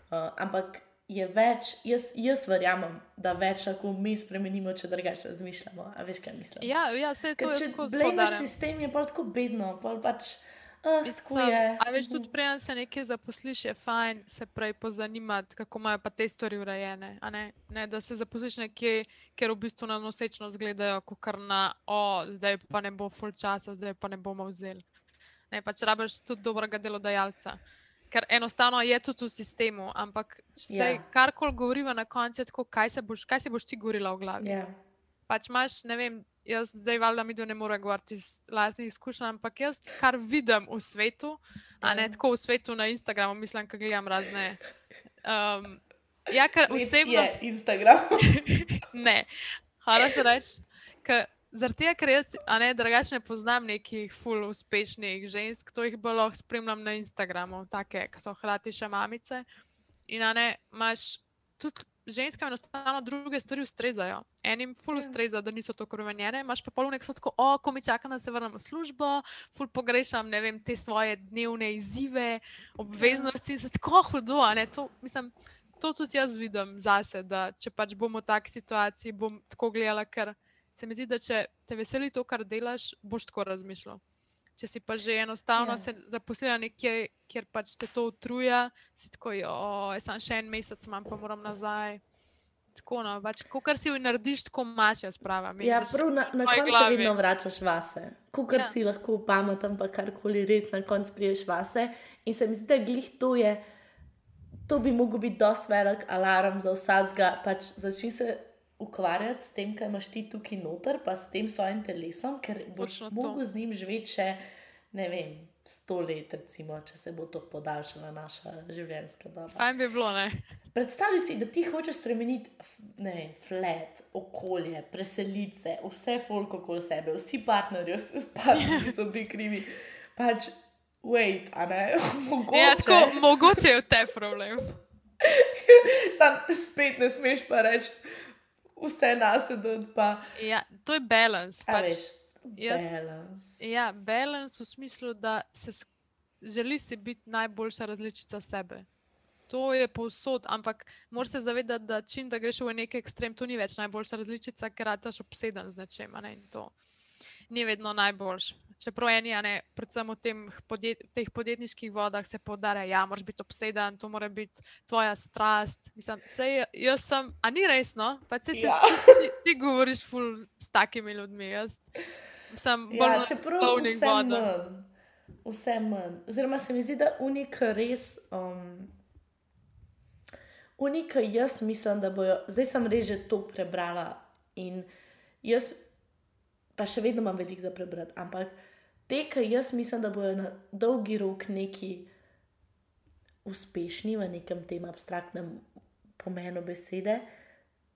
Uh, ampak je več, jaz, jaz verjamem, da več lahko mi spremenimo, če drugače razmišljamo. A veš, kaj mislim? Ja, ja se to je tako zelo. Naš sistem je pa tako bedno, pa pač. Uh, a veš, tudi prej se nekaj zaposliš, je fajn se prej pozanimati, kako imajo pa te stvari urejene. Ne? Ne, da se zaposliš nekje, ker v bistvu na nosečno zgledajo, kot kar na, o, zdaj pa ne bo full časa, zdaj pa ne bomo vzeli. Ne, pač rabiš tudi dobrega delodajalca ker enostavno je tudi v sistemu. Ampak, če yeah. Ja. karkoli govorimo na koncu, tako kaj se boš, kaj se boš ti govorila v glavi. Yeah. Pač imaš, ne vem, jaz zdaj valjda mi do ne more govoriti iz lastnih izkušenj, ampak jaz kar vidim v svetu, yeah. a ne ja. tako v svetu na Instagramu, mislim, kaj gledam razne. Um, ja, ker osebno. Je Instagram. ne, hvala se reči. Zaradi tega, ker jaz, ne drugače, ne poznam nekih full uspešnih žensk, to jih bolj lahko spremljam na Instagramu, take, ki so hkrati še mamice. In ne, imaš tudi ženske, enostavno druge stvari ustrezajo. Enim full ja. ustreza, da niso tako rumenjene, imaš pa polno nekaj tako, o, ko mi čaka, da se vrnem v službo, full pogrešam, ne vem, te svoje dnevne izzive, obveznosti, ja. tako hudo, a ne, to mislim. To tudi jaz vidim zase, da če pač bom v taki situaciji, bom tako gledala, ker se mi zdi, da če te veseli to, kar delaš, boš tako razmišljal. Če si pa že enostavno yeah. Ja. se zaposlila nekje, kjer pač te to utruja, si tako, jaz sem še en mesec, manj pa moram nazaj. Tako, no, pač, ko kar si narediš, tako mače sprava. Ja, prav na, na koncu se vedno vračaš vase. Ko kar ja. si lahko pameten, pa karkoli res na koncu priješ vase. In se mi zdi, da glih to je, to bi mogel biti dosti velik alarm za vsakega. Pač začni se ukvarjati s tem, kaj imaš ti tukaj noter, pa s tem svojim telesom, ker boš lahko z njim živel še ne vem. Sto let, recimo, če se bo to podaljšala naša življenjska doba. Fajn bi bilo, ne? Predstavljaj si, da ti hočeš spremeniti, ne vem, flat, okolje, preselice, vse folk okoli sebe, vsi partnerji, vsi partnerji so bili krivi. Pač, wait, a ne, mogoče. Ja, tako, mogoče je te problem. Sam spet ne smeš pa reči vse nas odpa. Ja, to je balans. Pač, jaz, balance. Ja, balans v smislu, da se želi si biti najboljša različica sebe. To je povsod, ampak moraš se zavedati, da čim da greš v neki ekstrem, to ni več najboljša različica, ker rataš obseden z nečem. Ne? To ni vedno najboljš. Čeprav eni, ne, predvsem v podjet, teh podjetniških vodah se podarja, da ja, moraš biti obseden, to mora biti tvoja strast. Mislim, sej, jaz sem, a ni resno, pa se ja. ti, ti govoriš ful s takimi ljudmi. Jaz sem ja, bolj ja, plovnik voda. Vse manj. Oziroma se mi zdi, da unika res. Um, Unika, jaz mislim, da bojo, zdaj sem res že to prebrala in jaz pa še vedno imam veliko za prebrati, ampak te, ki jaz mislim, da bodo na dolgi rok neki uspešni v nekem tem abstraktnem pomenu besede,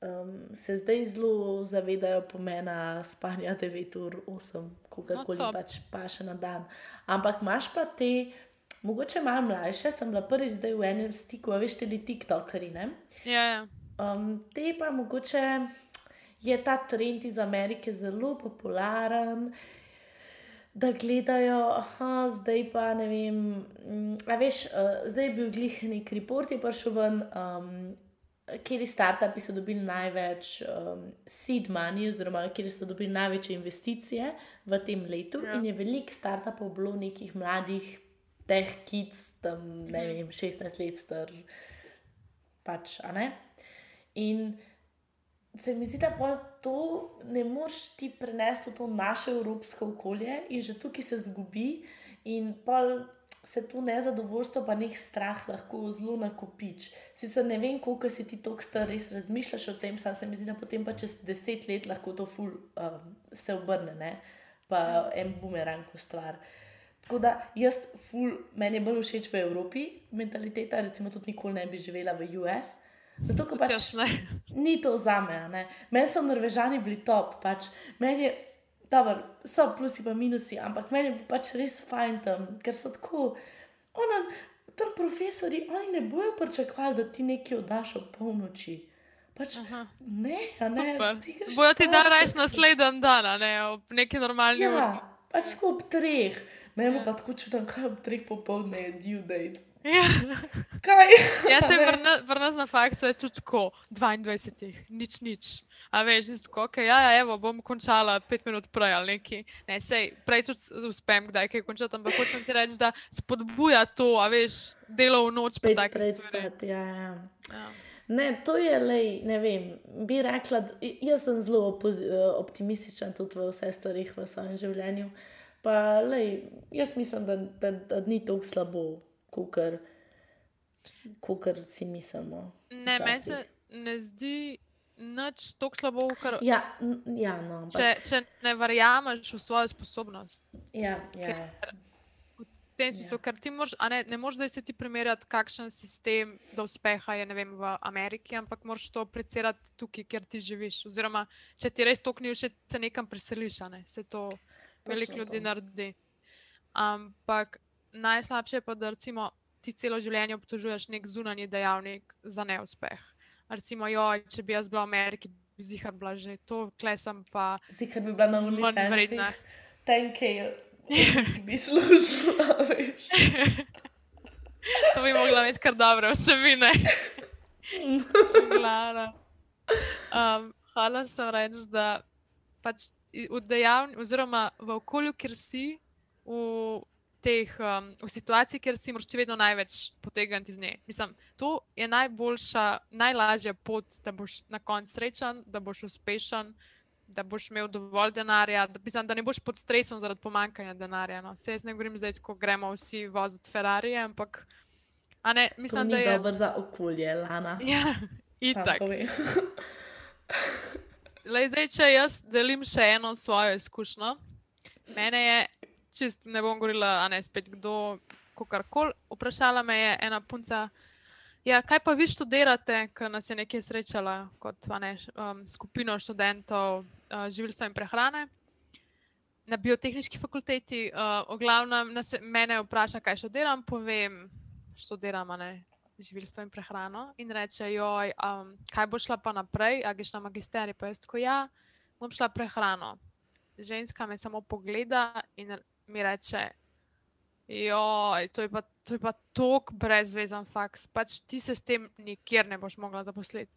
um, se zdaj zelo zavedajo pomena spanja 9 ur, 8, kako no, pač pa še na dan. Ampak imaš pa te, mogoče malo mlajše, sem bila prvič zdaj v enem stiku, veš, tudi TikTokeri. Ja, ja. Um, te pa mogoče. Je ta trend iz Amerike zelo popularen, da gledajo, da zdaj pa ne vem. Mm, a veš, uh, zdaj je bil glih nek report, je prišel ven, um, kjer startupi so dobili največ um, seed money, oziroma kjer so dobili največje investicije v tem letu. Ja. In je veliko startupov bilo nekih mladih, teh kids, tam ne mhm. vem, 16 let star, pač, a ne. In se mi zdi, da to ne moreš ti prenesti v to naše evropsko okolje in že tukaj se zgubi, in se to nezadovoljstvo, pa nek strah lahko zelo nakopič. Sicer ne vem, koliko si ti tako star, res razmišljaš o tem, sam se mi zdi, da potem pa čez deset let lahko to ful, um, se obrne, ne? pa en bumerang stvar. Tako da jaz, ful, meni je bolj všeč v Evropi mentaliteta, recimo tudi nikoli ne bi živela v US. Zato, ker pač ni to za me. Meni so Norvežani bili top, pač. meni je, dobro, so plusi in minusi, ampak meni je pač res fajn tam, ker so tako. Ona, tam profesori, oni ne bojo pričakovali, da ti nekaj oddaš ob polnoči. Pač, ne, ne, bojo ti da reči naslednji dan, ne, ob neki normalni ja, uri. Pač ob treh, meni ja. pa tako čutim, kaj ob treh popoldne je due date. Ja. Kaj? Jaz se vrnem na fakt, da je čut tako 22, nič, nič. A veš, tako, okay, ja, ja, evo, bom končala pet minut prej ali neki. Ne, sej, prej tudi uspem, kdaj kaj končati, ampak hočem ti reči, da spodbuja to, a veš, delo v noč pet pred stvari. Ja, ja. ja. Ne, to je le, ne vem, bi rekla, jaz sem zelo optimističen tudi v vse stvarih v svojem življenju. Pa, lej, jaz mislim, da, da, da ni tako slabo kot si mislimo. Ne, meni se ne zdi nič tako slabo, kar. Ja, ja, no, če, če ne verjameš v svojo sposobnost. Ja, ja. V tem smislu, ja. ker ti moraš, ne, ne moreš zdaj se ti primerjati, kakšen sistem do uspeha je vem, v Ameriki, ampak moraš to aplicirati tukaj, kjer ti živiš. Oziroma, če ti res to knjigo, še se nekam preseliš, ne? se to veliko ljudi naredi. Ampak najslabše je pa, da recimo, ti celo življenje obtožuješ nek zunanji dejavnik za neuspeh. Recimo, joj, če bi jaz bila v Ameriki, bi zihar bila že to, klesam pa. Zihar bi bila na ulici. Vredna. Tenke bi služila, veš. to bi mogla imeti kar dobre vsebine. um, hvala sem reči, da pač v dejavni, oziroma v okolju, kjer si, v teh, um, v situaciji, kjer si moraš vedno največ potegniti iz nje. Mislim, to je najboljša, najlažja pot, da boš na koncu srečen, da boš uspešen, da boš imel dovolj denarja, da, mislim, da ne boš pod stresom zaradi pomankanja denarja. No. Se jaz ne govorim zdaj, ko gremo vsi voziti Ferrari, ampak. Ne, mislim, to da je dobro za okolje, Lana. Ja, itak. Lej, zdaj, če jaz delim še eno svojo izkušnjo, mene je čist ne bom govorila, a ne spet kdo, kar koli. Vprašala me je ena punca, ja, kaj pa vi študirate, ker nas je nekaj srečala kot ne, um, skupino študentov uh, živilstva in prehrane. Na biotehnički fakulteti, uh, glavnem, nas, mene vpraša, kaj študiram, povem, študiram ne, živilstvo in prehrano. In reče, joj, um, kaj bo šla pa naprej, a greš na magisterij, pa jaz tako, ja, bom šla prehrano. Ženska me samo pogleda in mi reče, Joj, to je pa, to je pa tok brezvezen faks. Pač ti se s tem nikjer ne boš mogla zaposliti.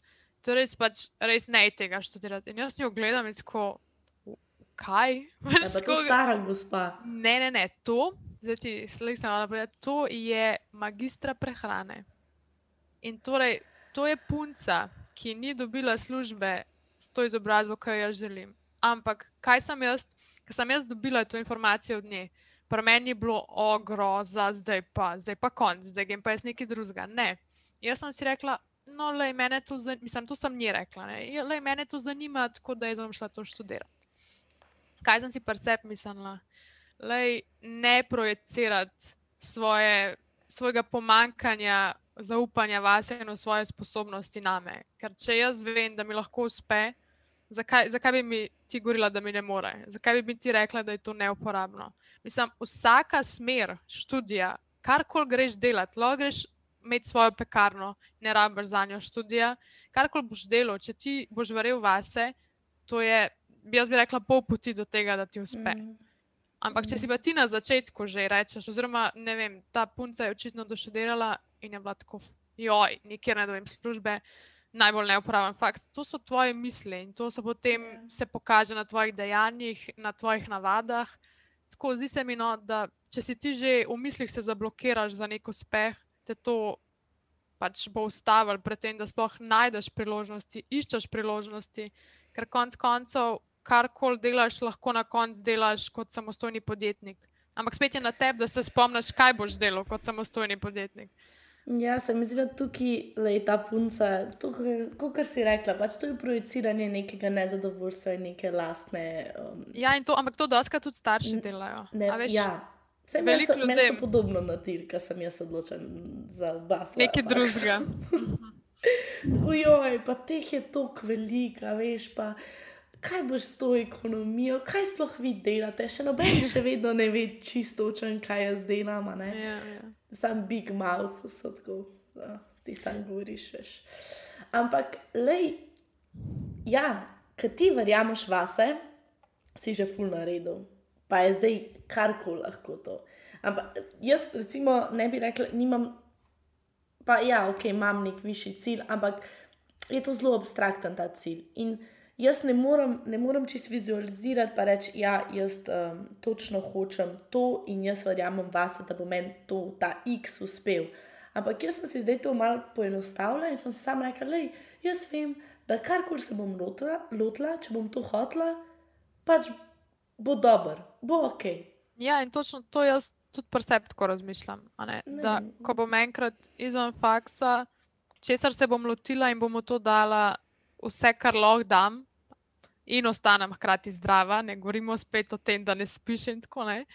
To je res, pač, res ne tega študirati. In jaz njo gledam in tako, kaj? Ja, pa to stara gospa. Ne, ne, ne, to, zdaj ti slišim povedati, to je magistra prehrane. In torej, to je punca, ki ni dobila službe s to izobrazbo, ki jo jaz želim. Ampak kaj sem jaz, ker sem jaz dobila to informacijo od nje? Pri meni je bilo ogroza, zdaj pa, zdaj pa konc, zdaj grem pa jaz nekaj drugega. Ne. Jaz sem si rekla, no, le mene to zanima, mislim, to sem nje rekla, ja, le mene to zanima, tako da jaz bom šla to študirati. Kaj sem si pri sebi mislila? Lej, ne projicirati svoje, svojega pomankanja zaupanja vase in v svoje sposobnosti name. Ker če jaz vem, da mi lahko uspe, zakaj, zakaj bi mi ti govorila, da mi ne more? Zakaj bi mi ti rekla, da je to neuporabno? Mislim, vsaka smer študija, karkoli greš delati, lahko greš imeti svojo pekarno, ne rabiš za njo študija. Karkoli boš delal, če ti boš verjel vase, to je, bi jaz bi rekla, pol poti do tega, da ti uspe. Mm. Ampak, če si pa ti na začetku že rečeš, oziroma ne vem, ta punca je očitno doštudirala in je bila tako, joj, nikjer ne dobim službe, najbolj neuporaben fakt. To so tvoje misli in to se potem yeah. Ja. se pokaže na tvojih dejanjih, na tvojih navadah tako zdi se mi, no, da če si ti že v mislih se zablokiraš za nek uspeh, te to pač bo ustavilo pred tem, da sploh najdeš priložnosti, iščeš priložnosti, ker konec koncev, karkoli delaš, lahko na koncu delaš kot samostojni podjetnik. Ampak spet je na tebi, da se spomniš, kaj boš delal kot samostojni podjetnik. Ja, se mi zdi, da tukaj je ta punca, kot si rekla, pač to je projiciranje nekega nezadovoljstva in neke lastne. Um, ja, to, ampak to doska tudi starši delajo. Ne, veš, ja. Vse meni so, ljudem... so podobno na tir, ki sem jaz odločen za oba. Nekaj drugega. Tako joj, pa teh je toliko velika, veš pa kaj boš s to ekonomijo, kaj sploh vi delate. Še noben še vedno ne ve čisto, čem, kaj jaz delam. Ja, ja. Sam big mouth, so tako, da ti sam govoriš. Veš. Ampak, lej, ja, ki ti verjameš vase, si že full na redu. Pa je zdaj karkoli lahko to. Ampak jaz, recimo, ne bi rekla, nimam. Pa ja, ok, imam nek višji cilj, ampak je to zelo abstrakten ta cilj. In jaz ne morem, ne morem čisto vizualizirati, pa reči, da ja, jaz um, točno hočem to in jaz verjamem vas, da bo meni to, ta X uspel. Ampak jaz sem si zdaj to malo poenostavila in sem si sam rekla, da jaz vem, da karkoli se bom lotila, lotila, če bom to hotla, pač bo dober, bo ok. Ja, in točno to jaz tudi pri sebi tako razmišljam. Da, ko bom enkrat izven faksa, česar se bom lotila in bomo to dala, vse, kar lahko dam, in ostanem hkrati zdrava, ne govorimo spet o tem, da ne spiš in tako naprej.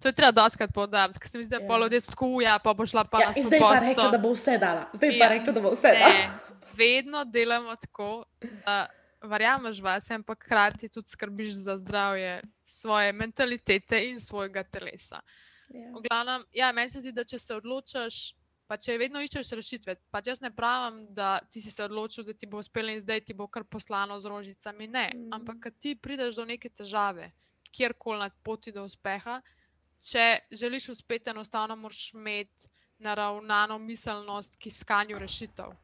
To je treba doskrat podariti, ker se mi zdi, da je polo ljudi tako uja, pa bo šla pa ja, na svet. Zdaj pa reče, da bo vse dala. Zdaj ja, pa reče, da bo vse dala. Ne, vedno delamo tako, da verjameš vas, ampak hkrati tudi skrbiš za zdravje svoje mentalitete in svojega telesa. Ja. V glavnem, ja, meni se zdi, da če se odločiš pa če vedno iščeš rešitve. Pa jaz ne pravim, da ti si se odločil, da ti bo uspelo in zdaj ti bo kar poslano z rožicami. Ne, mm. ampak ti prideš do neke težave, kjerkoli na poti do uspeha, če želiš uspeti, enostavno moraš imeti naravnano miselnost k iskanju rešitev.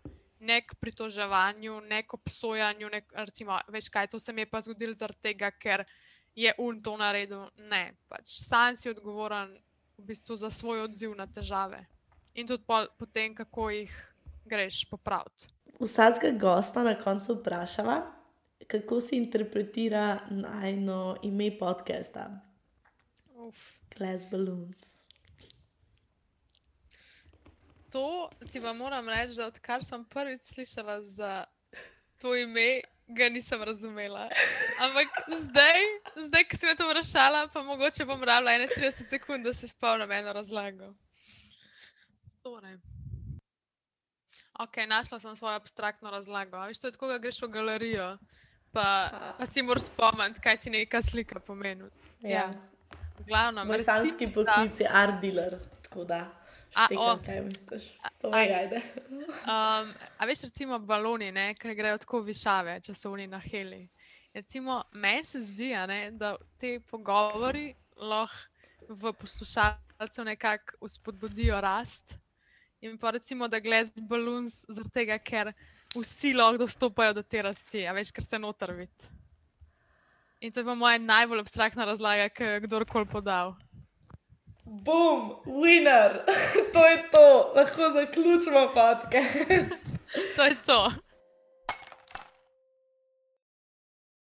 Nek pritoževanju, nek obsojanju, nek, recimo, veš kaj, to se mi je pa zgodilo zaradi tega, ker je un to naredil. Ne, pač sam si odgovoren v bistvu za svoj odziv na težave in tudi potem, kako jih greš popraviti. Vsakega gosta na koncu vprašava, kako si interpretira najno ime podcasta. Glass Balloons. To ti pa moram reči, da odkar sem prvič slišala za to ime, ga nisem razumela. Ampak zdaj, zdaj ko si me to vprašala, pa mogoče bom rabila 31 sekund, da se spomnim eno razlago. Torej. Ok, našla sem svojo abstraktno razlago. Veš, to je tako, da greš v galerijo, pa, pa si moraš spomniti, kaj ti neka slika pomeni. Ja. Glavno, Mersanski poklic je art dealer, tako da. A, o, kaj misliš? Povej, ajde. Um, a veš, recimo baloni, ne, ki grejo tako višave, če so oni na heli. Recimo, meni se zdi, ne, da te pogovori lahko v poslušalcu nekako spodbudijo rast. In pa recimo, da gledaš balons, zaradi tega, ker vsi lahko dostopajo do te rasti, a veš, ker se noter vidi. In to je pa moja najbolj abstraktna razlaga, ki jo je kdorkoli podal. Bum, winner, to je to, lahko zaključimo podcast. to je to.